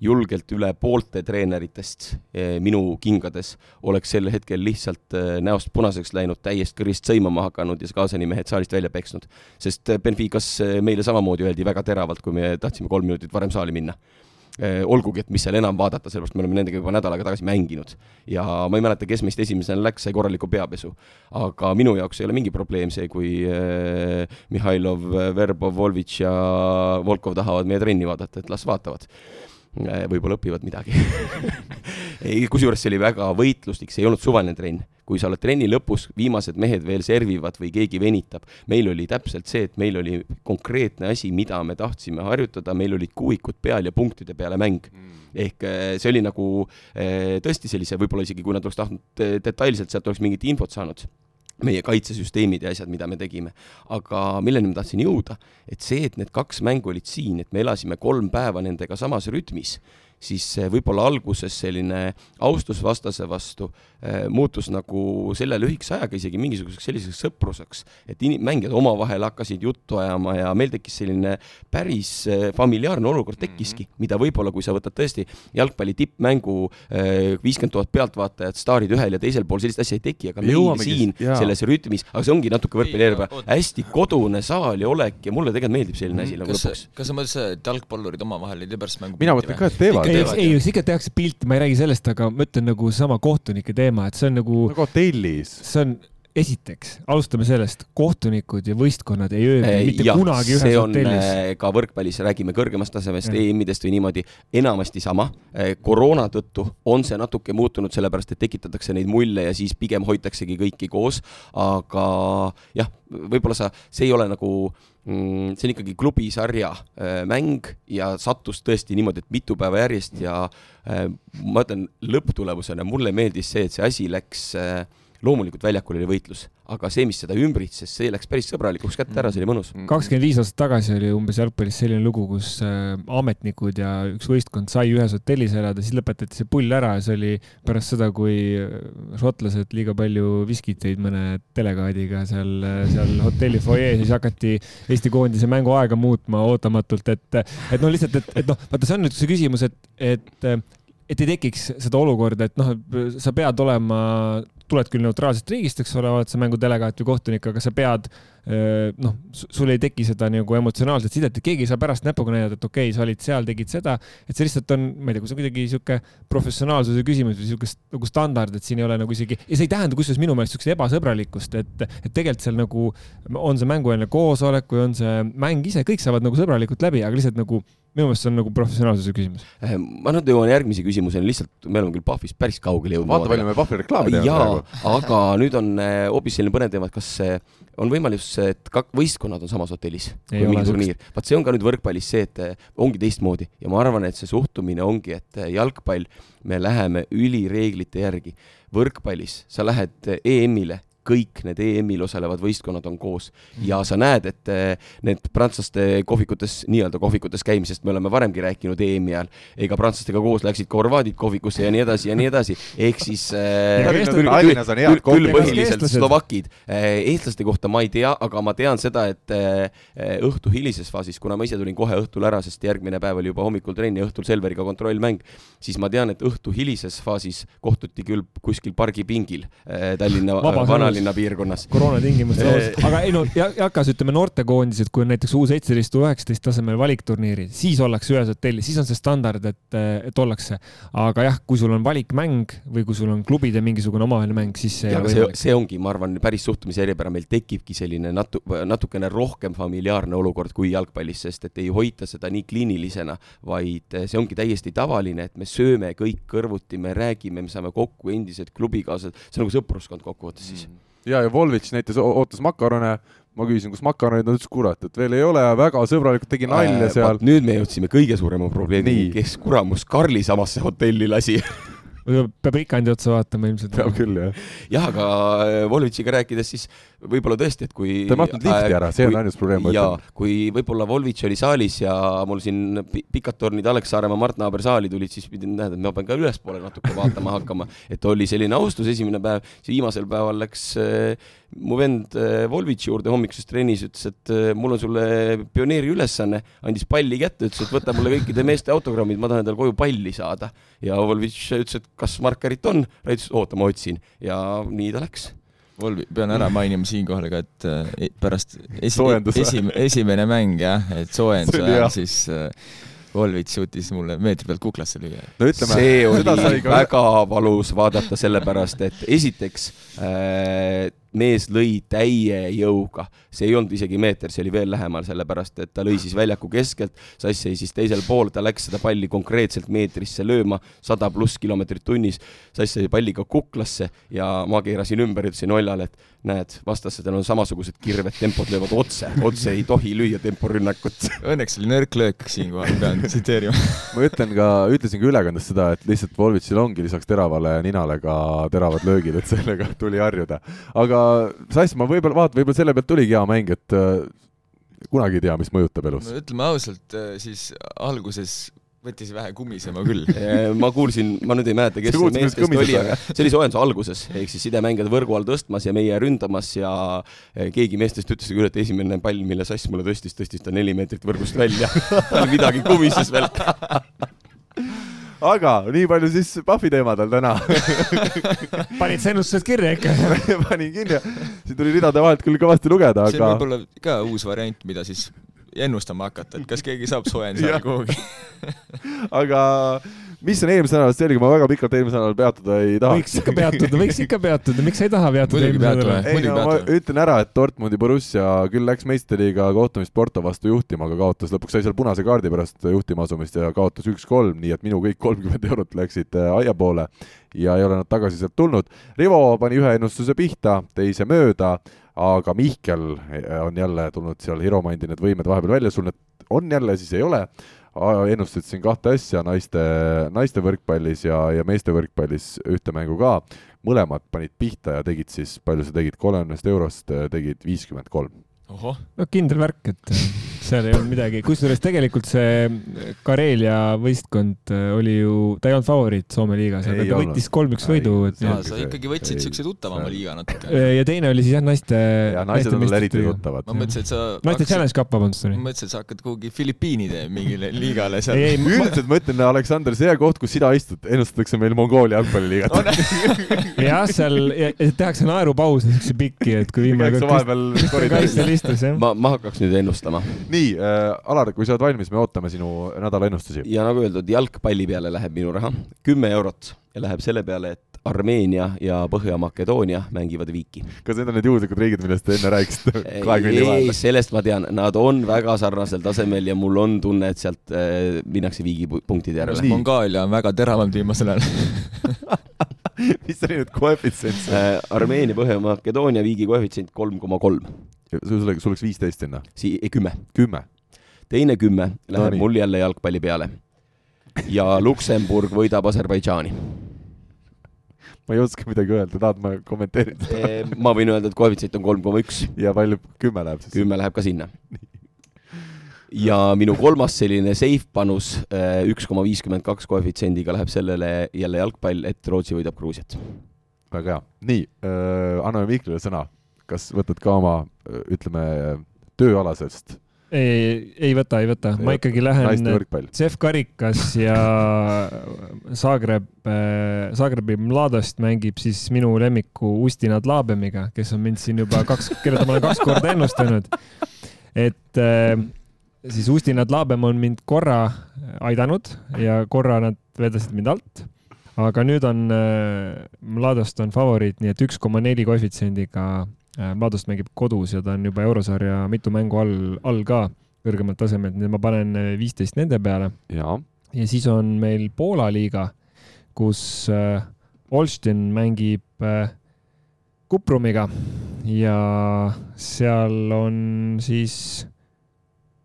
julgelt üle poolte treeneritest eh, minu kingades oleks sel hetkel lihtsalt eh, näost punaseks läinud, täiesti kõrist sõimama hakanud ja kaasani mehed saalist välja peksnud. sest eh, Benficas meile samamoodi öeldi väga teravalt, kui me tahtsime kolm minutit varem saali minna olgugi, et mis seal enam vaadata, sellepärast me oleme nendega juba nädal aega tagasi mänginud. ja ma ei mäleta, kes meist esimesena läks, sai korraliku peapesu. aga minu jaoks ei ole mingi probleem see, kui Mihhailov, Verbov, Volvitš ja Volkov tahavad meie trenni vaadata, et las vaatavad võib-olla õpivad midagi. Ei, kusjuures see oli väga võitluslik, see ei olnud suvaline trenn. kui sa oled trenni lõpus, viimased mehed veel servivad või keegi venitab, meil oli täpselt see, et meil oli konkreetne asi, mida me tahtsime harjutada, meil olid kuuikud peal ja punktide peale mäng. Mm. ehk äh, see oli nagu äh, tõesti sellise, võib-olla isegi kui nad oleks tahtnud detailselt, sealt oleks mingit infot saanud meie kaitsesüsteemid ja asjad, mida me tegime. aga milleni ma tahtsin jõuda, et see, et need kaks mängu olid siin, et me elasime kolm päeva nendega samas rütmis, siis võib-olla alguses selline austus vastase vastu muutus nagu selle lühikese ajaga isegi mingisuguseks selliseks sõpruseks, et in-, mängijad omavahel hakkasid juttu ajama ja meil tekkis selline päris äh, familiaarne olukord tekkiski mm, -hmm. mida võib-olla, kui sa võtad tõesti jalgpalli tippmängu äh, viiskümmend tuhat pealtvaatajat, staarid ühel ja teisel pool, sellist asja ei teki, aga meil siin jaa. selles rütmis, aga see ongi natuke võrkpalli hästi kodune saal ja olek ja mulle tegelikult meeldib selline asi nagu lõpuks. kas sa mõtlesid, et jalgpallurid omavahel ei tee pärast mängu mina mõtlen ka, et teevad ei, ei, ikka tehakse pilti, ma ei räägi sellest, aga ma ütlen nagu sama kohtunike teema, et see on nagu. nagu hotellis. see on, esiteks, alustame sellest, kohtunikud ja võistkonnad ei ööbi äh, mitte ja, kunagi ühes hotellis. Äh, ka võrkpallis, räägime kõrgemast tasemest, EM-idest või niimoodi, enamasti sama. Äh, koroona tõttu on see natuke muutunud, sellepärast et tekitatakse neid mulle ja siis pigem hoitaksegi kõiki koos, aga jah, võib-olla sa, see ei ole nagu mm, see on ikkagi klubisarja äh, mäng ja sattus tõesti niimoodi, et mitu päeva järjest ja äh, ma ütlen lõpptulemusena mulle meeldis see, et see asi läks äh, loomulikult väljakul oli võitlus, aga see, mis seda ümbritses, see läks päris sõbralikuks kätte ära, see oli mõnus. Mm. kakskümmend viis aastat tagasi oli umbes jalgpallis selline lugu, kus äh, ametnikud ja üks võistkond sai ühes hotellis elada, siis lõpetati see pull ära ja see oli pärast seda, kui äh, šotlased liiga palju viskit tõid mõne delegaadiga seal, äh, seal hotelli fuajee, siis hakati Eesti koondise mänguaega muutma ootamatult, et, et no lihtsalt, et, et noh, vaata, see on nüüd see küsimus, et, et et ei tekiks seda olukorda, et noh, sa pead olema tuled küll neutraalsest riigist, eks ole, oled sa mängudelegaat või kohtunik, aga sa pead noh, sul ei teki seda nagu emotsionaalset sidet, et keegi ei saa pärast näpuga näidata, et okei okay,, sa olid seal, tegid seda, et see lihtsalt on, ma ei tea, kui see on kuidagi sihuke professionaalsuse küsimus või sihuke nagu standard, et siin ei ole nagu isegi ja see ei tähenda kusjuures minu meelest siukest ebasõbralikkust, et, et tegelikult seal nagu on see mängueelne koosolek või on see mäng ise, kõik saavad nagu sõbralikult läbi, aga lihtsalt nagu minu meelest see on nagu professionaalsuse küsimus. Äh, ma nüüd jõuan järgmise küsimuseni, lihtsalt me oleme küll Pahvist päris kaugele jõudnud. vaata, palju me Pahvi reklaami teeme praegu. aga nüüd on äh, hoopis selline põnev teema, et kas on võimalus, et kak-, võistkonnad on samas hotellis kui mingi turniir. vaat see on ka nüüd võrkpallis see, et äh, ongi teistmoodi ja ma arvan, et see suhtumine ongi, et jalgpall, me läheme ülireeglite järgi. võrkpallis sa lähed EM-ile kõik need EM-il osalevad võistkonnad on koos. Ja sa näed, et eh, need prantslaste kohvikutes, nii-öelda kohvikutes käimisest me oleme varemgi rääkinud EM-i ajal, ega prantslastega koos läksid ka horvaadid kohvikusse ja nii edasi ja nii edasi, ehk siis eh, Ega küll- küll- põhiliselt slovakid. eestlaste kohta ma ei tea, aga ma tean seda, et eh, õhtu hilises faasis, kuna ma ise tulin kohe õhtul ära, sest järgmine päev oli juba hommikul trenn ja õhtul Selveriga kontrollmäng, siis ma tean, et õhtu hilises faasis kohtuti küll kuskil pargipingil eh, Tallinna Vabas vanalinna piirkonnas. koroona tingimustes Eh. aga ei no ja- Jakas, ütleme noortekoondised, kui on näiteks U seitseteist, U üheksateist tasemel valikturniirid, siis ollakse ühes hotellis, siis on see standard, et, et ollakse. aga jah, kui sul on valikmäng või kui sul on klubide mingisugune omavaheline mäng, siis see see, see ongi, ma arvan, päris suhtumise eripära, meil tekibki selline natu-, natukene rohkem familiaarne olukord kui jalgpallis, sest et ei hoita seda nii kliinilisena, vaid see ongi täiesti tavaline, et me sööme kõik kõrvuti, me räägime, me saame kokku endised klubikaaslased, see on nagu sõpruskond kokkuvõttes siis. ja, ja Volvitš näiteks o- ootas makarone, ma küsisin, kus makaronid on, ütles, kurat, et veel ei ole, väga sõbralikult tegi nalja seal. Äh, nüüd me jõudsime kõige suurema probleemini kes kuramus Karli samasse hotelli lasi. peab ikandi otsa vaatama ilmselt. peab küll, jah. jah, aga Volvitšiga rääkides siis võib-olla tõesti, et kui ta ei mahtunud lifti ära, see on kui- ainus probleem, ütlen., kui võib-olla Volvitš oli saalis ja mul siin pi- pikad tornid Alex Saaremaa, Mart Naaber saali tulid, siis pidin, näed, et ma pean ka ülespoole natuke vaatama hakkama, et oli selline austus esimene päev, siis viimasel päeval läks äh, mu vend äh, Volvitši juurde hommikuses trennis, ütles, et äh, mul on sulle pioneeri ülesanne, andis palli kätte, ütles, et võta mulle kõikide meeste autogrammid, ma tahan endale koju palli saada. ja Volvitš ütles, et kas markerit on, Rait ütles, oota, ma otsin. Ja nii ta läks. Volvi, pean ära mainima siinkohal ka, et äh, pärast esi, esim, esimene mäng jah, et soojenduse ajal siis äh, Volvits suutis mulle meetri pealt kuklasse lüüa. no ütleme, see oli ka väga valus vaadata, sellepärast et esiteks äh, mees lõi täie jõuga, see ei olnud isegi meeter, see oli veel lähemal, sellepärast et ta lõi siis väljaku keskelt, sass seisis teisel pool, ta läks seda palli konkreetselt meetrisse lööma, sada pluss kilomeetrit tunnis, sass sai palliga kuklasse ja ma keerasin ümber ütlesin Oljale, et näed, vastassedel on samasugused kirved, tempod löövad otse, otse ei tohi lüüa temporünnakut. Õnneks oli nõrk löök siinkohal, pean tsiteerima. ma ütlen ka, ütlesin ka ülekandes seda, et lihtsalt Volvitšil ongi lisaks teravale ninale ka teravad löögid, et sellega tuli harjuda. aga Sass, ma võib-olla, vaata, võib-olla selle pealt tuligi hea mäng, et äh, kunagi ei tea, mis mõjutab elus. no ütleme ausalt, siis alguses võttis vähe kumisema küll. ma kuulsin, ma nüüd ei mäleta, kes see kuidas meestest kõmised oli, aga see oli soojenduse alguses, ehk siis sidemängijad võrgu all tõstmas ja meie ründamas ja eh, keegi meestest ütles küll, et esimene pall, mille Sass mulle tõstis, tõstis ta neli meetrit võrgust välja. tal midagi kumises veel. aga nii palju siis Pahvi teemadel täna panid sa ennustused kirja ikka? panin kirja, siin tuli ridade vahelt küll kõvasti lugeda, see on aga võib-olla ka uus variant, mida siis ennustama hakata, et kas keegi saab ajal kuhugi. aga mis on eelmisest nädalast selge, ma väga pikalt eelmisel nädalal peatuda ei võiks tahaks. ikka peatuda, võiks ikka peatuda, miks sa ei taha peatuda peatume. nädalale? ei no ma ütlen ära, et Dortmundi Borussia küll läks meistriliiga kohtumist Porto vastu juhtima, aga kaotas, lõpuks sai seal punase kaardi pärast juhtima asumist ja kaotas üks-kolm, nii et minu kõik kolmkümmend eurot läksid äh, aia poole ja ei ole nad tagasi sealt tulnud. Rivo pani ühe ennustuse pihta, teise mööda, aga Mihkel äh, on jälle tulnud seal Hiromandi need võimed vahepeal välja, sul need on jälle, siis ei ole. Ennustasid siin kahte asja naiste, naiste võrkpallis ja, ja meeste võrkpallis ühte mängu ka. mõlemad panid pihta ja tegid siis, palju sa tegid, kolmekümnest eurost tegid viiskümmend kolm. no kindel värk, et seal ei olnud midagi, kusjuures tegelikult see Karelia võistkond äh, oli ju, ta ei olnud favoriit Soome liigas, aga ta võttis kolm-üks võidu, sa ikkagi võtsid siukse tuttavama liiga natuke. ja teine oli siis jah, naiste. ja naised on veel eriti. tuttavad ma. mõtlesin, et sa naiste Challenge Cup, vabandust, ma mõtlesin, et sa hakkad kuhugi Filipiinide mingile liigale seal. üldiselt ma ütlen, Aleksander, see koht, kus sina istud, ennustatakse meil Mongoolia jalgpalliliigat. jah, seal tehakse naerupause siukse pikki, et kui viimane vahepeal koridoris. Ma, ma hakkaks nüüd ennustama nii äh,, Alar, kui sa oled valmis, me ootame sinu nädala ennustusi. ja nagu öeldud, jalgpalli peale läheb minu raha, kümme eurot ja läheb selle peale, et Armeenia ja Põhja-Makedoonia mängivad viiki. kas need on need juhuslikud riigid, millest te enne rääkisite kahe külje ei, vahel? sellest ma tean, nad on väga sarnasel tasemel ja mul on tunne, et sealt äh, minnakse viigi pu- punktide järele. Nii. Mongoolia on väga teravalt viimasel ajal. mis oli nüüd koefitsient? Äh, Armeenia, Põhja-Makedoonia viigi koefitsient kolm koma kolm, sul oleks, viisteist sinna, sii-, kümme. kümme. teine kümme läheb nii. mul jälle jalgpalli peale. ja Luksemburg võidab Aserbaidžaani. ma ei oska midagi öelda, tahad ma kommenteerin seda? ma võin öelda, et koefitsient on kolm koma üks, ja palju, kümme läheb siis? kümme läheb ka sinna. Ja minu kolmas selline safe panus, üks koma viiskümmend kaks koefitsiendiga läheb sellele jälle jalgpall, et Rootsi võidab Gruusiat. väga hea, nii äh,, anname Mihklile sõna. kas võtad ka oma, ütleme, tööalasest ei, ei võta, ei võta, ma ikkagi lähen? CEF karikas ja Zagreb, Zagrebi Mladost mängib siis minu lemmiku Ustina Dlabemiga, kes on mind siin juba kaks, keda ma olen kaks korda ennustanud. et äh, siis Ustina Dlabem on mind korra aidanud ja korra nad vedasid mind alt. aga nüüd on äh, Mladost on favoriit, nii et üks koma neli koefitsiendiga äh, Mladost mängib kodus ja ta on juba eurosarja mitu mängu all, all ka kõrgemalt tasemelt, nii et ma panen äh, viisteist nende peale. Ja siis on meil Poola liiga, kus äh, Olsztyn mängib äh, Kuprumiga. Ja seal on siis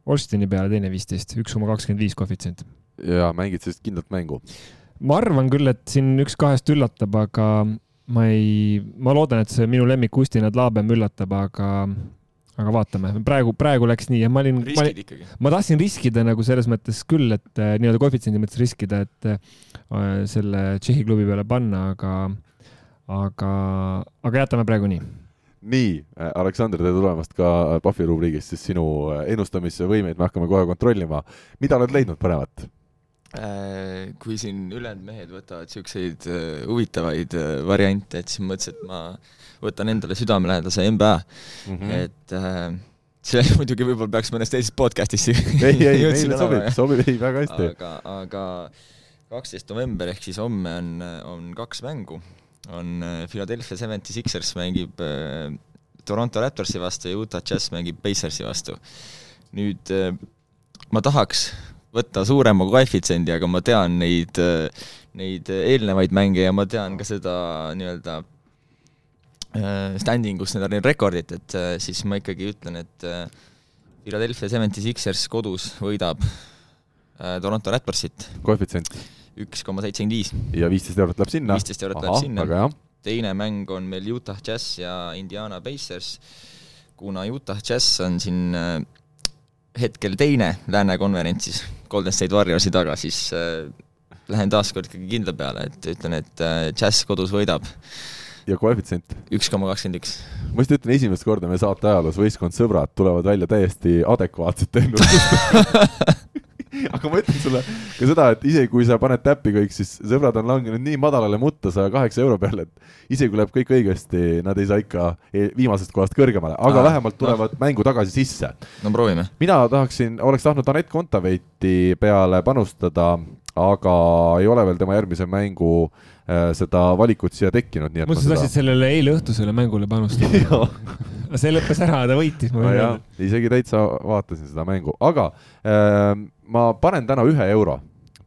Olsztyni peale teine viisteist, üks koma kakskümmend viis koefitsient. ja mängid sellist kindlat mängu. ma arvan küll, et siin üks kahest üllatab, aga ma ei, ma loodan, et see minu lemmik Ustina Dlabem üllatab, aga, aga vaatame, praegu, praegu läks nii ja ma olin, riskid ikkagi. ma tahtsin riskida nagu selles mõttes küll, et äh, nii-öelda koefitsiendi mõttes riskida, et äh, selle Tšehhi klubi peale panna, aga, aga, aga jätame praegu nii. nii, Aleksander, tere tulemast ka Pahvi rubriigist, siis sinu äh, ennustamisvõimeid me hakkame kohe kontrollima. mida oled leidnud? Äh, kui siin ülejäänud mehed võtavad äh, huvitavaid äh, variante, et siis mõtlesin, et ma võtan endale südamelähedase NBA mm, -hmm. et äh, see muidugi võib-olla peaks mõnes teises podcast'is ei, ei, meile sobib, sobib, ei väga hästi. aga, aga kaksteist november ehk siis homme on, on kaks mängu, on äh, Philadelphia Seventy Sixers mängib äh, Toronto Raptorsi vastu ja Utah Jazz mängib Pacersi vastu. nüüd äh, ma tahaks võtta suurema koefitsiendi, aga ma tean neid, neid eelnevaid mänge ja ma tean ka seda nii-öelda standing us, need on rekordid, et siis ma ikkagi ütlen, et Philadelphia Seventy Sixers kodus võidab Toronto Raptorsit koefitsient üks koma seitsekümmend viis, ja viisteist eurot läheb sinna. viisteist eurot läheb sinna. teine mäng on meil Utah Jazz ja Indiana Pacers, kuna Utah Jazz on siin äh, hetkel teine Lääne konverentsis Golden State Warriorsi taga, siis äh, lähen taaskord ikkagi kindla peale, et ütlen, et äh, Jazz kodus võidab ja koefitsient? üks koma kakskümmend üks. ma just ütlen, esimest korda meie saate ajaloos võistkond Sõbrad tulevad välja täiesti adekvaatsete ennustustega. aga ma ütlen sulle ka seda, et isegi kui sa paned täppi kõik, siis sõbrad on langenud nii madalale mutta saja kaheksa euro peale, et isegi kui läheb kõik õigesti, nad ei saa ikka e- viimasest kohast kõrgemale, aga Aa, vähemalt tulevad mängu tagasi sisse. no proovime. mina tahaksin, oleks tahtnud Anett Kontaveiti peale panustada, aga ei ole veel tema järgmise mängu äh, seda valikut siia tekkinud, nii et muuseas, sa tahtsid sellele eile õhtusele mängule panustada. Jaa. see lõppes ära, ta võitis, no isegi täitsa vaatasin seda mängu, aga äh, ma panen täna ühe euro.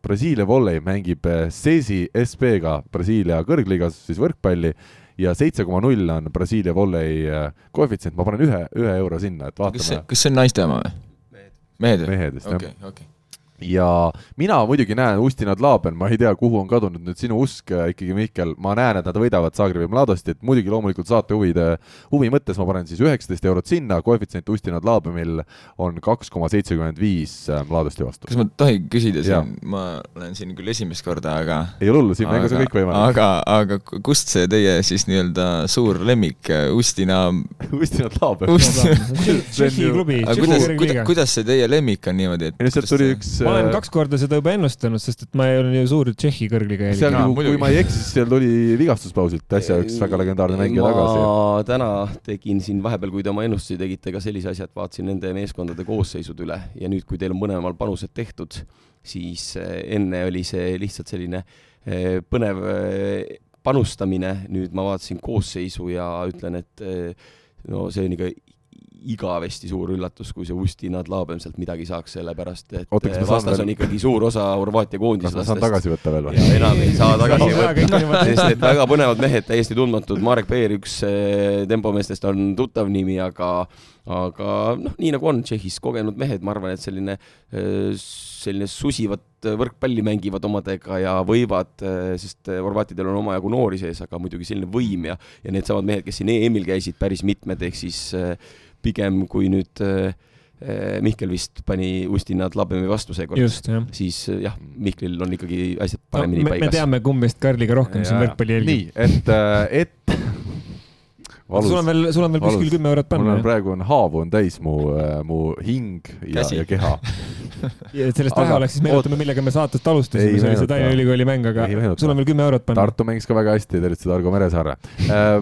Brasiilia volley mängib Cesi SB-ga Brasiilia kõrgliigas siis võrkpalli ja seitse koma null on Brasiilia volley äh, koefitsient, ma panen ühe, ühe euro sinna, et kas see vaatame, kas see on naiste oma või? mehed mehed vist jah okei, okei. Ja mina muidugi näen Ustinad Laaben, ma ei tea, kuhu on kadunud nüüd sinu usk äh, ikkagi, Mihkel, ma näen, et nad võidavad Zagrebi Mladosti, et muidugi loomulikult saate huvide, huvi mõttes ma panen siis üheksateist eurot sinna, koefitsient Ustinad Laabenil on kaks koma seitsekümmend viis äh, Mladosti vastu kas. ma tohin küsida siin, ma olen siin küll esimest korda, aga ei ole hullu, siin mängus on kõik võimalik. aga, aga ku- kust see teie siis nii-öelda suur lemmik, Ustina, Ustinad Laaben. Tšehhi klubi, aga Tšehhi kuidas, kõrgliiga. kuidas see teie lemmik on niimoodi, et ei no sealt tuli üks ma olen kaks korda seda juba ennustanud, sest et ma olen ju suur Tšehhi kõrgliga seal jälgija. Jaa, nagu, kui muidugi. ma ei eksi, siis seal tuli vigastuspausilt äsja üks väga legendaarne mängija tagasi. ma täna tegin siin vahepeal, kui te oma ennustusi tegite, ka sellise asja, et vaatasin nende meeskondade koosseisud üle ja nüüd, kui teil on mõlemal panused tehtud, siis eh, enne oli see lihtsalt selline eh, põnev eh, panustamine, nüüd ma vaatasin koosseisu ja ütlen, et no see on ikka igavesti suur üllatus, kui see Ustinad Laabem sealt midagi saaks, sellepärast et Oota, saan vastas veel- on ikkagi suur osa Horvaatia kas ma saan koondislastest. tagasi võtta veel või? enam ei saa tagasi võtta sest et väga põnevad mehed, täiesti tundmatud, Marek Peer, üks eh, tempomeestest on tuttav nimi, aga aga noh, nii nagu on Tšehhis kogenud mehed, ma arvan, et selline, selline susivat võrkpalli mängivad omadega ja võivad, sest eh, horvaatidel on omajagu noori sees, aga muidugi selline võim ja, ja needsamad mehed, kes siin EM-il käisid, päris mitmed, ehk siis eh, pigem kui nüüd eh, eh, Mihkel vist pani Ustinad Labemi vastu seekord, siis eh, jah, Mihklil on ikkagi asjad No, paremini me, me paigas. teame, kumb meist Karliga rohkem siin võrkpalli jälgib. nii, et, et sul on veel, sul on veel kuskil valus. kümme eurot mul panna on. praegu on haavu on täis mu, mu hing ja, ja keha. et sellest Aga- vähe oleks, siis meenutame, millega me saatest alustasime, see oli see. Tallinna Ülikooli mäng, aga sul on veel kümme eurot panna. Tartu mängis ka väga hästi, tervitused Argo Meresaare.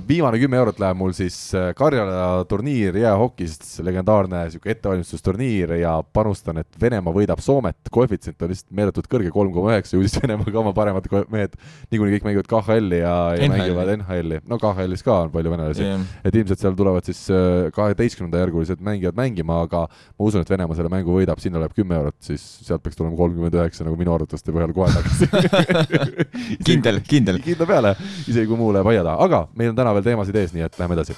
viimane kümme eurot läheb mul siis äh, Karjala turniir jäähokist, legendaarne sihuke ettevalmistusturniir ja panustan, et Venemaa võidab Soomet, koefitsient on lihtsalt meeletult kõrge, kolm koma üheksa, ju siis Venemaa ka oma paremad mehed niikuinii kõik mängivad KHL-i ja, ja NHL-i. mängivad NHL-i, no KHL-is ka on palju venelasi et ilmselt seal tulevad siis kaheteistkümnenda järgulised mängijad mängima, aga ma usun, et Venemaa selle mängu võidab, sinna läheb kümme eurot, siis sealt peaks tulema kolmkümmend üheksa nagu minu arvutuste põhjal kohe tagasi. kindel, kindel. kindla peale, isegi kui muu läheb aia taha, aga meil on täna veel teemasid ees, nii et lähme edasi.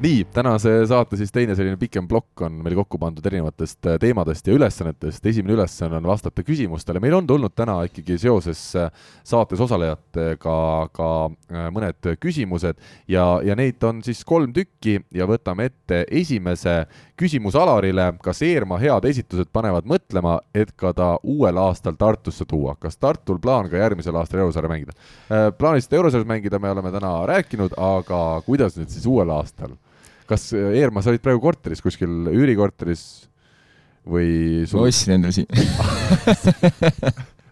nii, tänase saate siis teine selline pikem plokk on meil kokku pandud erinevatest äh, teemadest ja ülesannetest. esimene ülesanne on vastata küsimustele, meil on tulnud täna ikkagi seoses äh, saates osalejatega ka äh, mõned küsimused ja, ja neid on siis kolm tükki ja võtame ette esimese küsimus Alarile, kas Eermaa head esitused panevad mõtlema, et ka ta uuel aastal Tartusse tuua, kas Tartul plaan ka järgmisel aastal eurosarja mängida? plaanisite eurosarjas mängida, me oleme täna rääkinud, aga kuidas nüüd siis uuel aastal? Kas äh, Eermaa, sa olid praegu korteris kuskil üürikorteris või ma sul ostsin endale siin,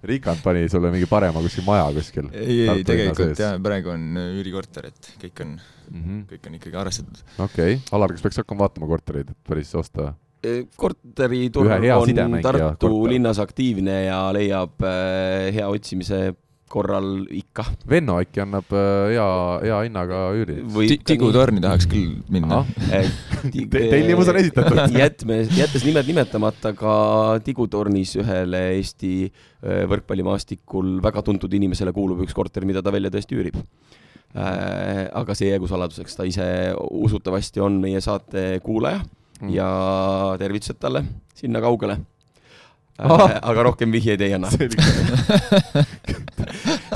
Rikand pani sulle mingi parema kuskil maja kuskil? ei, ei tegelikult jah, praegu on üürikorter, et kõik on, mm -hmm. kõik on ikkagi arvestatud. okei okay., Alar, kas peaks hakkama vaatama kortereid, et päris osta? korteriturg Ühe hea on Tartu korter. linnas aktiivne ja leiab äh, hea otsimise korral ikka. Venno äkki annab äh, hea, hea hinnaga üüri. tigutorni tahaks küll minna. Te- tellimus on esitatud. jätme, jättes nimed nimetamata ka Tigutornis ühele Eesti äh, võrkpallimaastikul väga tuntud inimesele kuulub üks korter, mida ta välja tõesti üürib. aga see jäägu saladuseks, ta ise usutavasti on meie saate kuulaja Mm. ja tervitused talle sinna kaugele. Ahah. aga rohkem vihjeid ei anna.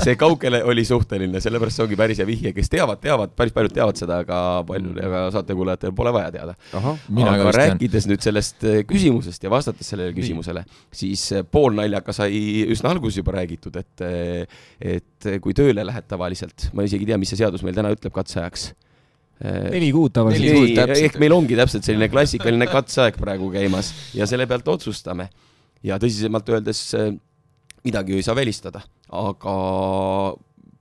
see kaugele oli suhteline, sellepärast see ongi päris hea vihje, kes teavad, teavad, päris paljud teavad seda, aga paljud, aga saatekuulajatel pole vaja teada. aga rääkides nüüd sellest eh, küsimusest ja vastates sellele küsimusele, siis eh, poolnaljaga sai üsna alguses juba räägitud, et eh, et kui tööle lähed tavaliselt, ma isegi ei tea, mis see seadus meil täna ütleb katseajaks. neli kuud tavaliselt. Ehk meil ongi täpselt selline klassikaline katseaeg praegu käimas ja selle pealt otsustame. Ja tõsisemalt öeldes eh, midagi ju ei saa välistada, aga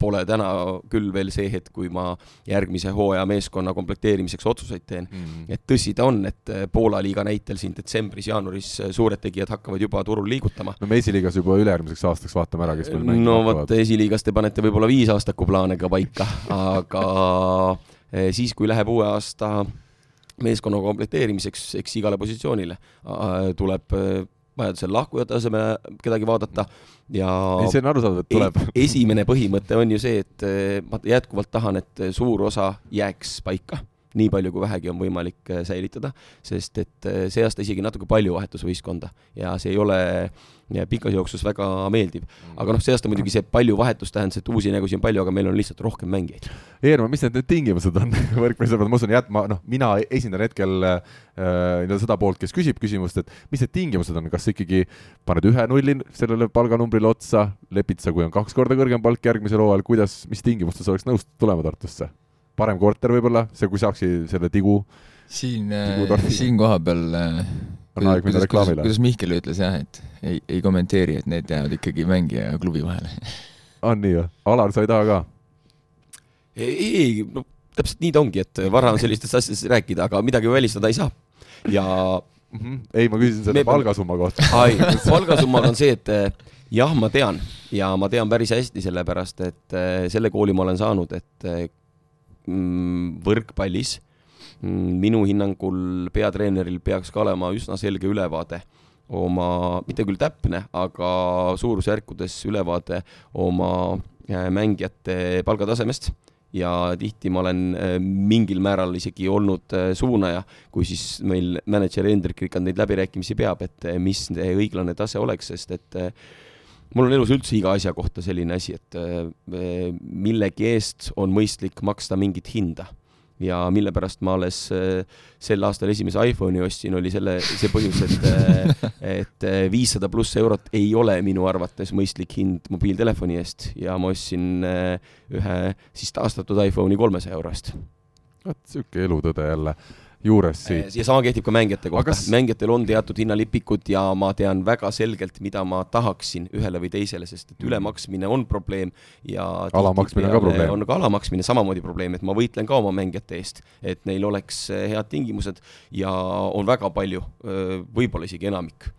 pole täna küll veel see hetk, kui ma järgmise hooaja meeskonna komplekteerimiseks otsuseid teen. Mm. et tõsi ta on, et eh, Poola liiga näitel siin detsembris-jaanuaris eh, suured tegijad hakkavad juba turul liigutama. no me esiliigas juba ülejärgmiseks aastaks vaatame ära, kes meil mängima no vot, esiliigas te panete võib-olla viisaastaku plaane ka paika, aga siis, kui läheb uue aasta meeskonna komplekteerimiseks, eks igale positsioonile tuleb vajadusel lahkujate asemele kedagi vaadata ja ei, see on arusaadav, et tuleb. E- esimene põhimõte on ju see, et eh, ma jätkuvalt tahan, et suur osa jääks paika, nii palju kui vähegi on võimalik eh, säilitada, sest et eh, see aasta isegi natuke palju vahetus võistkonda ja see ei ole ja pikas jooksus väga meeldiv. aga noh, see aasta muidugi see palju vahetust tähendas, et uusi nägusid on palju, aga meil on lihtsalt rohkem mängijaid. Eerma, mis need nüüd tingimused on võrkpallisõbrad, ma usun, jät-, ma noh, mina esindan hetkel äh, seda poolt, kes küsib küsimust, et mis need tingimused on, kas ikkagi paned ühe nulli sellele palganumbrile otsa, lepid sa, kui on kaks korda kõrgem palk järgmisel hooajal, kuidas, mis tingimustes oleks nõus tulema Tartusse? Parem korter võib-olla, see, kui saakski selle tigu, siin Tigu torti., siin kohapeal äh, On aeg minna kuidas, kuidas, reklaamile. kuidas Mihkel ütles jah, et ei, ei kommenteeri, et need jäävad ikkagi mängija ja klubi vahele. on nii või? Alar, sa ei taha ka? ei, ei, no täpselt nii ta ongi, et vara on sellistest asjadest rääkida, aga midagi välistada ei saa. ja mm. -hmm. ei, ma küsisin selle Me- palgasumma kohta. ai, palgasummaga on see, et eh, jah, ma tean ja ma tean päris hästi, sellepärast et selle kooli ma olen saanud, et võrkpallis. Mm, minu hinnangul peatreeneril peaks ka olema üsna selge ülevaade oma, mitte küll täpne, aga suurusjärkudes ülevaade oma eh, mängijate palgatasemest. Ja tihti ma olen eh, mingil määral isegi olnud eh, suunaja, kui siis meil mänedžer Hendrik Rikand neid läbirääkimisi peab, et mis õiglane tase oleks, sest et eh, mul on elus üldse iga asja kohta selline asi, et eh, millegi eest on mõistlik maksta mingit hinda. Ja mille pärast ma alles eh, sel aastal esimese iPhone'i ostsin, oli selle, see põhjus, et, et viissada pluss eurot ei ole minu arvates mõistlik hind mobiiltelefoni eest. Ja ma ostsin ühe siis taastatud iPhone'i kolmesaja euro eest. vot sihuke elutõde jälle juures siit. ja sama kehtib ka mängijate kohta kas- mängijatel on teatud hinnalipikud ja ma tean väga selgelt, mida ma tahaksin ühele või teisele, sest et ülemaksmine on probleem ja Alamaksmine on ka probleem. on ka alamaksmine samamoodi probleem, et ma võitlen ka oma mängijate eest, et neil oleks eh, head tingimused ja on väga palju, võib-olla isegi enamik,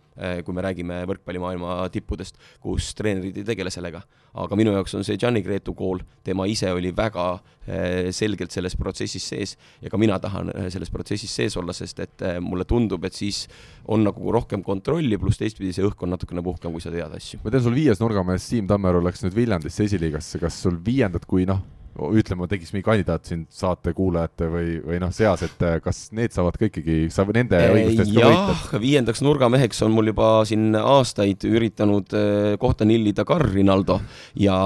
kui me räägime võrkpallimaailma tippudest, kus treenerid ei tegele sellega. aga minu jaoks on see Gianni Gretu kool, tema ise oli väga eh, selgelt selles protsessis sees ja ka mina tahan eh, selles protsessis sees olla, sest et eh, mulle tundub, et siis on nagu rohkem kontrolli, pluss teistpidi see õhk on natukene puhkem, kui sa tead asju. ma tean, sul viies nurgamees Siim Tammeru läks nüüd Viljandisse esiliigasse, kas sul viiendat, kui noh, ütleme, tekiks mingi kandidaat siin saate kuulajate või, või noh, seas, et eh, kas need saavad ka ikkagi, sa nende õiguste eest ka võitled? viiendaks nurgameheks on mul juba siin aastaid üritanud eh, kohta nillida Carl Rinaldo ja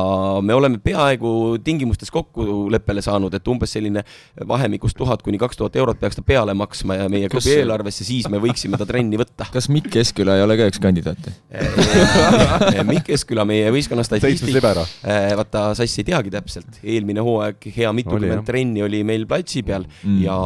me oleme peaaegu tingimustes kokkuleppele saanud, et umbes selline vahemikus tuhat kuni kaks tuhat eurot peaks ta peale maksma ja meie klubi eelarvesse, siis me võiksime ta trenni võtta. kas Mikk Keskküla ei ole ka üks kandidaat? Mikk Esküla, meie võistkonna statistik, vaata, Sass ei teagi täpselt, eelmine hooaeg hea mitukümmend trenni oli meil platsi peal Mm. ja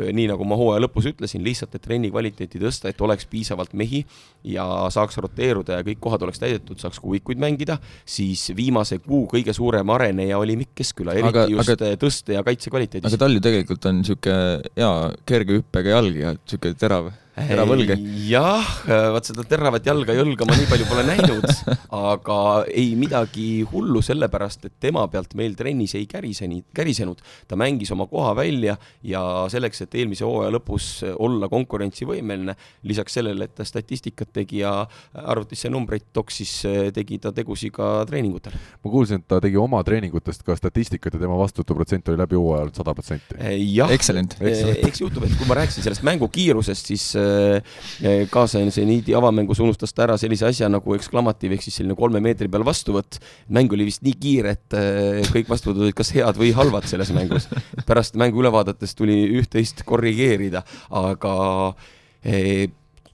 öö, nii nagu ma hooaja lõpus ütlesin, lihtsalt, et trenni kvaliteeti tõsta, et oleks piisavalt mehi ja saaks roteeruda ja kõik kohad oleks täidetud, saaks kuvikuid mängida, siis viimase kuu kõige suurem areneja oli Mikk Keskküla, eriti Aga- just aga, tõste ja kaitse kvaliteedis aga. tal ju tegelikult on niisugune hea kerge hüppega jalg ja niisugune terav, terav õlg. jah, vaat seda teravat jalga ja õlga ma nii palju pole näinud, aga ei midagi hullu, sellepärast et tema pealt meil trennis ei käriseni, kärisenud. ta mängis oma koha välja ja selleks, et eelmise hooaja lõpus olla konkurentsivõimeline, lisaks sellele, et ta statistikat tegi ja arvutisse numbreid toksis, tegi ta tegusid ka treeningutel. ma kuulsin, et ta tegi oma treeningutest ka statistikat ja tema vastuvõtuprotsent oli läbi hooaja olnud sada protsenti. jah, Excellent. eks juhtub, et kui ma rääkisin sellest mängu kiirusest, siis äh, kaasajaniidi avamängus unustas ta ära sellise asja nagu eksklamatiiv ehk siis selline kolme meetri peal vastuvõtt. mäng oli vist nii kiire, et äh, kõik vastuvõtud olid kas head või halvad selles mängus. pärast mängu üle vaadates tuli üht-teist korrigeerida, aga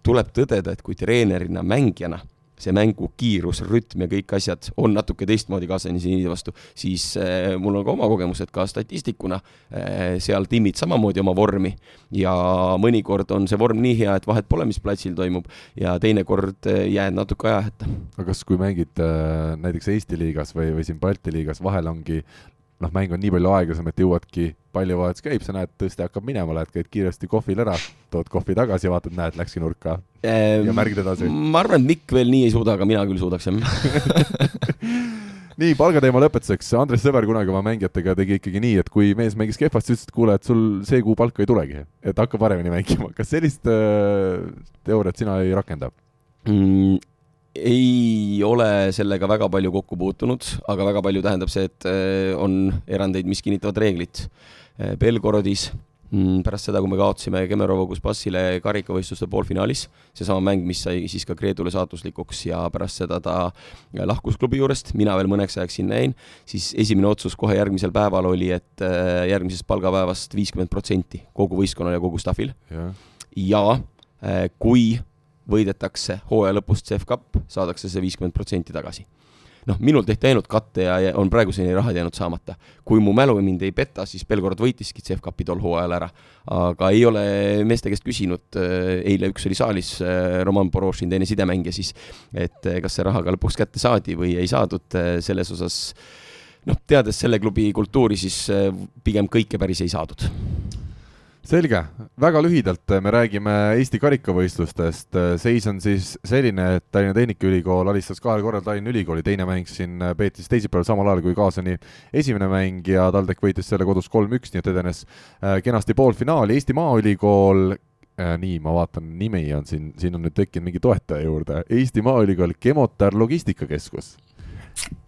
tuleb tõdeda, et kui treenerina, mängijana see mängu kiirus, rütm ja kõik asjad on natuke teistmoodi kaasajaniidi vastu, siis äh, mul on ka oma kogemused ka statistikuna äh, seal timmid samamoodi oma vormi ja mõnikord on see vorm nii hea, et vahet pole, mis platsil toimub ja teinekord äh, jääd natuke ajahätta. aga kas, kui mängid äh, näiteks Eesti liigas või, või siin Balti liigas, vahel ongi noh, mäng on nii palju aeglasem, et jõuadki, pallivahetus käib, sa näed, tõste hakkab minema, lähed, käid kiiresti kohvil ära, tood kohvi tagasi, vaatad, näed, läkski nurka. Ja märgid edasi. ma arvan, et Mikk veel nii ei suuda, aga mina küll suudaks jah. nii, palgateema lõpetuseks, Andres Sõber kunagi oma mängijatega tegi ikkagi nii, et kui mees mängis kehvasti, ütles, et kuule, et sul see kuu palka ei tulegi, et hakka paremini mängima. kas sellist äh, teooriat sina ei rakenda? mm,? Ei ole sellega väga palju kokku puutunud, aga väga palju tähendab see, et äh, on erandeid, mis kinnitavad reeglit. Belgorodis mm, pärast seda, kui me kaotasime Kemerovo Kusbassile karikavõistluste poolfinaalis, seesama mäng, mis sai siis ka Gretule saatuslikuks ja pärast seda ta lahkus klubi juurest, mina veel mõneks ajaks sinna jäin, siis esimene otsus kohe järgmisel päeval oli, et äh, järgmisest palgapäevast viiskümmend protsenti kogu võistkonnal ja kogu staffil ja kui võidetakse hooaja lõpus CF Cup, saadakse see viiskümmend protsenti tagasi. noh, minul tehti ainult katte ja ja on praeguseni rahad jäänud saamata. kui mu mälu mind ei peta, siis Belgorod võitiski CF Cupi tol hooajal ära. aga ei ole meeste käest küsinud, eile üks oli saalis, Roman Borošin, teine sidemängija siis, et eh, kas see raha ka lõpuks kätte saadi või ei saadud, selles osas noh, teades selle klubi kultuuri, siis pigem kõike päris ei saadud selge, väga lühidalt me räägime Eesti karikavõistlustest. seis on siis selline, et Tallinna Tehnikaülikool alistas kahel korral Tallinna Ülikooli, teine mäng siin peeti siis teisipäeval samal ajal kui kaasani esimene mäng ja TalTech võitis selle kodus kolm-üks, nii et edenes kenasti poolfinaali. Eesti Maaülikool nii, ma vaatan, nimi on siin, siin on nüüd tekkinud mingi toetaja juurde, Eesti Maaülikool Chemotar Logistikakeskus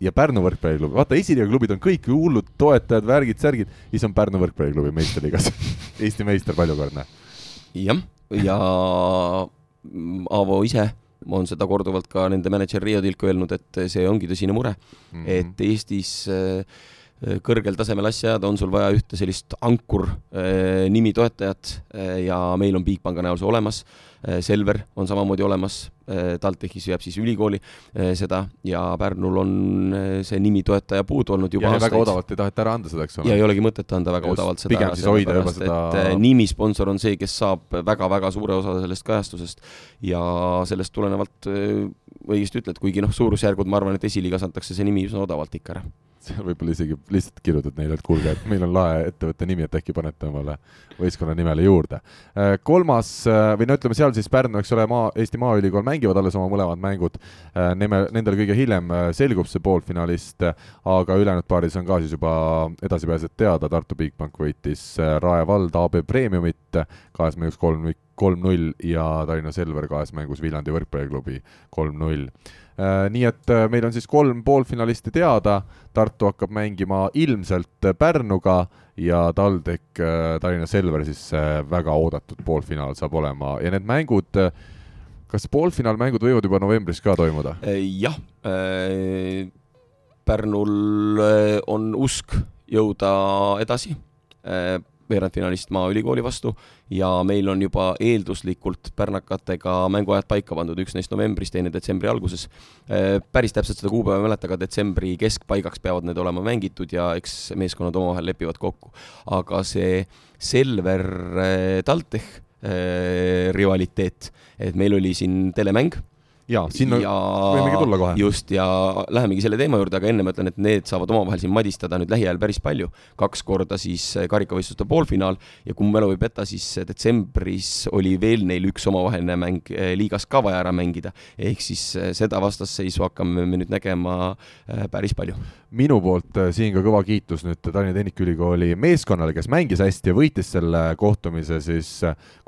ja Pärnu võrkpalliklubi, vaata esiliiga klubid on kõik hullud toetajad, värgid, särgid, siis on Pärnu võrkpalliklubi meistriliigas Eesti meister paljukordne. jah, ja Aavo ise on seda korduvalt ka nende mänedžer Riio Tilk öelnud, et see ongi tõsine mure mm, -hmm. et Eestis äh, kõrgel tasemel asja ajada, on sul vaja ühte sellist ankur äh, nimi toetajat äh, ja meil on Bigpanga näol see olemas Äh, Selver on samamoodi olemas, äh, TalTechis jääb siis ülikooli äh, seda ja Pärnul on see nimi toetaja puudu olnud juba ja aastaid. väga odavalt ei taheta ära anda seda, eks ole. ja ei olegi mõtet anda väga Just, odavalt seda hoida juba seda et nimisponsor on see, kes saab väga-väga suure osa sellest kajastusest ja sellest tulenevalt õigesti ütled, kuigi noh, suurusjärgud, ma arvan, et esiliigas antakse see nimi üsna odavalt ikka ära seal võib-olla isegi lihtsalt kirjutad neile, et kuulge, et meil on lahe ettevõtte nimi, et äkki panete omale võistkonna nimele juurde. Äh, kolmas äh, või no ütleme, seal siis Pärnu, eks ole, maa, Eesti Maaülikool mängivad alles oma mõlemad mängud. Äh, nime, nendel kõige hiljem selgub see poolfinalist, aga ülejäänud paaris on ka siis juba edasipääsejad teada, Tartu Bigbank võitis Rae vald AB Premiumit kahes mängus kolm, kolm-null ja Tallinna Selver kahes mängus Viljandi võrkpalliklubi kolm-null. Äh, nii et äh, meil on siis kolm poolfinalisti teada, Tartu hakkab mängima ilmselt Pärnuga ja TalTech äh, Tallinna Selver siis väga oodatud poolfinaal saab olema. Ja need mängud, kas poolfinaalmängud võivad juba novembris ka toimuda? jah, Pärnul on usk jõuda edasi veerandfinalist Maaülikooli vastu ja meil on juba eelduslikult pärnakatega mänguajad paika pandud, üks neist novembris, teine detsembri alguses. Äh, päris täpselt seda kuupäeva ei mäleta, aga detsembri keskpaigaks peavad need olema mängitud ja eks meeskonnad omavahel lepivad kokku. aga see Selver äh, TalTech äh, rivaliteet, et meil oli siin telemäng jaa, sinna ja... võimegi tulla kohe. just, ja lähemegi selle teema juurde, aga enne ma ütlen, et need saavad omavahel siin madistada nüüd lähiajal päris palju. kaks korda siis karikavõistluste poolfinaal ja kui mu mälu ei peta, siis detsembris oli veel neil üks omavaheline mäng eh, liigas ka vaja ära mängida. ehk siis eh, seda vastasseisu hakkame me nüüd nägema eh, päris palju. minu poolt siin ka kõva kiitus nüüd Tallinna Tehnikaülikooli meeskonnale, kes mängis hästi ja võitis selle kohtumise siis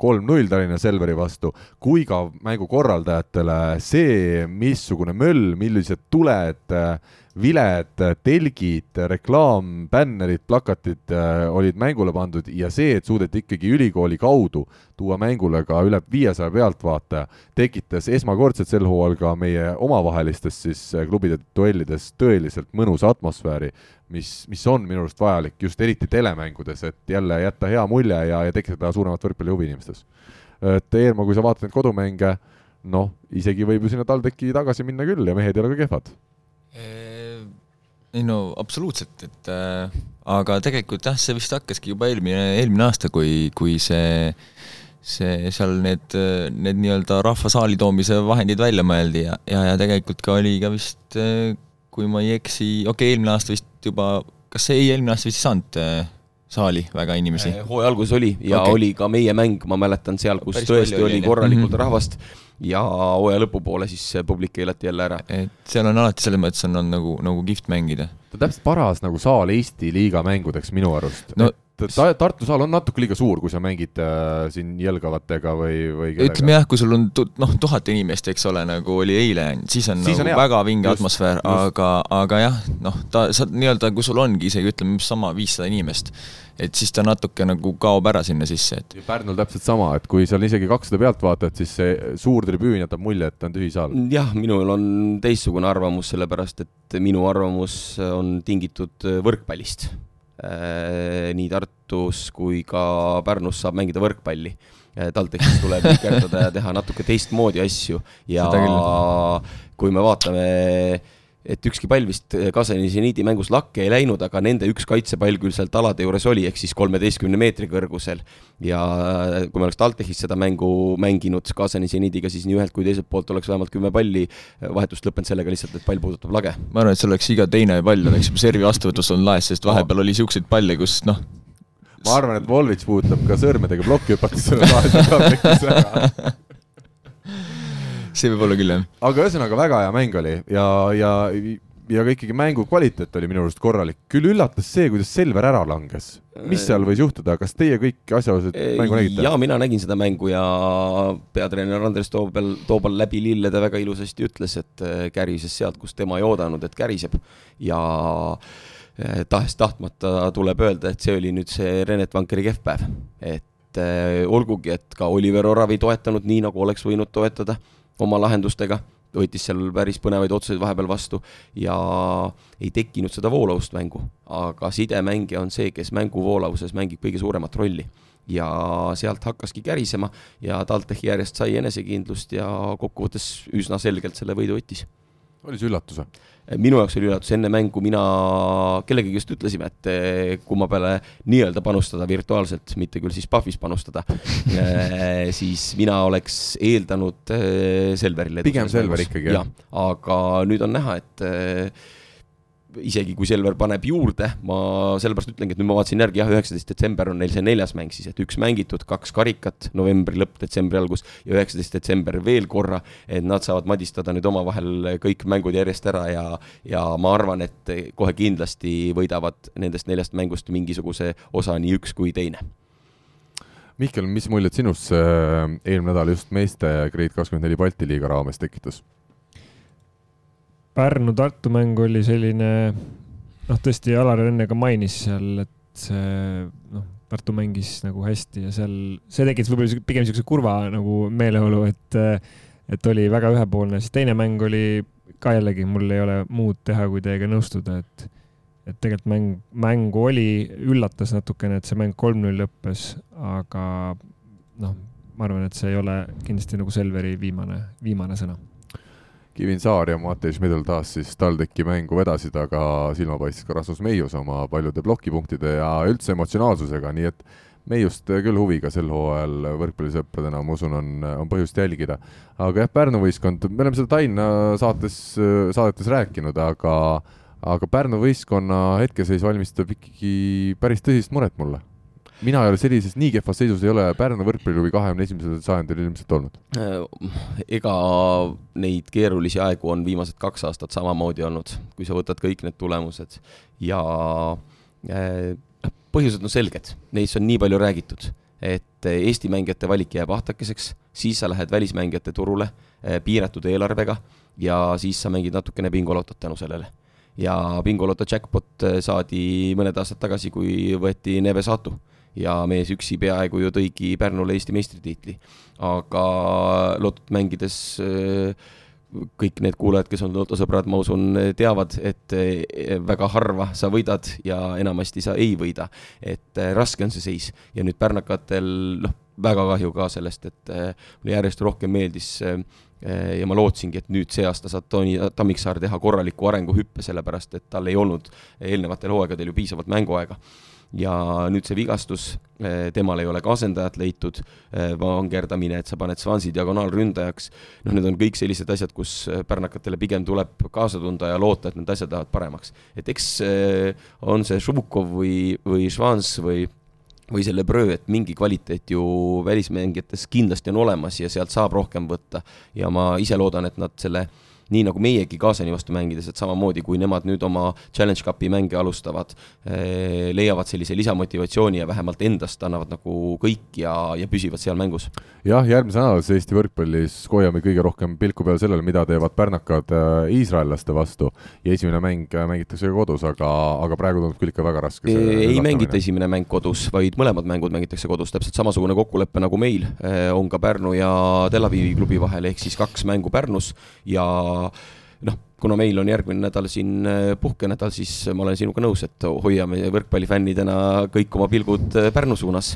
kolm-null Tallinna Selveri vastu, kui ka mängukorraldajatele see, missugune möll, millised tuled, viled, telgid, reklaam, bännerid, plakatid äh, olid mängule pandud ja see, et suudeti ikkagi ülikooli kaudu tuua mängule ka üle viiesaja pealtvaataja, tekitas esmakordselt sel hooajal ka meie omavahelistes siis äh, klubide duellides tõeliselt mõnusa atmosfääri, mis, mis on minu arust vajalik just eriti telemängudes, et jälle jätta hea mulje ja, ja tekitada suuremat võrkpallihuvi inimestes. et Eerma, kui sa vaatad neid kodumänge, noh, isegi võib ju sinna TalTechi tagasi minna küll ja mehed ei ole ka kehvad. ei no absoluutselt, et äh, aga tegelikult jah, see vist hakkaski juba eelmine, eelmine aasta, kui, kui see see seal need, need nii-öelda rahvasaali toomise vahendid välja mõeldi ja, ja, ja tegelikult ka oli ka vist, kui ma ei eksi, okei okay,, eelmine aasta vist juba, kas see ei, eelmine aasta vist ei saanud äh, saali väga inimesi? hooaja alguses oli ja okay. oli ka meie mäng, ma mäletan seal, kus Päris tõesti oli, oli korralikult mm -hmm. rahvast ja hooaja lõpupoole siis publik keelati jälle ära. et seal on alati selles mõttes on, on nagu, nagu kihvt mängida. ta on täpselt paras nagu saal Eesti liiga mängudeks minu arust no, ta, Tartu saal on natuke liiga suur, kui sa mängid äh, siin jälgavatega või, või kellega. ütleme jah, kui sul on tu-, noh, tuhat inimest, eks ole, nagu oli eile, siis on siis nagu on väga vinge just, atmosfäär, aga, aga jah, noh, ta, sa nii-öelda, kui sul ongi isegi ütleme, sama viissada inimest, et siis ta natuke nagu kaob ära sinna sisse, et. Pärnul täpselt sama, et kui seal isegi kakssada pealtvaatajat, siis see suur tribüün jätab mulje, et on tühi saal. jah, minul on teistsugune arvamus, sellepärast et minu arvamus on tingitud võrkpallist nii Tartus kui ka Pärnus saab mängida võrkpalli. Äh, TalTechis tuleb ikerdada ja teha natuke teistmoodi asju ja kui me vaatame et ükski pall vist Kaseni seniidi mängus lakke ei läinud, aga nende üks kaitsepall küll sealt alade juures oli, ehk siis kolmeteistkümne meetri kõrgusel. ja kui me oleks TalTechis seda mängu mänginud Kaseni seniidiga, siis nii ühelt kui teiselt poolt oleks vähemalt kümme palli vahetust lõppenud sellega lihtsalt, et pall puudutab lage. ma arvan, et see oleks iga teine pall oleks servi vastuvõtus olnud laes, sest vahepeal oli siukseid palle, kus noh, ma arvan, et Volvits puudutab ka sõrmedega plokki hüpates selle tahes ära. See võib olla küll jah. aga ühesõnaga väga hea mäng oli ja, ja, ja ka ikkagi mängu kvaliteet oli minu arust korralik. küll üllatas see, kuidas Selver ära langes. mis seal võis juhtuda, kas teie kõik asjaosalised mängu nägite? ja mina nägin seda mängu ja peatreener Andres Toobal, Toobal läbi lillede väga ilusasti ütles, et äh, kärises sealt, kus tema ei oodanud, et käriseb ja äh, tahes-tahtmata tuleb öelda, et see oli nüüd see Renet Vankeri kehv päev, et äh, olgugi, et ka Oliver Orav ei toetanud nii, nagu oleks võinud toetada oma lahendustega, võttis seal päris põnevaid otsuseid vahepeal vastu ja ei tekkinud seda voolavust mängu, aga sidemängija on see, kes mängu voolavuses mängib kõige suuremat rolli. Ja sealt hakkaski kärisema ja TalTechi järjest sai enesekindlust ja kokkuvõttes üsna selgelt selle võidu võttis. Oli see üllatus või? Minu jaoks oli üllatus, enne mängu mina kellegagi just ütlesime, et eh, kumma peale nii-öelda panustada virtuaalselt, mitte küll siis Pahvis panustada, siis mina oleks eeldanud eh, Selverile. Pigem Selver ikkagi, jah? aga nüüd on näha, et eh, isegi kui Selver paneb juurde, ma sellepärast ütlengi, et nüüd ma vaatasin järgi, jah, üheksateist detsember on neil see neljas mäng siis, et üks mängitud, kaks karikat, novembri lõpp, detsembri algus ja üheksateist detsember veel korra, et nad saavad madistada nüüd omavahel kõik mängud järjest ära ja, ja ma arvan, et kohe kindlasti võidavad nendest neljast mängust mingisuguse osa nii üks kui teine. Mihkel, mis muljet sinust see eelmine nädal just meeste Grade kakskümmend neli Balti liiga raames tekitas? Pärnu-Tartu mäng oli selline, noh, tõesti, Alar enne ka mainis seal, et see, noh, Tartu mängis nagu hästi ja seal, see tekitas võib-olla pigem niisuguse kurva nagu meeleolu, et, et oli väga ühepoolne, siis teine mäng oli ka jällegi, mul ei ole muud teha, kui teiega nõustuda, et et tegelikult mäng, mängu oli, üllatas natukene, et see mäng kolm-null lõppes, aga noh, ma arvan, et see ei ole kindlasti nagu Selveri viimane, viimane sõna Kivin Saar ja Matei Schmidl taas siis TalTechi mängu vedasid, aga silma paistis ka Rasmus Meius oma paljude plokipunktide ja üldse emotsionaalsusega, nii et Meiust küll huviga sel hooajal võrkpallisõpradena, ma usun, on, on põhjust jälgida. aga jah, Pärnu võistkond, me oleme seda Tallinna saates, saadetes rääkinud, aga aga Pärnu võistkonna hetkeseis valmistab ikkagi päris tõsist muret mulle. Mina ei ole sellises nii kehvas seisus ei ole Pärnu võrkpalliklubi kahekümne esimesel sajandil ilmselt olnud. ega neid keerulisi aegu on viimased kaks aastat samamoodi olnud, kui sa võtad kõik need tulemused ja noh, põhjused on selged, neist on nii palju räägitud, et Eesti mängijate valik jääb ahtakeseks, siis sa lähed välismängijate turule eh, piiratud eelarvega ja siis sa mängid natukene bingolotot tänu sellele. ja bingoloto jackpot saadi mõned aastad tagasi, kui võeti Neve Satu ja mees üksi peaaegu ju tõigi Pärnule Eesti meistritiitli. aga lotot mängides äh, kõik need kuulajad, kes on lotosõbrad, ma usun, teavad, et äh, väga harva sa võidad ja enamasti sa ei võida. et äh, raske on see seis ja nüüd pärnakatel, noh, väga kahju ka sellest, et mulle järjest rohkem meeldis ja ma lootsingi, et nüüd see aasta saab Toni Tammiksaar teha korraliku arenguhüppe, sellepärast et tal ei olnud eelnevatel hooaegadel ju piisavalt mänguaega ja nüüd see vigastus, temal ei ole ka asendajat leitud, vangerdamine, et sa paned Svansi diagonaalründajaks, noh, need on kõik sellised asjad, kus pärnakatele pigem tuleb kaasa tunda ja loota, et need asjad lähevad paremaks. et eks eh, on see Šubukov või, või Švans või või selle Bröö, et mingi kvaliteet ju välismängijates kindlasti on olemas ja sealt saab rohkem võtta ja ma ise loodan, et nad selle nii nagu meiegi Kaasani vastu mängides, et samamoodi kui nemad nüüd oma Challenge Cupi mänge alustavad, leiavad sellise lisamotivatsiooni ja vähemalt endast annavad nagu kõik ja, ja püsivad seal mängus. jah, järgmise nädalase Eesti võrkpallis hoiame kõige rohkem pilku peal sellele, mida teevad pärnakad äh, iisraellaste vastu ja esimene mäng äh, mängitakse kodus, aga, aga praegu tundub küll ikka väga raske. ei mängita esimene mäng kodus, vaid mõlemad mängud mängitakse kodus, täpselt samasugune kokkulepe nagu meil eh, on ka Pärnu ja Tel Avivi klubi vahel, ehk siis kaks mängu Pärnus ja noh, kuna meil on järgmine nädal siin eh, puhkenädal, siis ma olen sinuga nõus, et hoiame võrkpallifännidena kõik oma pilgud eh, Pärnu suunas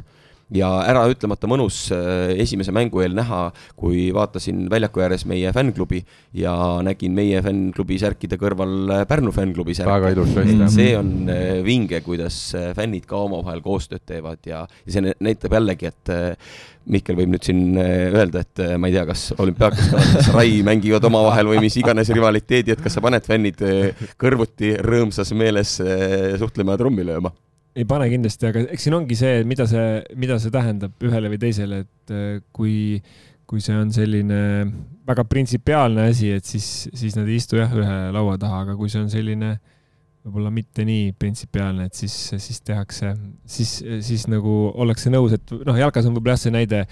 ja äraütlemata mõnus eh, esimese mängu eel näha, kui vaatasin väljaku ääres meie fännklubi ja nägin meie fännklubi särkide kõrval eh, Pärnu fännklubi särki. väga ilus et jah. see on äh, vinge, kuidas äh, fännid ka omavahel koostööd teevad ja, ja see nä- näitab jällegi, et äh, Mihkel võib nüüd siin äh, öelda, et äh, ma ei tea, kas olümpiaakos ka Rai mängivad omavahel või mis iganes rivaliteedi, et kas sa paned fännid äh, kõrvuti rõõmsas meeles äh, suhtlema ja trummi lööma? Ei pane kindlasti, aga eks siin ongi see, mida see, mida see tähendab ühele või teisele, et äh, kui, kui see on selline väga printsipiaalne asi, et siis, siis nad ei istu jah, ühe laua taha, aga kui see on selline võib-olla mitte nii printsipiaalne, et siis, siis tehakse, siis, siis nagu ollakse nõus, et noh, jalkas on võib-olla jah see näide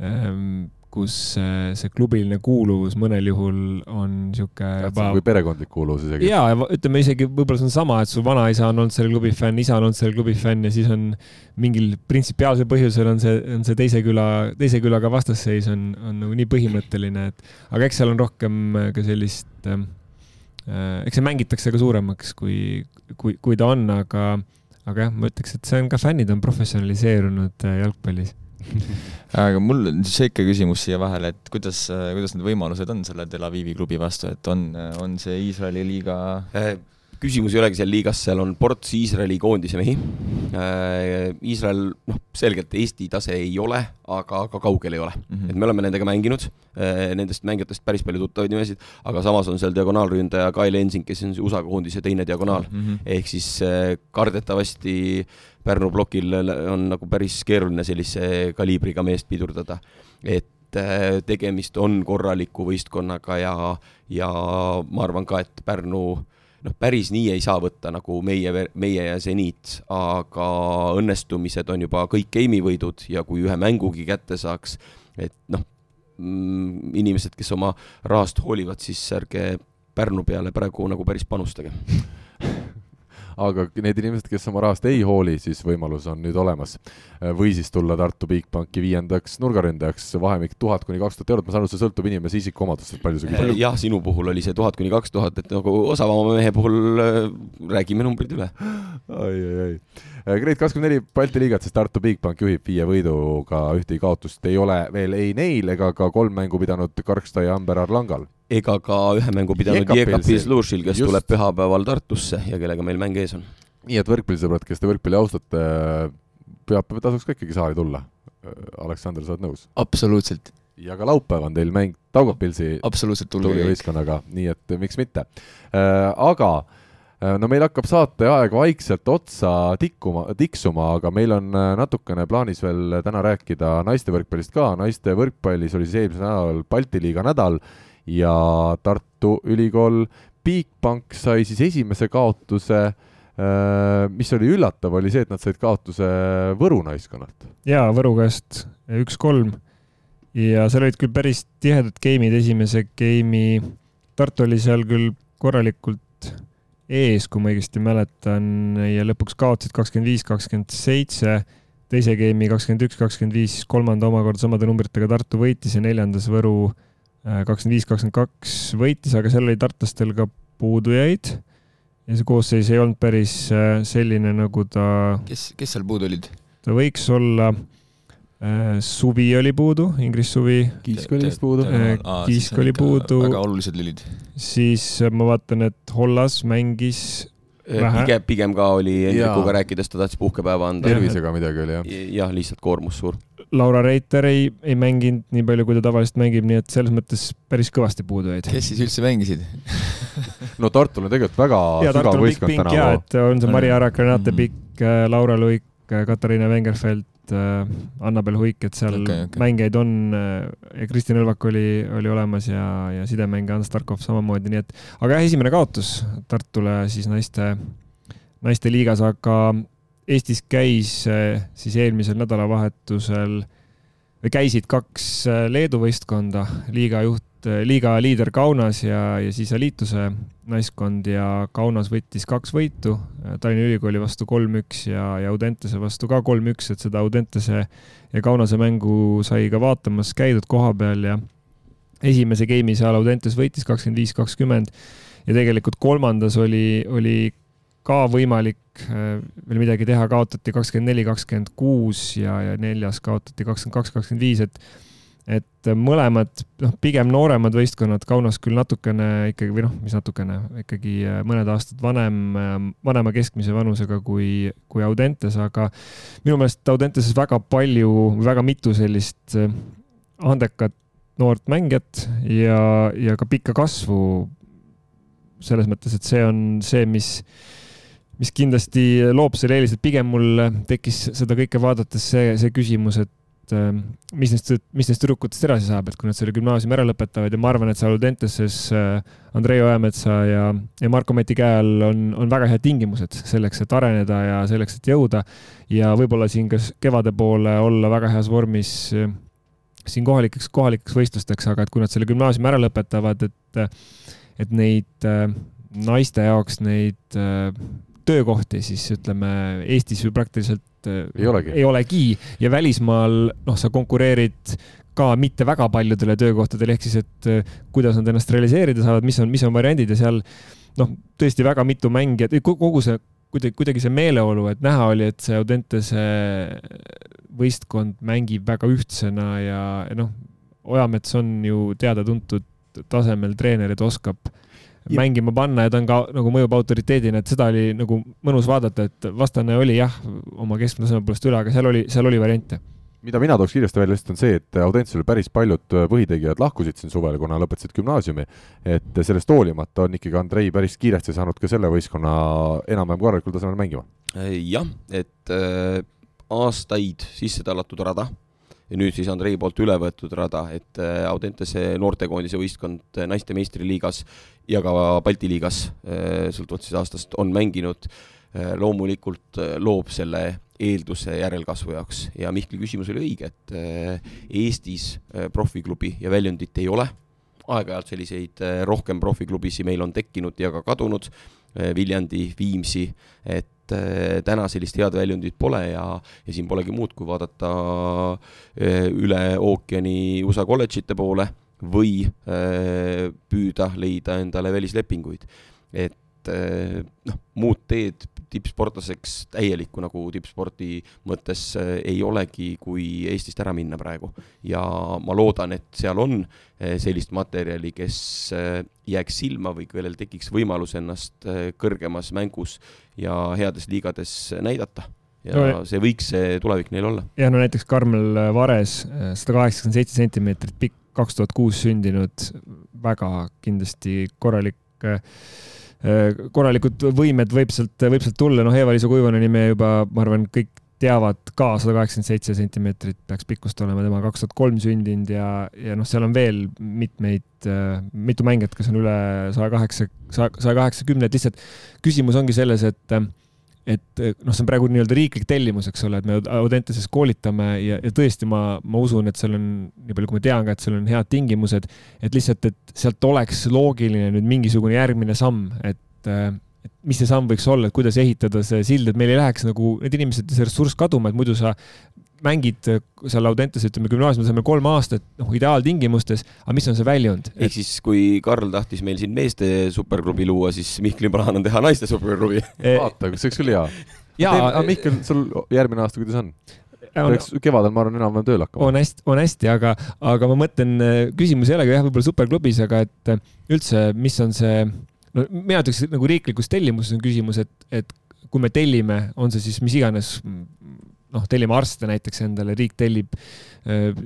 ähm, kus äh, see klubiline kuuluvus mõnel juhul on niisugune juba... kui perekondlik kuuluvus isegi. jaa, ütleme isegi võib-olla see on sama, et su vanaisa on olnud selle klubi fänn, isa on olnud selle klubi fänn ja siis on mingil printsipiaalsel põhjusel on see, on see teise küla, teise külaga vastasseis on, on nagu nii põhimõtteline, et aga eks seal on rohkem ka sellist äh, eks see mängitakse ka suuremaks, kui, kui, kui ta on, aga, aga jah, ma ütleks, et see on ka fännid on professionaliseerunud äh, jalgpallis aga mul on väike küsimus siia vahele, et kuidas, kuidas need võimalused on selle Tel Avivi klubi vastu, et on, on see Iisraeli liiga äh, küsimus ei olegi seal liigas, seal on ports Iisraeli koondise mehi. Äh, Iisrael, noh, selgelt Eesti tase ei ole, aga ka kaugel ei ole mm. -hmm. et me oleme nendega mänginud, äh, nendest mängijatest päris palju tuttavaid nimesid, aga samas on seal diagonaalründaja Kyle Ensing, kes on USA koondise teine diagonaal mm. -hmm. ehk siis äh, kardetavasti Pärnu plokil on nagu päris keeruline sellise kaliibriga meest pidurdada. et tegemist on korraliku võistkonnaga ja, ja ma arvan ka, et Pärnu noh, päris nii ei saa võtta nagu meie, meie ja seniit, aga õnnestumised on juba kõik game'i võidud ja kui ühe mängugi kätte saaks, et noh, mm, inimesed, kes oma rahast hoolivad, siis ärge Pärnu peale praegu nagu päris panustage aga need inimesed, kes oma rahast ei hooli, siis võimalus on nüüd olemas. või siis tulla Tartu Bigbanki viiendaks nurgaründajaks, vahemik tuhat kuni kaks tuhat eurot, ma saan aru, see sõltub inimese isikuomadustest, palju see küsib. jah, sinu puhul oli see tuhat kuni kaks tuhat, et nagu osavama mehe puhul äh, räägime numbrid üle. oi, oi, oi. Grade kakskümmend neli Balti liigat, siis Tartu Bigbank juhib viie võiduga, ühtegi kaotust ei ole veel ei neil ega ka kolm mängu pidanud Karksta ja Amber Arlangal ega ka ühe mängu pidanud Jekapils Lušil, kes Just. tuleb pühapäeval Tartusse ja kellega meil mäng ees on. nii et võrkpallisõbrad, kes te võrkpalli austate, pühapäeval tasuks ka ikkagi saali tulla. Aleksander, sa oled nõus? absoluutselt. ja ka laupäev on teil mäng Taugapilsi absoluutselt võistkonnaga, nii et miks mitte. Äh, aga äh, no meil hakkab saateaeg vaikselt otsa tikkuma, tiksuma, aga meil on äh, natukene plaanis veel täna rääkida naiste võrkpallist ka, naiste võrkpallis oli siis eelmisel nädalal Balti liiga nädal ja Tartu Ülikool Bigbank sai siis esimese kaotuse äh, mis oli üllatav, oli see, et nad said kaotuse Võru naiskonnalt. jaa, Võru käest üks-kolm. Ja seal olid küll päris tihedad game'id, esimese game'i, Tartu oli seal küll korralikult ees, kui ma õigesti mäletan, ja lõpuks kaotasid kakskümmend viis, kakskümmend seitse, teise game'i kakskümmend üks, kakskümmend viis, kolmanda omakorda samade numbritega Tartu võitis ja neljandas Võru kakskümmend viis, kakskümmend kaks võitis, aga seal oli tartlastel ka puudujaid ja see koosseis ei olnud päris äh, selline, nagu ta. kes, kes seal puudu olid? ta võiks olla äh,, Suvi oli puudu, Ingris Suvi. Kiisk oli vist puudu äh,. Kiisk oli puudu. väga olulised lülid. siis ma vaatan, et Hollas mängis Vähe. pigem, pigem ka oli Hendrikuga rääkides, ta tahtis puhkepäeva anda. tervisega midagi oli jah? jah, lihtsalt koormus suur Laura Reiter ei, ei mänginud nii palju, kui ta tavaliselt mängib, nii et selles mõttes päris kõvasti puudu jäid. kes siis üldse mängisid no Tartul on tegelikult väga ja, sügav võistkond tänavu. jaa, et on see Mari Arak, Renate mm -hmm. Pikk, äh, Laura Luik, äh, Katariina Vengerfeld, äh, Annabel Huik, et seal okay, okay. mängijaid on ja Kristin Õlvak oli, oli olemas ja, ja sidemängija Ants Tarkov samamoodi, nii et aga jah, esimene kaotus Tartule siis naiste, naiste liigas, aga Eestis käis eh, siis eelmisel nädalavahetusel või käisid kaks eh, Leedu võistkonda, liiga juht, eh, liiga liider Kaunas ja, ja siis Eliituse naiskond ja Kaunas võttis kaks võitu, Tallinna Ülikooli vastu kolm-üks ja, ja Audentese vastu ka kolm-üks, et seda Audentese ja Kaunase mängu sai ka vaatamas käidud koha peal ja esimese game'i seal Audentes võitis kakskümmend viis, kakskümmend ja tegelikult kolmandas oli, oli ka võimalik äh, veel midagi teha, kaotati kakskümmend neli, kakskümmend kuus ja, ja neljas kaotati kakskümmend kaks, kakskümmend viis, et et mõlemad, noh, pigem nooremad võistkonnad, Kaunas küll natukene ikkagi või noh, mis natukene, ikkagi äh, mõned aastad vanem, äh, vanema keskmise vanusega kui, kui Audentes, aga minu meelest Audenteses väga palju, väga mitu sellist andekat noort mängijat ja, ja ka pikka kasvu. Selles mõttes, et see on see, mis mis kindlasti loob selle eelise, et pigem mul tekkis seda kõike vaadates see, see küsimus, et mis neist, mis neist tüdrukutest edasi saab, et kui nad selle gümnaasiumi ära lõpetavad ja ma arvan, et seal Audenteses Andrei Ojametsa ja, ja Marko Meti käe all on, on väga head tingimused selleks, et areneda ja selleks, et jõuda. ja võib-olla siin kas kevade poole olla väga heas vormis siin kohalikeks, kohalikeks võistlusteks, aga et kui nad selle gümnaasiumi ära lõpetavad, et, et neid naiste jaoks neid töökohti, siis ütleme Eestis ju praktiliselt ei olegi, ei olegi. Ja välismaal noh, sa konkureerid ka mitte väga paljudele töökohtadele, ehk siis, et kuidas nad ennast realiseerida saavad, mis on, mis on variandid ja seal noh, tõesti väga mitu mängijat, kogu see kuidagi, kuidagi see meeleolu, et näha oli, et see Audentese võistkond mängib väga ühtsena ja, ja noh, Ojamets on ju teada-tuntud tasemel treener, et oskab ja. mängima panna ja ta on ka nagu mõjub autoriteedina, et seda oli nagu mõnus vaadata, et vastane oli jah, oma keskmise taseme poolest üle, aga seal oli, seal oli variante mida mina tooks kiiresti välja lihtsalt on see, et Audentsusel päris paljud põhitegijad lahkusid siin suvel, kuna lõpetasid gümnaasiumi. et sellest hoolimata on ikkagi Andrei päris kiiresti saanud ka selle võistkonna enam-vähem korralikul tasemel mängima. jah, et äh, aastaid sisse tallatud rada ja nüüd siis Andrei poolt üle võetud rada, et äh, Audentese noortekoondise võistkond naiste meistriliigas ja ka Balti liigas, äh, sõltuvalt siis aastast, on mänginud, äh, loomulikult loob selle eelduse järelkasvu jaoks. Ja Mihkli küsimus oli õige, et Eestis profiklubi ja väljundit ei ole, aeg-ajalt selliseid rohkem profiklubisid meil on tekkinud ja ka kadunud, Viljandi, Viimsi, et eh, täna sellist head väljundit pole ja, ja siin polegi muud, kui vaadata eh, üle ookeani USA kolledžite poole või eh, püüda leida endale välislepinguid. et noh, muud teed tippsportlaseks täielikku nagu tippspordi mõttes ei olegi, kui Eestist ära minna praegu. ja ma loodan, et seal on sellist materjali, kes jääks silma või kellel tekiks võimalus ennast kõrgemas mängus ja heades liigades näidata ja no, see võiks see tulevik neil olla. ja no näiteks Karmel Vares, sada kaheksakümmend seitse sentimeetrit pikk, kaks tuhat kuus sündinud, väga kindlasti korralik, korralikud võimed võib sealt, võib sealt tulla, noh, Eva-Liisa Kuivaneni me juba, ma arvan, kõik teavad ka sada kaheksakümmend seitse sentimeetrit peaks pikkust olema, tema kaks tuhat kolm sündinud ja, ja noh, seal on veel mitmeid, mitu mängijat, kes on üle saja kaheksa, saja kaheksakümne, et lihtsalt küsimus ongi selles, et et noh, see on praegu nii-öelda riiklik tellimus, eks ole, et me Audenteses koolitame ja, ja tõesti, ma, ma usun, et seal on, nii palju kui ma tean ka, et seal on head tingimused, et lihtsalt, et sealt oleks loogiline nüüd mingisugune järgmine samm, et et mis see samm võiks olla, et kuidas ehitada see sild, et meil ei läheks nagu need inimesed, see ressurss kaduma, et muidu sa mängid seal Audentes, ütleme gümnaasiumi tasemel kolm aastat, noh, ideaaltingimustes, aga mis on see väljund? ehk siis, kui Karl tahtis meil siin meeste superklubi luua, siis Mihkli plaan on teha naiste superklubi e vaata, see oleks küll hea. aga Mihkel, sul järgmine aasta, kuidas on? peaks kevadel, ma arvan, enam-vähem tööle hakkama. on hästi, on hästi, aga, aga ma mõtlen, küsimus ei olegi jah, võib-olla superklubis, aga et üldse, mis on see no mina ütleks, et nagu riiklikus tellimuses on küsimus, et, et kui me tellime, on see siis mis iganes, noh, tellime arste näiteks endale, riik tellib,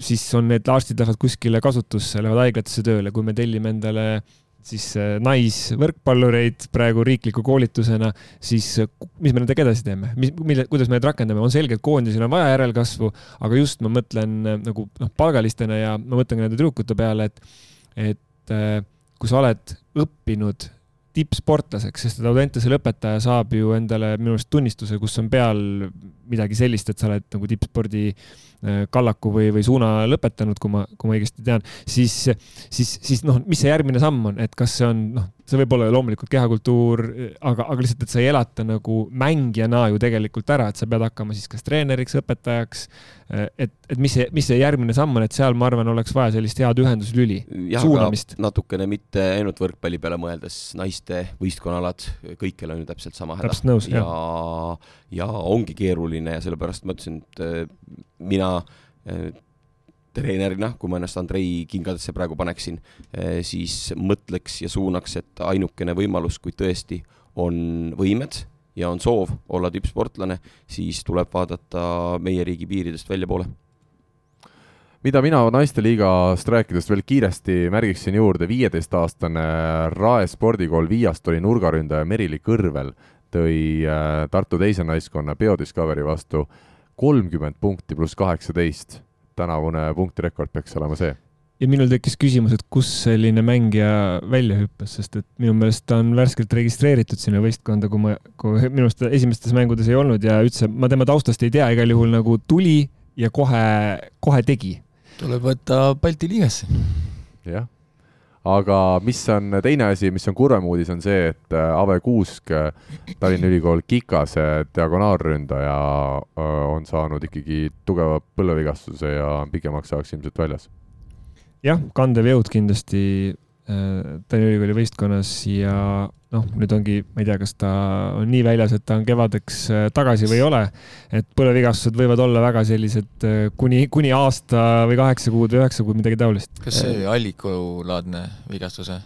siis on need arstid lähevad kuskile kasutusse, lähevad haiglatesse tööle, kui me tellime endale siis naisvõrkpallureid praegu riikliku koolitusena, siis mis me nendega edasi teeme, mis, mille, kuidas me neid rakendame, on selge, et koondisel on vaja järelkasvu, aga just ma mõtlen nagu noh, palgalistena ja ma mõtlen ka nende tüdrukute peale, et, et kui sa oled õppinud tippsportlaseks, sest et Audentese lõpetaja saab ju endale minu arust tunnistuse, kus on peal midagi sellist, et sa oled nagu tippspordi äh, kallaku või, või suuna lõpetanud, kui ma, kui ma õigesti tean, siis, siis, siis noh, mis see järgmine samm on, et kas see on noh, see võib olla loomulikult kehakultuur, aga, aga lihtsalt, et sa ei elata nagu mängijana ju tegelikult ära, et sa pead hakkama siis kas treeneriks, õpetajaks. et, et mis see, mis see järgmine samm on, et seal ma arvan, oleks vaja sellist head ühenduslüli, suunamist. natukene mitte ainult võrkpalli peale mõeldes, naiste võistkonnaalad, kõikjal on ju täpselt sama häda. täpselt nõus, ja, ja ongi keeruline ja sellepärast ma ütlesin, et äh, mina äh, treenerina, kui ma ennast Andrei kingadesse praegu paneksin, eh, siis mõtleks ja suunaks, et ainukene võimalus, kui tõesti on võimed ja on soov olla tippsportlane, siis tuleb vaadata meie riigi piiridest väljapoole mida mina naisteliigast rääkides veel kiiresti märgiksin juurde, viieteistaastane Rae spordikool Viiast oli nurgaründaja Merili Kõrvel tõi äh, Tartu teise naiskonna Biodiscovery vastu kolmkümmend punkti pluss kaheksateist. Tänavune punktirekord peaks olema see ja minul tekkis küsimus, et kus selline mängija välja hüppas, sest et minu meelest ta on värskelt registreeritud sinna võistkonda, kui ma, kui minu arust ta esimestes mängudes ei olnud ja üldse ma tema taustast ei tea, igal juhul nagu tuli ja kohe, kohe tegi. tuleb võtta Balti liigasse. jah, aga mis on teine asi, mis on kurvem uudis, on see, et äh, Ave Kuusk, Tallinna Ülikool Kikase diagonaalründaja äh, on saanud ikkagi tugeva põlvevigastuse ja pikemaks ajaks ilmselt väljas. Jah, kandev jõud kindlasti äh, Tallinna Ülikooli võistkonnas ja noh, nüüd ongi, ma ei tea, kas ta on nii väljas, et ta on kevadeks äh, tagasi või ei ole. et põlevigastused võivad olla väga sellised äh, kuni, kuni aasta või kaheksa kuud või üheksa kuud, midagi taolist. kas see oli allikulaadne vigastus või?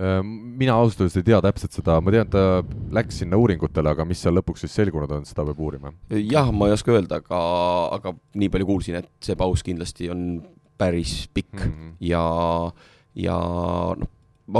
mina ausalt öeldes ei tea täpselt seda, ma tean, ta läks sinna uuringutele, aga mis seal lõpuks siis selgunud on, seda peab uurima. jah, ma ei oska öelda, aga, aga nii palju kuulsin, et see paus kindlasti on päris pikk mm -hmm. ja, ja noh,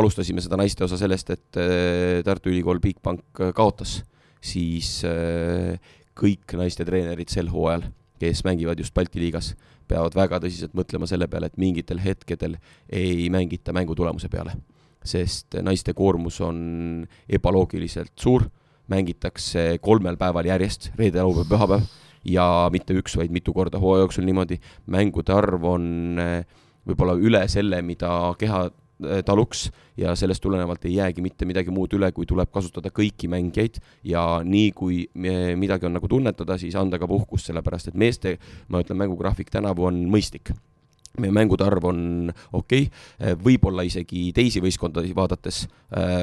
alustasime seda naiste osa sellest, et äh, Tartu Ülikool Bigbank äh, kaotas, siis äh, kõik naiste treenerid sel hooajal, kes mängivad just Balti liigas, peavad väga tõsiselt mõtlema selle peale, et mingitel hetkedel ei mängita mängu tulemuse peale. sest naiste koormus on ebaloogiliselt suur, mängitakse kolmel päeval järjest, reede, laupäev, pühapäev ja mitte üks, vaid mitu korda hooaja jooksul niimoodi. mängude arv on eh, võib-olla üle selle, mida keha eh, taluks ja sellest tulenevalt ei jäägi mitte midagi muud üle, kui tuleb kasutada kõiki mängijaid ja nii, kui midagi on nagu tunnetada, siis anda ka puhkust, sellepärast et meeste, ma ütlen, mängugraafik tänavu on mõistlik meie mängude arv on okei okay., eh, võib-olla isegi teisi võistkondasid vaadates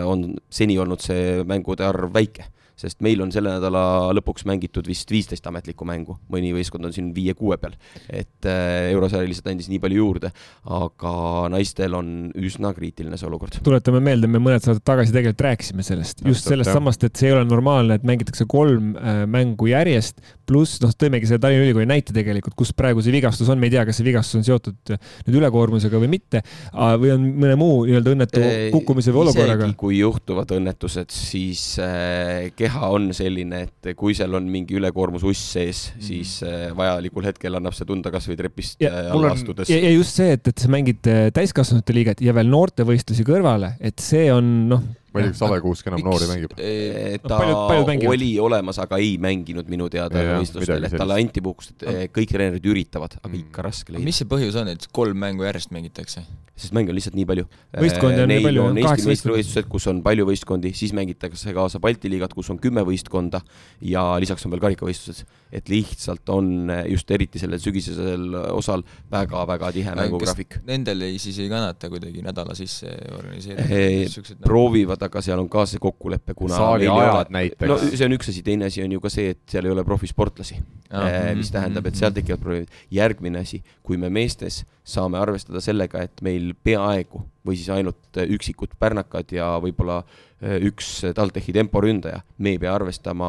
on seni olnud see mängude arv väike sest meil on selle nädala lõpuks mängitud vist viisteist ametlikku mängu, mõni võistkond on siin viie-kuue peal. et äh, eurosarja lihtsalt andis nii palju juurde, aga naistel on üsna kriitiline see olukord. tuletame meelde, me mõned saated tagasi tegelikult rääkisime sellest, just sellest samast, et see ei ole normaalne, et mängitakse kolm äh, mängu järjest, pluss noh, tõimegi selle Tallinna Ülikooli näite tegelikult, kus praegu see vigastus on, me ei tea, kas see vigastus on seotud äh, nüüd ülekoormusega või mitte. Või on mõne muu nii-öelda õnnetu kukkumise või olukorraga. kui juhtuvad õnnetused, siis äh, keha on selline, et kui seal on mingi ülekoormus uss sees mm, -hmm. siis äh, vajalikul hetkel annab see tunda kasvõi trepist ja, äh, alla astudes. ja, ja just see, et, et sa mängid äh, täiskasvanute liiget ja veel noortevõistlusi kõrvale, et see on noh ma ei tea, kas Ave Kuusk enam noori mängib? ta no, paljud, paljud oli olemas, aga ei mänginud minu teada võistlustel, et talle anti puhkust, et kõik treenerid üritavad, aga ikka raske leida. mis see põhjus on, et kolm mängu järjest mängitakse? sest mänge on lihtsalt nii palju. võistkondi on nii palju, on Eesti meistrivõistlused, kus on palju võistkondi, siis mängitakse kaasa Balti liigad, kus on kümme võistkonda ja lisaks on veel karikavõistlused. et lihtsalt on just eriti sellel sügisesel osal väga-väga tihe mängugraafik. Nendel ei, siis ei kannata kuidagi nädala sisse organiseerida? proovivad, aga seal on ka see kokkulepe, kuna saali ajad näiteks. no see on üks asi, teine asi on ju ka see, et seal ei ole profisportlasi ah,. mis tähendab, et seal tekivad probleemid. järgmine asi, kui me meestes saame arvestada sellega, et meil peaaegu või siis ainult üksikud pärnakad ja võib-olla äh, üks TalTechi temporündaja, me ei pea arvestama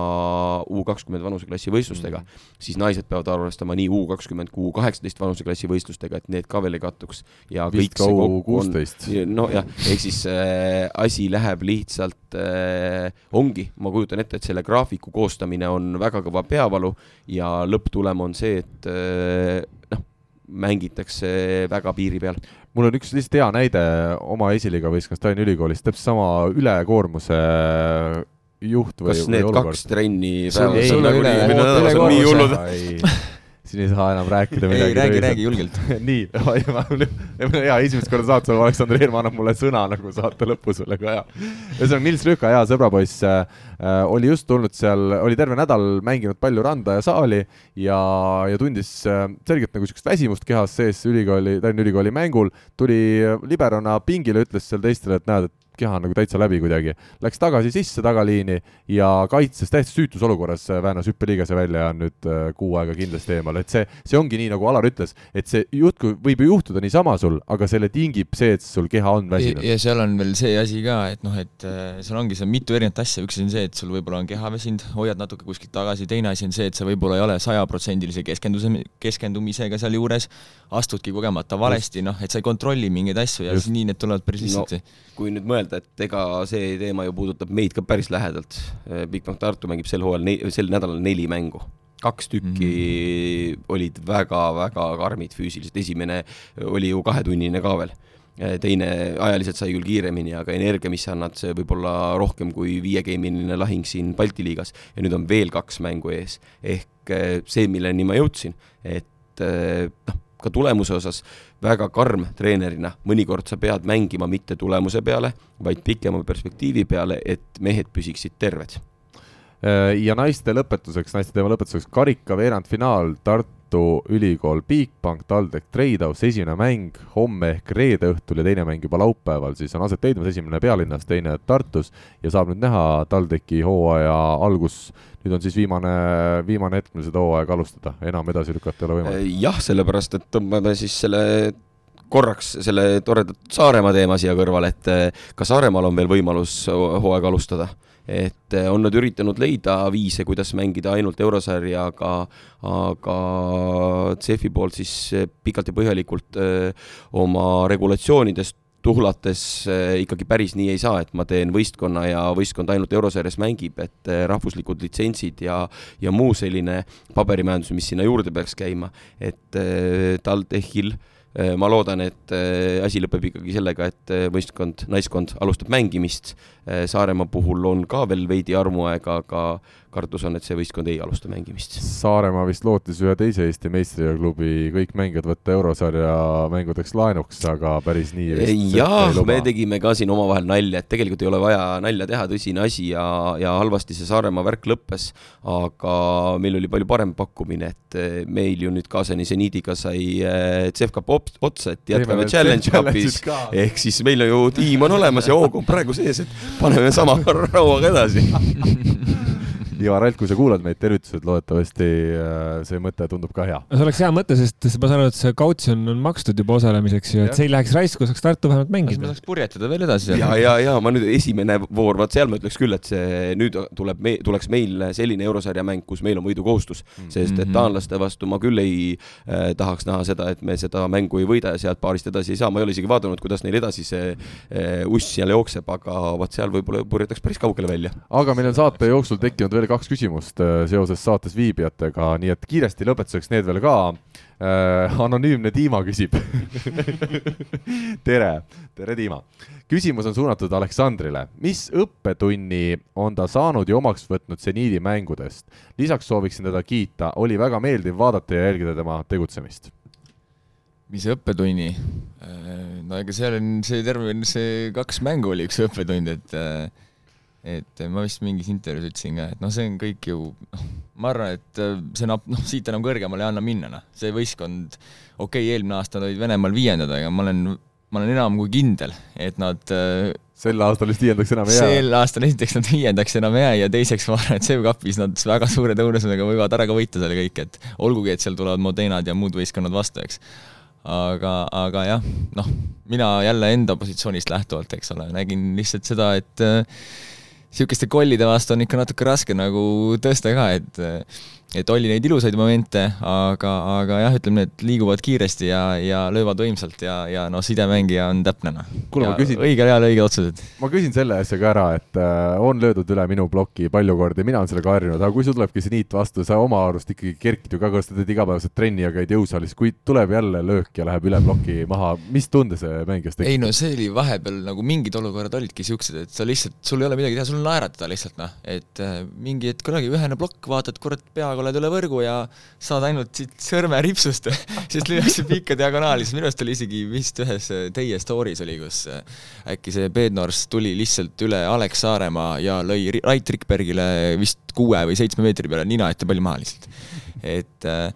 U kakskümmend vanuseklassi võistlustega mm, -hmm. siis naised peavad arvestama nii U kakskümmend kui U kaheksateist vanuseklassi võistlustega, et need ka veel ei kattuks. ja Vist see kokku on, nojah, ehk siis äh, asi läheb lihtsalt äh,, ongi, ma kujutan ette, et selle graafiku koostamine on väga kõva peavalu ja lõpptulem on see, et äh, mängitakse väga piiri peal mul on üks lihtsalt hea näide oma esiliiga võistkonnast Tallinna Ülikoolist, täpselt sama ülekoormuse juht või, kas need või olukord. kaks trenni päevas on nagu nii, nii hullud? siin ei saa enam rääkida midagi. räägi, räägi julgelt nii, hea, esimest korda saates Aleksandr Eermaa annab mulle sõna nagu saate lõpus, väga hea. ühesõnaga, Nils Rüüka, hea sõbrapoiss äh,, oli just tulnud seal, oli terve nädal mänginud palju randa ja saali ja, ja tundis äh, selgelt nagu niisugust väsimust kehas sees ülikooli, Tallinna Ülikooli mängul, tuli liberona pingile, ütles seal teistele, et näed, et keha nagu täitsa läbi kuidagi. Läks tagasi sisse tagaliini ja kaitses täiesti süütus olukorras, väänas hüppeliigese välja ja on nüüd äh, kuu aega kindlasti eemal, et see, see ongi nii, nagu Alar ütles, et see jutt võib ju juhtuda niisama sul, aga selle tingib see, et sul keha on väsinud. ja seal on veel see asi ka, et noh, et äh, seal ongi seal mitu erinevat asja, üks on see, et sul võib-olla on keha väsinud, hoiad natuke kuskilt tagasi, teine asi on see, et sa võib-olla ei ole sajaprotsendilise keskenduse, keskendumisega sealjuures, astudki kogemata valesti, noh, et sa ei kontrolli mingeid asju ja Just. siis nii need tulevad päris lihtsalt no,. kui nüüd mõelda et ega see teema ju puudutab meid ka päris lähedalt. Bigbank Tartu mängib sel hooajal, sel nädalal neli mängu kaks tükki mm -hmm. olid väga-väga karmid füüsiliselt, esimene oli ju kahetunnine ka veel. teine ajaliselt sai küll kiiremini, aga energia, mis sa annad, see võib olla rohkem kui viiegeimiline lahing siin Balti liigas ja nüüd on veel kaks mängu ees. ehk eh, see, milleni ma jõudsin, et eh, noh, ka tulemuse osas väga karm treenerina, mõnikord sa pead mängima mitte tulemuse peale, vaid pikema perspektiivi peale, et mehed püsiksid terved. Äh, ja naiste lõpetuseks, naiste teema lõpetuseks. Karika veerandfinaal Tartu Ülikool Bigbank, TalTech Trade-House, esimene mäng homme ehk reede õhtul ja teine mäng juba laupäeval, siis on aset leidmas, esimene pealinnas, teine Tartus ja saab nüüd näha TalTechi hooaja algus, nüüd on siis viimane, viimane hetk, mil seda hooaega alustada, enam edasi lükata ei ole võimalik. Äh, jah, sellepärast et tõmbame siis selle korraks selle toredat Saaremaa teema siia kõrvale, et äh, ka Saaremaal on veel võimalus hooaega alustada et eh, on nad üritanud leida viise, kuidas mängida ainult eurosarja, aga, aga CEF-i poolt siis eh, pikalt ja põhjalikult eh, oma regulatsioonidest tuhlates ikkagi päris nii ei saa, et ma teen võistkonna ja võistkond ainult eurosarjas mängib, et rahvuslikud litsentsid ja, ja muu selline paberimajandus, mis sinna juurde peaks käima, et TalTechil Äh, ma loodan, et äh, asi lõpeb ikkagi sellega, et äh, võistkond, naiskond alustab mängimist. Saaremaa puhul on ka veel veidi armuaega, aga kartus on, et see võistkond ei alusta mängimist. Saaremaa vist lootis ühe teise Eesti meistriklubi kõik mängijad võtta eurosarja mängudeks laenuks, aga päris nii vist jah, me tegime ka siin omavahel nalja, et tegelikult ei ole vaja nalja teha, tõsine asi ja, ja halvasti see Saaremaa värk lõppes, aga meil oli palju parem pakkumine, et eh, meil ju nüüd kaasani seniidiga sai eh, CEF Cup otsa, et jätkame Challenge Cupis, ehk siis meil ju tiim on olemas ja hoog on praegu sees, et paneme sama rauaga edasi Ivar Alt, kui sa kuulad meid, tervitused, loodetavasti äh, see mõte tundub ka hea. see oleks hea mõte, sest ma saan aru, et see kautsjon on makstud juba osalemiseks ju, et see ei läheks raisku, saaks Tartu vähemalt mängida. me saaks purjetada veel edasi. ja, ja, ja ma nüüd esimene voor, vaat seal ma ütleks küll, et see nüüd tuleb me, tuleks meil selline eurosarja mäng, kus meil on võidukohustus mm, -hmm. sest et mhm. taanlaste vastu ma küll ei äh, tahaks näha seda, et me seda mängu ei võida ja sealt paarist edasi ei saa, ma ei ole isegi vaadanud, kuidas neil edasi see äh, uss seal jookseb, aga vot seal võib-olla purjetaks päris kaugele välja. aga meil on saate jooksul tekkinud veel kaks küsimust äh, seoses saates viibijatega, nii et kiiresti lõpetuseks need veel ka äh,. anonüümne Dima küsib tere, tere Dima. küsimus on suunatud Aleksandrile. mis õppetunni on ta saanud ja omaks võtnud seniidi mängudest? lisaks sooviksin teda kiita, oli väga meeldiv vaadata ja jälgida tema tegutsemist mis õppetunni? Äh, no ega seal on see terve, see kaks mängu oli üks õppetund, et äh, et ma vist mingis intervjuus ütlesin ka, et noh, see on kõik ju, noh, ma arvan, et äh, see nap-, noh, siit enam kõrgemale ei anna minna, noh. see võistkond, okei okay,, eelmine aasta olid Venemaal viiendad, aga ma olen, ma olen enam kui kindel, et nad äh, sel aastal vist viiendaks enam ei jää. sel aastal esiteks nad viiendaks enam ei jää ja teiseks ma arvan, et CEV-kapis nad väga suure tõenäosusega võivad ära ka võita selle kõik, et olgugi, et seal tulevad Modenad ja muud võistkonnad vastu, eks. aga, aga jah, noh, mina jälle enda positsioonist lähtuvalt, eks ole, nägin lihtsalt seda, et niisuguste kollide vastu on ikka natuke raske nagu tõsta ka, et et oli neid ilusaid momente, aga, aga jah, ütleme, need liiguvad kiiresti ja, ja löövad võimsalt ja, ja noh, sidemängija on täpne noh. õigel ajal õiged otsused. ma küsin selle asja ka ära, et äh, on löödud üle minu ploki palju kordi, mina olen sellega harjunud, aga kui sul tulebki see niit vastu, sa oma arust ikkagi kerkid ju ka, kas sa teed igapäevaselt trenni ja käid jõusaalis, kui tuleb jälle löök ja läheb üle ploki maha, mis tunde see mängijas tekitab? ei no see oli vahepeal nagu mingid olukorrad olidki siuksed, et sa lihtsalt, sul ei ole midagi teha, sul on naeratada lihtsalt noh, et äh, mingi hetk olegi ühene plokk, vaatad, kurat, peaga oled üle võrgu ja saad ainult siit sõrmeripsust siis lüüakse pikka diagonaali, siis minu arust oli isegi vist ühes teie story's oli, kus äh, äkki see Bednors tuli lihtsalt üle Alex Saaremaa ja lõi Rait Rikbergile vist kuue või seitsme meetri peale nina ette palli maha lihtsalt. et äh,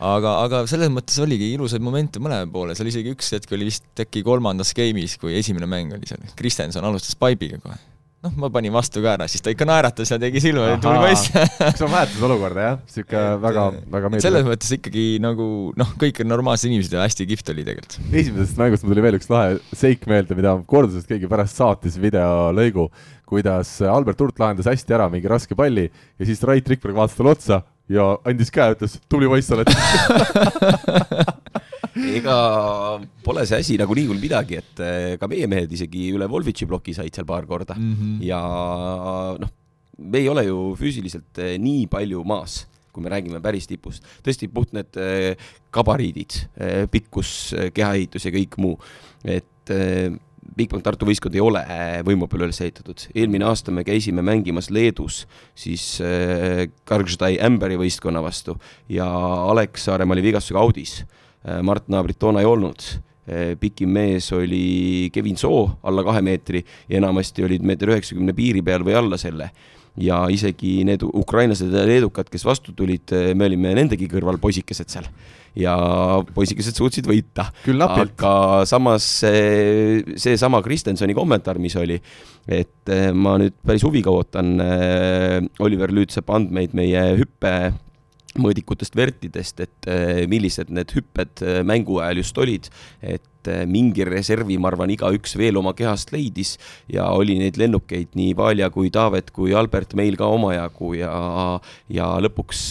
aga, aga selles mõttes oligi ilusaid momente mõlema poole, seal isegi üks hetk oli vist äkki kolmandas game'is, kui esimene mäng oli seal, Kristjanson alustas paibiga kohe noh, ma panin vastu ka ära, siis ta ikka naeratas ja tegi silma, et tubli poiss. kas on mäletad olukorda, jah? sihuke väga, väga meeldiv. selles mõttes ikkagi nagu noh, kõik on normaalsed inimesed ja hästi kihvt oli tegelikult. esimesest mängust mul tuli veel üks lahe seik meelde, mida kordusest keegi pärast saatis videolõigu, kuidas Albert Hurt lahendas hästi ära mingi raske palli ja siis Rait Rikberg vaatas talle otsa ja andis käe, ütles tubli poiss oled ega pole see asi nagunii hull midagi, et eh, ka meie mehed isegi üle Volvitši ploki said seal paar korda mm -hmm. ja noh, me ei ole ju füüsiliselt eh, nii palju maas kui me räägime päris tipust. tõesti, puht need eh, gabariidid, pikkus, kehaehitus ja kõik muu, et Bigbank Tartu võistkond ei ole võimu peale üles ehitatud. eelmine aasta me käisime mängimas Leedus siis äh, Kargždai Ämberi võistkonna vastu ja Alex Saaremaa oli vigastusega Audis äh,. Mart Naabrit toona ei olnud äh,. pikim mees oli Kevin Soo, alla kahe meetri ja enamasti olid meeter üheksakümne piiri peal või alla selle ja isegi need ukrainlased ja leedukad, kes vastu tulid, me olime nendegi kõrval poisikesed seal. Ja poisikesed suutsid võita. aga samas seesama Kristensoni kommentaar, mis oli, et eh, ma nüüd päris huviga ootan eh, Oliver Lüütsepa andmeid meie hüppe mõõdikutest vertidest, et eh, millised need hüpped mängu ajal just olid, et mingi reservi, ma arvan, igaüks veel oma kehast leidis ja oli neid lennukeid nii Valja kui Taavet kui Albert meil ka omajagu ja, ja lõpuks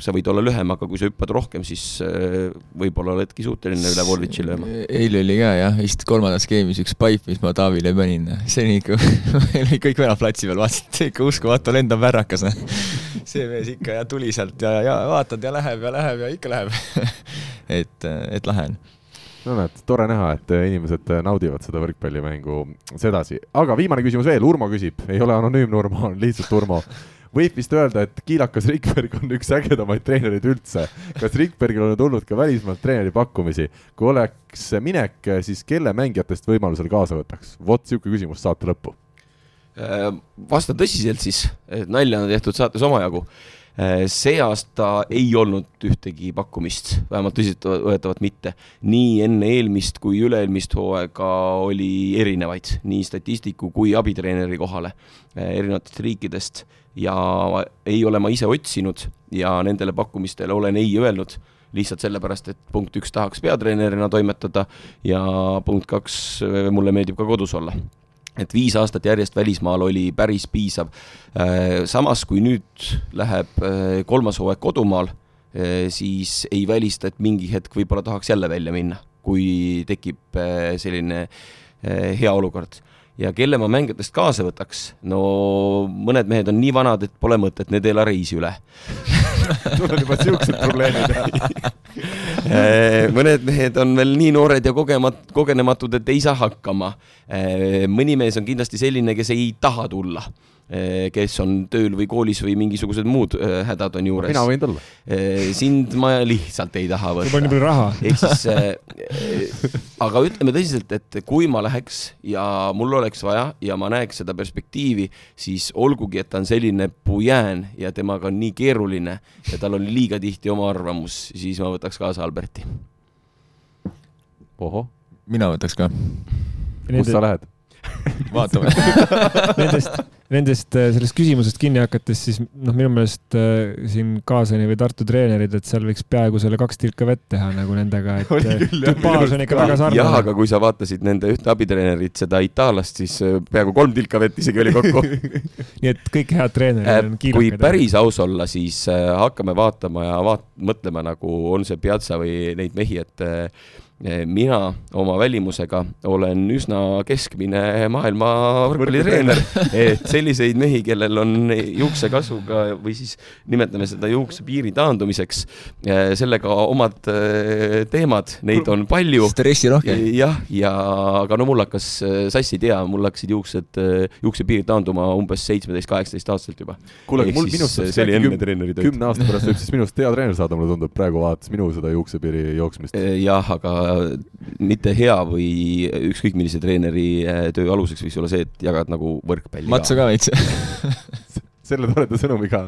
sa võid olla lühem, aga kui sa hüppad rohkem, siis äh, võib-olla oledki suuteline üle Volvitši lööma. eile oli ka jah, vist kolmandas skeemis üks paip, mis ma Taavile panin. see oli ikka meil olid kõik venad platsi peal, vaatasid, see ikka uskumatu, lendab värrakas. see mees ikka ja tuli sealt ja, ja vaatad ja läheb ja läheb ja ikka läheb et, et lahe on no näed, tore näha, et inimesed naudivad seda võrkpallimängu sedasi. aga viimane küsimus veel, Urmo küsib, ei ole anonüümne Urmo, on lihtsalt Urmo võib vist öelda, et kiilakas Rikberg on üks ägedamaid treenereid üldse. kas Rikbergil on tulnud ka välismaalt treeneri pakkumisi? kui oleks minek, siis kelle mängijatest võimalusel kaasa võtaks? vot sihuke küsimus saate lõppu. Äh, vastan tõsiselt siis, et nalja on tehtud saates omajagu äh, see aasta ei olnud ühtegi pakkumist, vähemalt tõsiseltvõetavat mitte. nii enne eelmist kui üle-eelmist hooaega oli erinevaid, nii statistiku kui abitreeneri kohale äh, erinevatest riikidest. Ja ei ole ma ise otsinud ja nendele pakkumistele olen ei öelnud, lihtsalt sellepärast, et punkt üks tahaks peatreenerina toimetada ja punkt kaks, mulle meeldib ka kodus olla et viis aastat järjest välismaal oli päris piisav. Äh, samas, kui nüüd läheb äh, kolmas hooaeg kodumaal, äh, siis ei välista, et mingi hetk võib-olla tahaks jälle välja minna, kui tekib selline hea olukord ja kelle ma mängijatest kaasa võtaks, no mõned mehed on nii vanad, et pole mõtet, need ei ela reisi üle. Sul on juba siuksed probleemid. Eh, mõned mehed on veel nii noored ja kogemat-, kogenematud, et ei saa hakkama. Eh, mõni mees on kindlasti selline, kes ei taha tulla kes on tööl või koolis või mingisugused muud eh, hädad on juures. mina võin tulla. Eh, sind ma lihtsalt ei taha võtta. on nii palju raha. ehk siis, aga ütleme tõsiselt, et kui ma läheks ja mul oleks vaja ja ma näeks seda perspektiivi, siis olgugi, et ta on selline pujään ja temaga on nii keeruline ja tal on liiga tihti oma arvamus, siis ma võtaks kaasa Alberti. ohoh. mina võtaks ka. kus sa lähed? vaatame Nendest, nendest, äh, sellest küsimusest kinni hakates, siis noh, minu meelest äh, siin Kaasani või Tartu treenerid, et seal võiks peaaegu selle kaks tilka vett teha nagu nendega, et äh, tüpaaž on ikka väga sarnane. jah, aga kui sa vaatasid nende ühte abitreenerit, seda itaallast, siis peaaegu kolm tilka vett isegi oli kokku nii et kõik head treenerid on kiilakad. kui päris aus olla, siis hakkame vaatama ja vaat-, mõtlema nagu on see Piazza või neid mehi, et mina oma välimusega olen üsna keskmine maailma võrkpallitreener, et selliseid mehi, kellel on juuksekasvuga või siis nimetame seda juuksepiiri taandumiseks, eh, sellega omad eh, teemad, neid on palju. stressirohke. jah, ja aga no mul hakkas, sassi ei tea, mul hakkasid juuksed, juuksepiir taanduma umbes seitsmeteist, kaheksateist aastaselt juba. kuule, aga mul minust see oli enne treeneri tööd. kümne aasta pärast võib siis minust hea treener saada, mulle tundub, praegu vaadates minu seda juuksepiiri jooksmist. jah, aga mitte hea või ükskõik millise treeneri töö aluseks võiks olla see, et jagad nagu võrkpalli. matsu ka veits selle toreda sõnumiga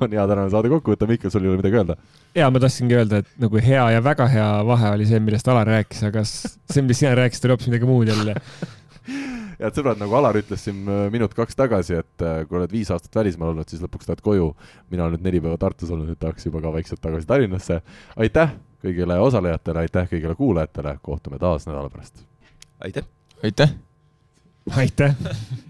on hea tänane saade kokku võtta, Mihkel, sul ei ole midagi öelda? ja ma tahtsingi öelda, et nagu hea ja väga hea vahe oli see, millest Alar rääkis, aga see, millest sina rääkisid, oli hoopis midagi muud jälle head sõbrad, nagu Alar ütles siin äh, minut-kaks tagasi, et äh, kui oled viis aastat välismaal olnud, siis lõpuks lähed koju. mina olen nüüd neli päeva Tartus olnud, nüüd tahaks juba ka vaikselt tagasi Tallinnasse. aitäh kõigile osalejatele, aitäh kõigile kuulajatele, kohtume taas nädala pärast. aitäh! aitäh! aitäh!